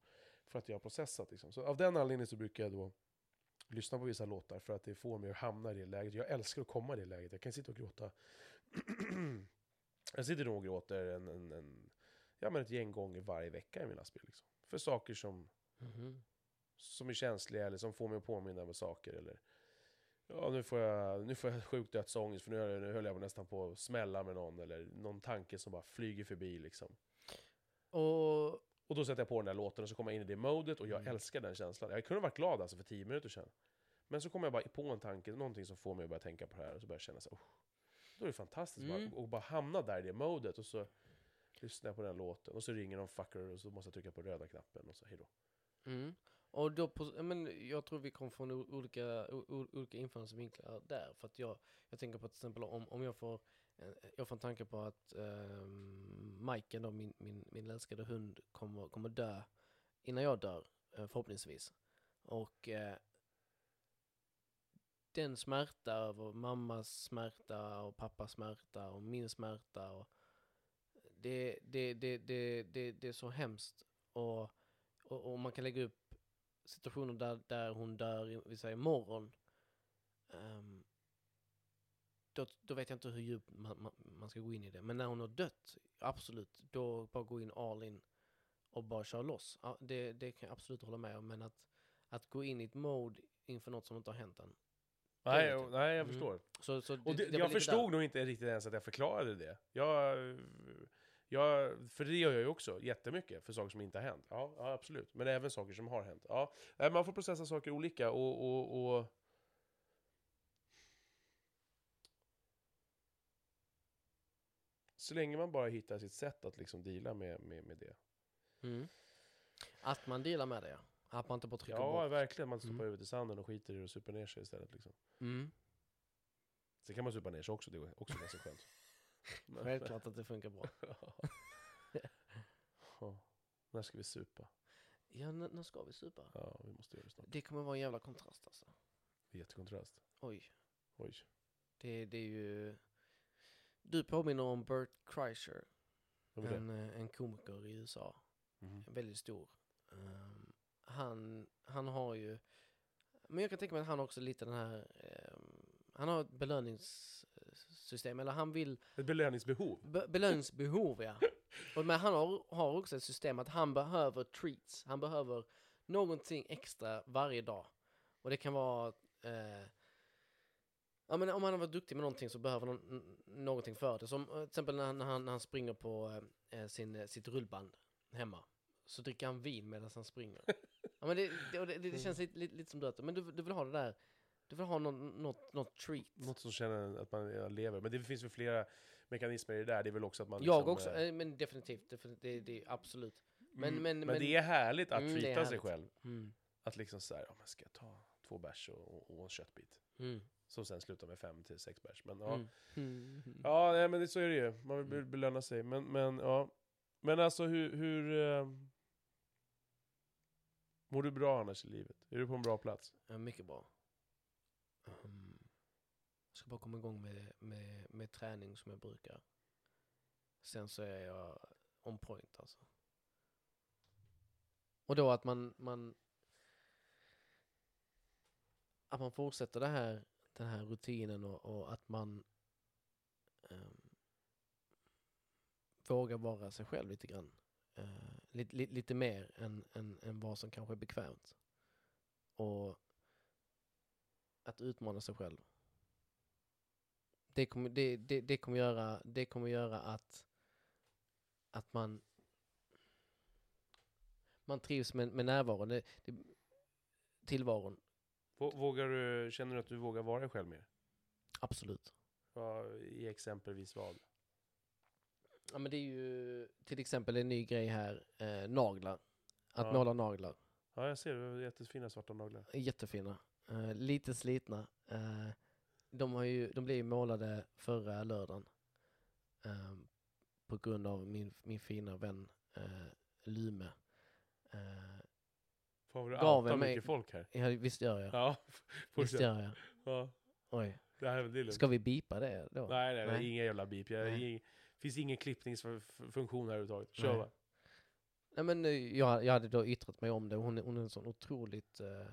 För att jag har processat. Liksom. Så av den anledningen så brukar jag då lyssna på vissa låtar för att det får mig att hamna i det läget. Jag älskar att komma i det läget. Jag kan sitta och gråta. jag sitter nog och gråter en, en, en, ja, men ett gäng gånger varje vecka i mina spel. Liksom. För saker som, Mhm. som är känsliga eller som får mig att påminna om saker. Eller, ja, nu får jag, nu får jag sjuk dödsångest för nu, nu höll jag nästan på att smälla med någon. Eller någon tanke som bara flyger förbi. Liksom. Och Och då sätter jag på den där låten och så kommer jag in i det modet och jag Mm. älskar den känslan. Jag kunde varit glad alltså för 10 minuter sedan. Men så kommer jag bara på en tanke, någonting som får mig att börja tänka på det här och så börjar jag känna så "Oh." Då är det fantastiskt Mm. bara, och bara hamna där i det modet och så lyssnar jag på den låten och så ringer någon fucker och så måste jag trycka på röda knappen och så hejdå. Mm. Och då på, men jag tror vi kommer från olika, olika infallsvinklar där. För att jag, jag tänker på till exempel om, om jag får, eh, jag får en tanke på att eh, Majken då, min, min, min älskade hund, kommer, kommer dö innan jag dör, eh, förhoppningsvis. Och eh, den smärta över mammas smärta och pappas smärta och min smärta och det, det, det, det, det, det är så hemskt. Och, och, och man kan lägga upp situationer där, där hon dör, vi säger imorgon. Um, då, då vet jag inte hur djupt man, man, man ska gå in i det. Men när hon har dött, absolut, då bara gå in all in och bara köra loss. Det, det kan jag absolut hålla med om. Men att, att gå in i ett mode inför något som inte har hänt än. Nej, jag, nej jag Mm. förstår. Så, så Och det, var lite jag förstod där. nog inte riktigt ens att jag förklarade det. Jag, jag, för det gör jag ju också jättemycket för saker som inte har hänt. Ja, ja absolut. Men även saker som har hänt. Ja, nej, man får processa saker olika och... och, och så länge man bara hittar sitt sätt att liksom deala med, med, med det. Mm. Att man dealar med det. Att man inte bara trycker Ja, bort. verkligen. Man stoppar Mm. huvudet i sanden och skiter i det och supar ner sig istället. Liksom. Mm. Sen kan man supa ner sig också, det är också ganska skönt. Självklart att det funkar bra. ja. När ska vi supa? Ja, när ska vi supa? Ja, vi måste göra det snart. Det kommer vara en jävla kontrast alltså. Jättekontrast. Oj. Oj. Det, det är ju... Du påminner om Bert Kreischer, en, eh, en komiker i USA. Mhm. Väldigt stor. Ehm, han, han har ju... Men jag kan tänka mig att han också lite den här... ehm, han har ett belöningssystem, eller han vill... Ett belöningsbehov. Be, belöningsbehov, ja. Och, men han har, har också ett system att han behöver treats. Han behöver någonting extra varje dag. Och det kan vara... Eh, ja, men om han har varit duktig med någonting så behöver han någonting för det. Som eh, till exempel när han, när han, när han springer på eh, sin, eh, sitt rullband hemma. Så dricker han vin medan han springer. ja, men det, det, det, det känns lite, lite, lite som dött. Men du, du vill ha det där... Du vill ha något, något, något treat. Något som känner att man lever. Men det finns väl flera mekanismer i det där. Det är väl också att man jag liksom, också, eh, men definitivt. det, det, absolut. men- mm, men- men men- det är härligt att Mm, treata sig själv. Mm. Att liksom såhär, ja men ska jag ta två bärs och, och, en köttbit? Mm. Som sen slutar med fem till sex bärs. Men ja, Mm. Mm. ja nej, men det, så är det ju. Man vill be- belöna sig. Men, men ja. Men alltså hur... hur eh, mår du bra annars i livet? Är du på en bra plats? Ja, mycket bra. Jag bara komma igång med, med, med träning som jag brukar. Sen så är jag on point alltså. Och då att man, man att man fortsätter det här, den här rutinen och, och att man um, vågar vara sig själv lite grann. Eh, uh, lite, lite, lite mer än, än, än vad som kanske är bekvämt. Och att utmana sig själv. Det kommer, det, det, det kommer, göra, det kommer göra att, att man, man trivs med, med närvaron, det, det, tillvaron. Vå- Vågar du, känner du att du vågar vara dig själv mer? Absolut. Ja, I exempelvis vad? Ja men det är ju till exempel en ny grej här, eh, naglar. Att Ja. måla naglar. Ja, jag ser. Du har jättefina svarta naglar. Jättefina. Eh, lite slitna. Eh, de, har ju, de blev ju målade förra lördagen. Eh, på grund av min, min fina vän eh, Lume. Eh, Fan vad du outar mig- mycket folk här. Ja, visst gör jag. Ja, Visst gör jag. Ja, Oj. det här det är. Ska vi bipa det då? Nej, nej, nej, Nej. inga jävla. Jag, Nej. ing, finns ingen klippningsfunktion här överhuvudtaget. Kör Nej. va. Nej men eh, jag, jag hade då yttrat mig om det. Hon, hon är en sån otroligt eh,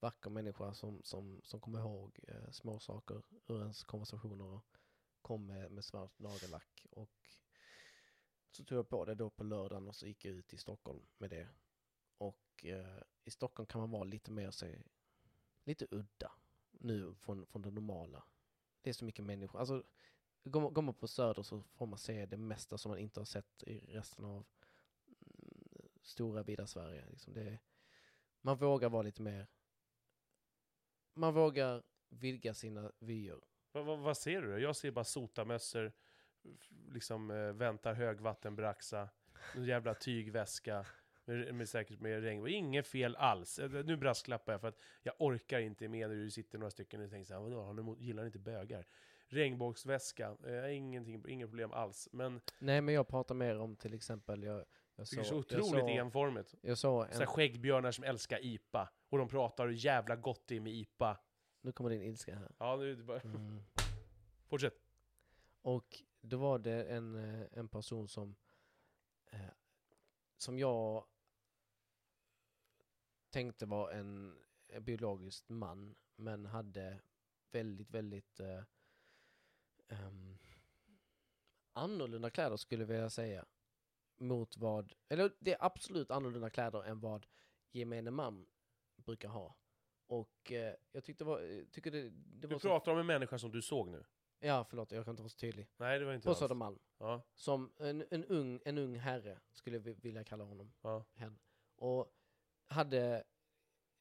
vacker människa som, som, som kommer ihåg eh, små saker ur ens konversationer och kom med, med svart nagellack. Och så tog jag på det då på lördagen och så gick jag ut i Stockholm med det. Och eh, i Stockholm kan man vara lite mer sig, lite udda nu från, från det normala. Det är så mycket människor. Alltså, går man, går man på Söder så får man se det mesta som man inte har sett i resten av mm, stora vida Sverige. Liksom det, man vågar vara lite mer... Man vågar vidga sina vyer. Va, va, vad ser du då? Jag ser bara sotamössor, liksom eh, väntar högvattenbraxa, en jävla tygväska, med, med säkert med regn. Och inget fel alls. Eh, Nu brasklappar jag för att jag orkar inte med när du sitter några stycken och tänker så här, vadå, emot- gillar inte bögar? Regnbågsväska, eh, ingenting, inget problem alls. Men Nej, men jag pratar mer om till exempel, jag, jag det är så såg... otroligt jag såg, enformigt. jag såg Så här en, skäggbjörnar som älskar IPA. Och de pratar hur jävla gott det är med IPA. nu kommer din ilska här. Ja, nu är det bara... Mm. Fortsätt. Och då var det en, eh, en person som, eh, som jag tänkte var en, biologisk man, men hade väldigt, väldigt eh, ehm, annorlunda kläder skulle jag vilja säga. Mot vad, eller det är absolut annorlunda kläder än vad gemene man brukar ha. Och eh, jag tyckte var, eh, tycker det, det var Du så, pratar om en människa som du såg nu. Ja, förlåt, jag kan inte vara så tydlig. Nej, det var inte På alls. Södermalm. Ja, Som en, en, ung, en ung herre, skulle jag vi- vilja kalla honom. ja. Hen. Och hade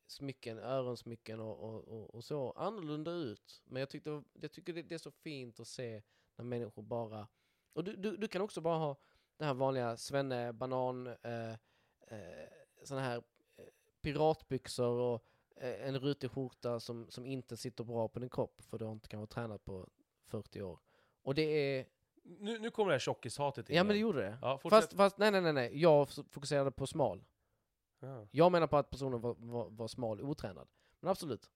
smycken, öronsmycken och, och, och, och så annorlunda ut. Men jag, tyckte, jag tycker det, det är så fint att se när människor bara... Och du, du, du kan också bara ha det här vanliga svenne, banan, eh, eh, såna här piratbyxor och eh, en rutig skjorta som, som inte sitter bra på din kropp för du har inte kanske tränat på 40 år. Och det är... Nu, nu kommer det här tjockishatet in Ja men det gjorde det. Ja. Fast, fast nej, nej, nej, nej. Jag fokuserade på smal. Ja. Jag menar på att personen var, var, var smal, otränad. Men absolut.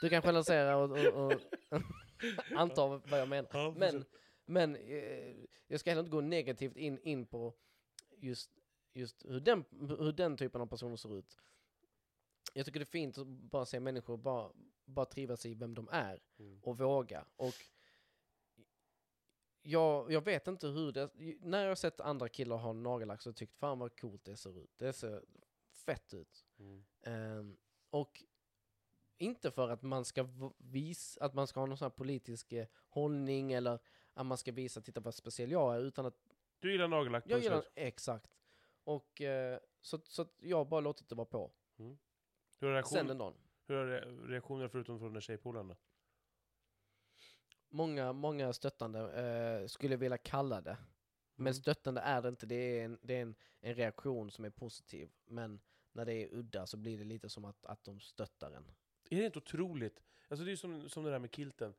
Du kan generalisera och, och, och anta vad jag menar. Ja, Men, men eh, jag ska heller inte gå negativt in, in på just, just hur, den, hur den typen av personer ser ut. Jag tycker det är fint att bara se människor bara, bara trivas i vem de är Mm. och våga. Och jag, jag vet inte hur det... När jag har sett andra killar ha nagellack så jag tyckt fan vad coolt det ser ut. Det ser fett ut. Mm. Ehm, och inte för att man ska visa, att man ska ha någon sån här politisk eh, hållning eller att man ska visa, titta vad speciell jag är, utan att Du gillar nagellack? jag gillar, exakt. Och eh, så, så jag har bara låtit det vara på. Hur har, Sen reaktion, den dagen. hur har re- reaktioner förutom från då? Många, många stöttande eh, skulle vilja kalla det. Men Mm. stöttande är det inte, det är, en, det är en, en reaktion som är positiv. Men när det är udda så blir det lite som att, att de stöttar en. Är det inte otroligt? Alltså det är ju som, som det där med kilten.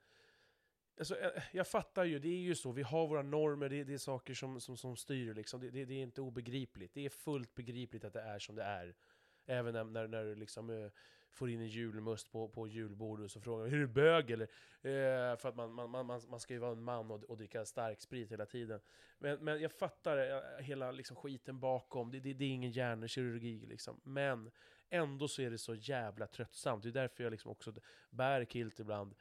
Alltså, jag, jag fattar ju, det är ju så, vi har våra normer, det, det är saker som, som, som styr liksom. Det, det, det är inte obegripligt. Det är fullt begripligt att det är som det är. Även när, när, när du liksom eh, får in en julmust på, på julbordet och så frågar man, är du bög eller? Eh, för att man, man, man, man ska ju vara en man och, och dricka stark sprit hela tiden. Men, men jag fattar jag, hela liksom, skiten bakom, det, det, det är ingen hjärnkirurgi liksom. Men ändå så är det så jävla tröttsamt. Det är därför jag liksom också bär kilt ibland.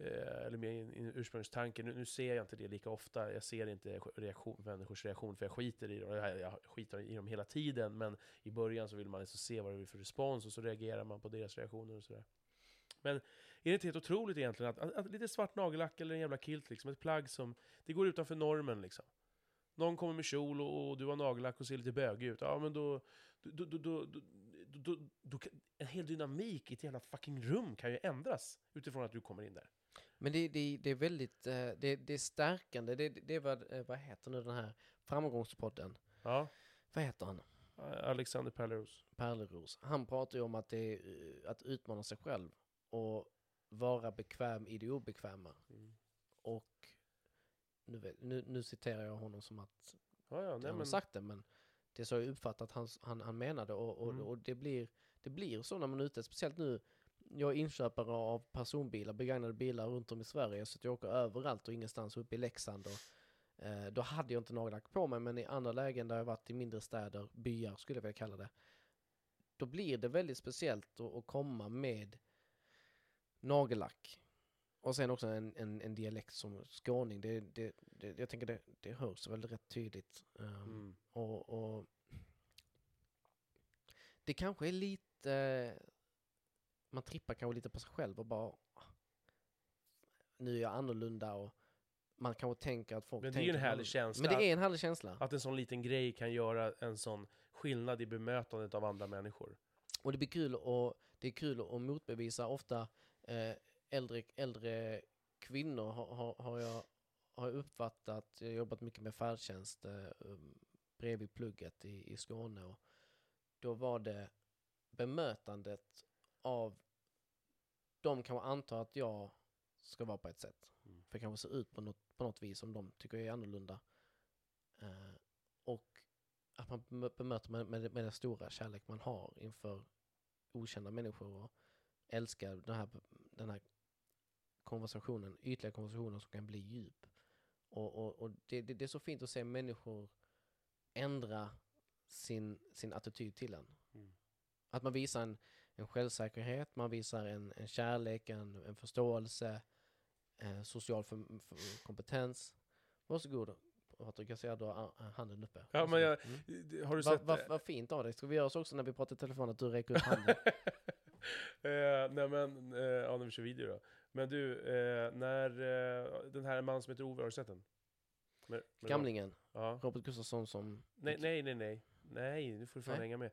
Eh, eller med ursprungstanken. Nu, nu ser jag inte det lika ofta. Jag ser inte reaktion, människors reaktion, för jag skiter i dem. Jag, skiter i dem hela tiden, men i början så vill man liksom se vad det blir för respons, och så reagerar man på deras reaktioner och sådär. Men är det inte helt otroligt egentligen att, att, att lite svart nagellack eller en jävla kilt, liksom, ett plagg som det går utanför normen liksom. Någon kommer med kjol och, och du har nagellack och ser lite bögig ut. Ja, men då... då, då, då, då, då, då, en hel dynamik i ett jävla fucking rum kan ju ändras utifrån att du kommer in där. Men det, det, det är väldigt, eh, det, det är stärkande. Det, det är vad, eh, vad heter nu den här framgångspodden? Ja, Vad heter han? Alexander Pärleros. Pärleros. Han pratar ju om att det är eh, att utmana sig själv och vara bekväm i det obekväma. Mm. Och nu, nu, nu citerar jag honom som att Ja, ja, han nej, har men, sagt det, men det är så jag uppfattat han, han, han menade och, och, Mm. och det, blir, det blir så när man är ute, speciellt nu. Jag är inköpare av personbilar, begagnade bilar runt om i Sverige, så att jag åker överallt och ingenstans uppe i Leksand. Och, eh, då hade jag inte nagellack på mig, men i andra lägen där jag varit i mindre städer, byar skulle jag vilja kalla det, då blir det väldigt speciellt att, att komma med nagellack. Och sen också en, en, en dialekt som skåning. Det, det, det, jag tänker det, det hörs väl rätt tydligt. Um, Mm. och, och det kanske är lite, man trippar kanske lite på sig själv och bara, "Ah, nu är jag annorlunda och man kanske tänker att folk Men det är ju en härlig känsla. Men det är en härlig känsla. Att en sån liten grej kan göra en sån skillnad i bemötandet av andra människor. Och det blir kul och det är kul att motbevisa ofta eh, äldre, äldre kvinnor har, har, har jag har uppfattat, jag har jobbat mycket med färdtjänst eh, um, bredvid plugget i, i Skåne och då var det bemötandet av de kanske antar att jag ska vara på ett sätt. Mm. För jag kanske ser ut på något, på något vis som de tycker är annorlunda. Eh, och att man bemö- bemöter med, med, med den stora kärlek man har inför okända människor och älskar den här, den här konversationen, ytliga konversationen som kan bli djup. Och, och, och det, det, det är så fint att se människor ändra sin, sin attityd till en. Mm. Att man visar en, en självsäkerhet, man visar en, en kärlek, en, en förståelse, eh, social för, för kompetens. Varsågod Patrik, jag ser att du har a- handen uppe. Ja, men jag-. Mm. Har du Vad sett... va, va fint av dig. Ska vi göra så också när vi pratar i telefon att du räcker upp handen? eh, nej men, eh, ja när vi kör video då. Men du, eh, när eh, den här mannen som heter Ove, har du sett den? Med, med Gamlingen, Ja. Robert Gustafsson som... Nej, nej, nej, nej. Nej, nu får du fan Nej. hänga med.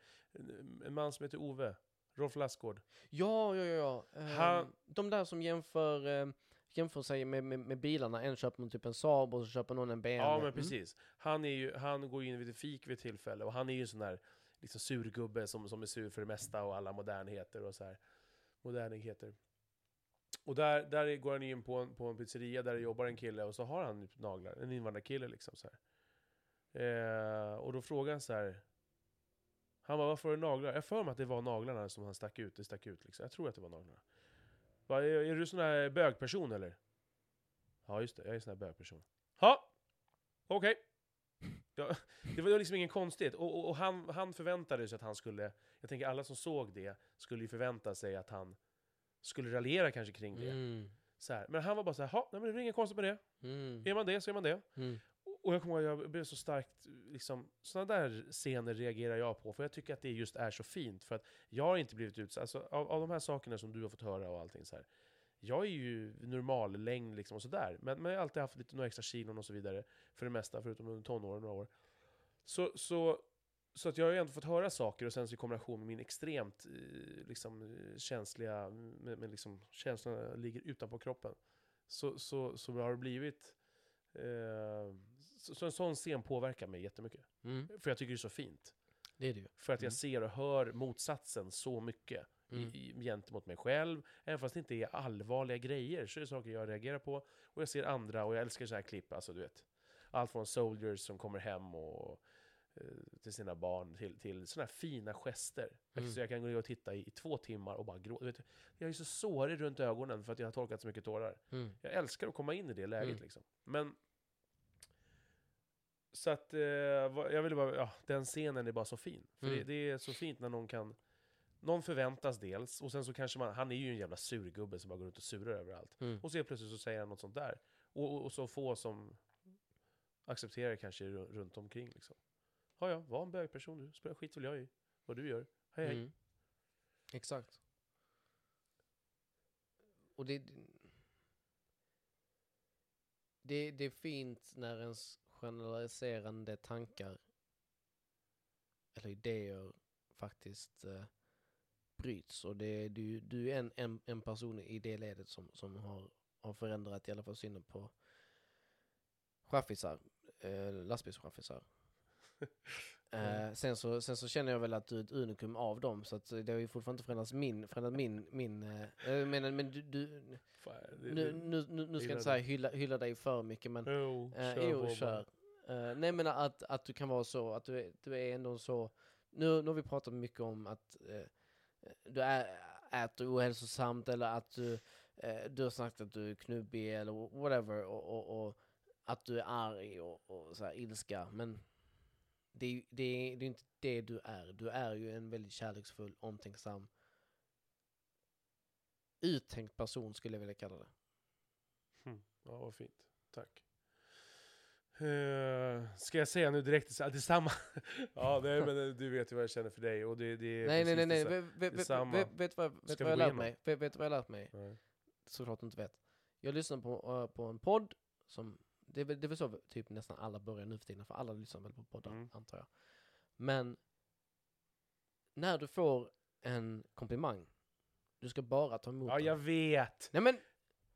En man som heter Ove, Rolf Lassgård. Ja, ja, ja. ja. Ehm, Han- De där som jämför, eh, jämför sig med, med, med bilarna. En köper någon typ en Saab och så köper någon en BMW. Ja, men Mm. precis. Han, är ju, han går in vid ett fik vid ett tillfälle och han är ju en sån där liksom surgubbe som, som är sur för det mesta och alla modernheter och så här. Modernigheter. Och där, där går han in på en, på en pizzeria där det jobbar en kille och så har han typ naglar, en invandrarkille liksom så här. Eh, och då frågar han så här. Han bara, varför har du naglar? Jag har för mig att det var naglarna som han stack ut, det stack ut liksom. Jag tror att det var naglarna. Va, är, är du sån här bögperson eller? Ja just det, jag är sån här bögperson. Ja, okej. Ja, det var liksom ingen konstigt. Och, och, och han, han förväntade sig att han skulle, jag tänker alla som såg det, skulle ju förvänta sig att han skulle raljera kanske kring det. Mm. Så här. Men han var bara så här, "Ja, nej men det är inget konstigt med det. Mm. Är man det så är man det. Mm. Och jag kommer ihåg, jag blev så starkt, liksom, sådana där scener reagerar jag på, för jag tycker att det just är så fint. För att jag har inte blivit utsatt, alltså, av, av de här sakerna som du har fått höra och allting så här. Jag är ju normal längd liksom och sådär, men, men jag har alltid haft lite några extra kilon och så vidare, för det mesta, förutom under tonåren några år. Så, så, så att jag har ju ändå fått höra saker, och sen så i kombination med min extremt eh, liksom, eh, känsliga, med, med liksom, känslorna ligger utanpå kroppen, så, så, så har det blivit Eh, så, så en sån scen påverkar mig jättemycket. Mm. För jag tycker det är så fint. Det är det ju. För att jag Mm. ser och hör motsatsen så mycket Mm. i, gentemot mig själv. Även fast det inte är allvarliga grejer så är det saker jag reagerar på. Och jag ser andra, och jag älskar så här klipp, alltså du vet. Allt från soldiers som kommer hem och till sina barn, till, till sådana här fina gester. Mm. Så jag kan gå och titta i, i två timmar och bara gråta. Jag är så sårig runt ögonen för att jag har torkat så mycket tårar. Mm. Jag älskar att komma in i det läget Mm. liksom. Men... Så att, eh, jag ville bara, ja, den scenen är bara så fin. För Mm. det, det är så fint när någon kan... Någon förväntas dels, och sen så kanske man, han är ju en jävla surgubbe som bara går runt och surar överallt. Mm. Och så plötsligt så säger han något sånt där. Och, och, och så få som accepterar kanske ru- runt omkring liksom. Ja, ja, var en bögperson du. Spelar skit väl jag i vad du gör. Hej, hej. Mm. Exakt. Och det, det, det är fint när ens generaliserande tankar eller idéer faktiskt eh, bryts. Och det, du, du är en, en, en person i det ledet som, som har, har förändrat i alla fall synen på chaffisar, eh, lastbilschaffisar. Eh, sen, så, sen så känner jag väl att du är ett unikum av dem, så att det har ju fortfarande inte förändrats min, förändrat min, min, eh, jag menar, men du, du Fan, det- nu, nu, nu, nu ska jag inte säga hylla, hylla dig för mycket, men Jo, Eh, kör jo, kör. Uh, nej men att, att du kan vara så, att du är, du är ändå så, nu, nu har vi pratat mycket om att, eh, du ä, äter ohälsosamt eller att du, eh, du har sagt att du är knubbig eller whatever och, och, och att du är arg och, och så här ilska. Men det är, det, är, det är inte det du är. Du är ju en väldigt kärleksfull, omtänksam, uttänkt person skulle jag vilja kalla det. Ja, vad fint. Tack. Eh, ska jag säga nu direkt att det är samma? ja, nej, men eh, du vet ju vad jag känner för dig. Och det, det är Nej, nej, nej, nej. Vet, detsamma. vet, vad, vet jag lärt mig? Vet, vet vad jag lärt mig? Nej. Såklart du inte vet. Jag lyssnar på, eh, på en podd som, det är, väl, det är väl så typ nästan alla börjar nu för tiden, för alla lyssnar väl på poddar, Mm. antar jag. Men när du får en komplimang, du ska bara ta emot Ja, den. jag vet. Nej men,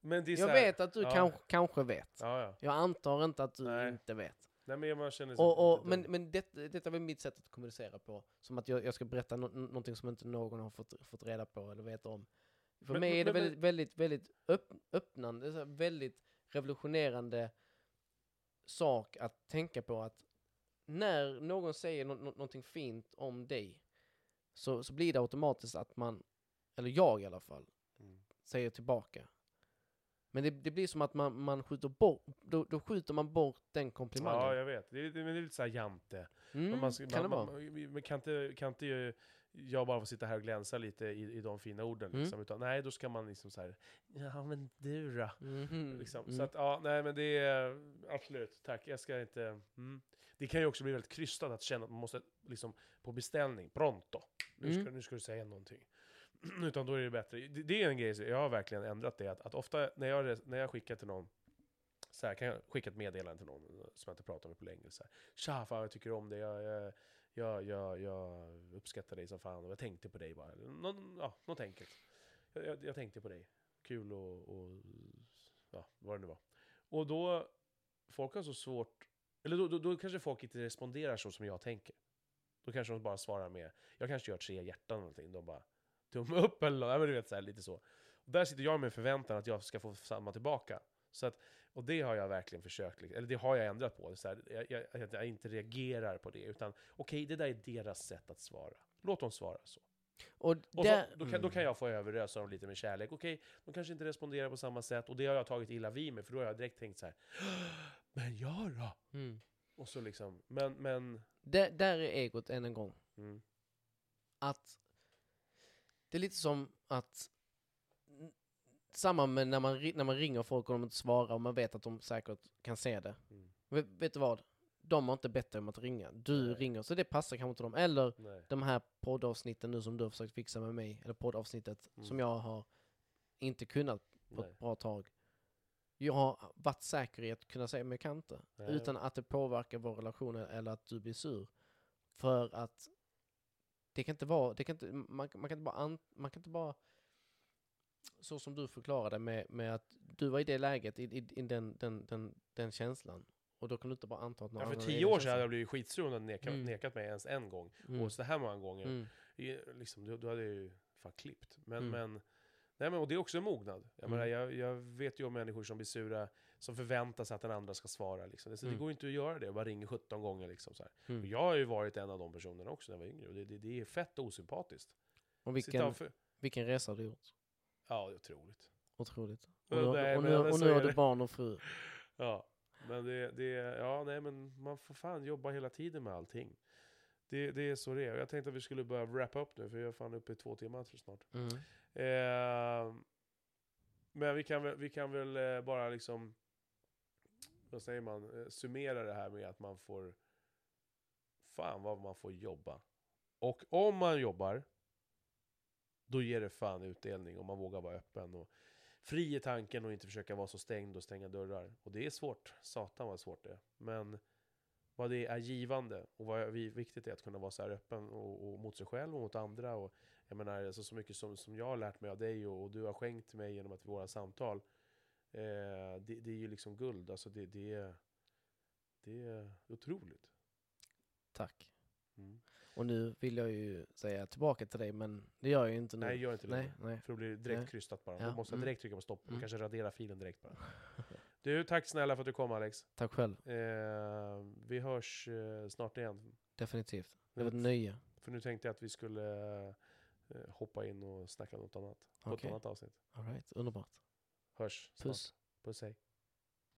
Men jag här- vet att du ja. kanske, kanske vet. Ja, ja. Jag antar inte att du Nej. inte vet. Nej, men man känner Och, och, men men det, detta är väl mitt sätt att kommunicera på. Som att jag, jag ska berätta no, någonting som inte någon har fått, fått reda på eller vet om. För Men- mig men- är det väldigt, väldigt, väldigt öpp, öppnande, väldigt revolutionerande sak att tänka på att när någon säger no, no, någonting fint om dig så, så blir det automatiskt att man, eller jag i alla fall, Mm. säger tillbaka. Men det, det blir som att man, man skjuter bort, då, då skjuter man bort den komplimangen. Ja, jag vet. Det är, det är lite såhär jante. mm, man, ska- kan det man, vara? man, kan inte, kan inte ju jag bara få sitta här och glänsa lite i, i de fina orden Mm. liksom, utan nej, då ska man liksom så här. ja men du då? Mhm, Liksom. mm. Så att, ja, nej men det är absolut, tack. Jag ska inte... Mm. Det kan ju också bli väldigt krystat att känna att man måste liksom på beställning, pronto. Nu ska, Mm. nu ska du säga någonting. Utan då är det bättre. Det, det är en grej, jag har verkligen ändrat det, att, att ofta när jag, när jag skickar till någon, så här, kan jag skicka ett meddelande till någon som jag inte pratar med på länge. Så här, Tja, fan jag tycker om dig, jag, jag, jag, jag, jag uppskattar dig som fan och jag tänkte på dig bara. Någon, ja, något enkelt. Jag, jag, jag tänkte på dig. Kul och, och ja, vad det nu var. Och då, folk har så svårt, eller då, då, då kanske folk inte responderar så som jag tänker. Då kanske de bara svarar med, jag kanske gör tre hjärtan eller någonting, de bara tumme upp eller något, ja, men du vet så här, lite så. Och där sitter jag med förväntan att jag ska få samma tillbaka. Så att, och det har jag verkligen försökt, liksom- eller det har jag ändrat på. Så här, jag, jag, jag inte reagerar på det, utan okej, det där är deras sätt att svara. Låt dem svara så. Och, Och där, så, då, kan, då kan jag få överösa dem lite med kärlek. Okej, de kanske inte responderar på samma sätt, och det har jag tagit illa vid mig, för då har jag direkt tänkt så här. Men jag då? mm. Och så liksom, men, men... där, där är egot än en gång. Mm, Att det är lite som att samma med när man, när man ringer folk och de inte svarar och man vet att de säkert kan se det. mm, Vet, vet du vad? De har inte bett dig om att ringa. Du Nej. ringer, så det passar kanske inte dem. Eller nej. de här poddavsnitten nu som du har försökt fixa med mig, eller poddavsnittet Mm. som jag har inte kunnat på nej. ett bra tag. Jag har varit säker i att kunna säga, men jag kan inte. Nej. Utan att det påverkar vår relation eller att du blir sur. För att det kan inte vara, det kan inte, man, man kan inte bara, an, man kan inte bara så som du förklarade med, med att du var i det läget, i, i, i den, den, den, den känslan. Och då kan du inte bara anta att någon Ja, för tio år sedan hade jag blivit skitsur om du nekat, Mm. nekat mig ens en gång. Mm. Och så här många gånger. Mm. Liksom, du, du hade ju fan klippt. Men, Mm. men, nej, men och det är också en mognad. Jag, Mm. menar, jag, jag vet ju om människor som blir sura, som förväntar sig att den andra ska svara. Liksom. Det, så Mm. det går inte att göra det, jag bara ringer 17 gånger. Liksom, så. Mm. Och jag har ju varit en av de personerna också när jag var yngre. Och det, det, det är fett osympatiskt. Och vilken, för, vilken resa har du gjort? Ja, det är otroligt. Otroligt. Och, nu, nej, och, nu, men och så nu har du barn och fru. Ja, men det, det, ja, nej, men man får fan jobba hela tiden med allting. Det, det är så det är. Jag tänkte att vi skulle börja wrappa upp nu, för jag är fan uppe i två timmar snart. Mm. Eh, men vi kan väl, vi kan väl eh, bara liksom, vad säger man, eh, summera det här med att man får, fan vad man får jobba. Och om man jobbar, då ger det fan utdelning om man vågar vara öppen och fri i tanken och inte försöka vara så stängd och stänga dörrar. Och det är svårt, satan vad svårt det är. Men vad det är givande och vad vi- viktigt är att kunna vara så här öppen och, och mot sig själv och mot andra. Och jag menar, alltså, så mycket som, som jag har lärt mig av dig och, och du har skänkt mig genom att våra samtal. Eh, det, det är ju liksom guld, alltså det, det, är, det är otroligt. Tack. Mm. Och nu vill jag ju säga tillbaka till dig, men det gör jag ju inte nu. Nej, gör inte det. nej. För då blir det direkt Nej. krystat bara. Ja, Då måste jag mm. direkt trycka på stopp. och Mm. kanske radera filen direkt bara. Du, tack snälla för att du kom Alex. Tack själv. Eh, vi hörs eh, snart igen. Definitivt. Det var ett Mm. nöje. För nu tänkte jag att vi skulle eh, hoppa in och snacka något annat. På ett Okej. annat avsnitt. All right. Underbart. Hörs snart. Puss. Puss hej.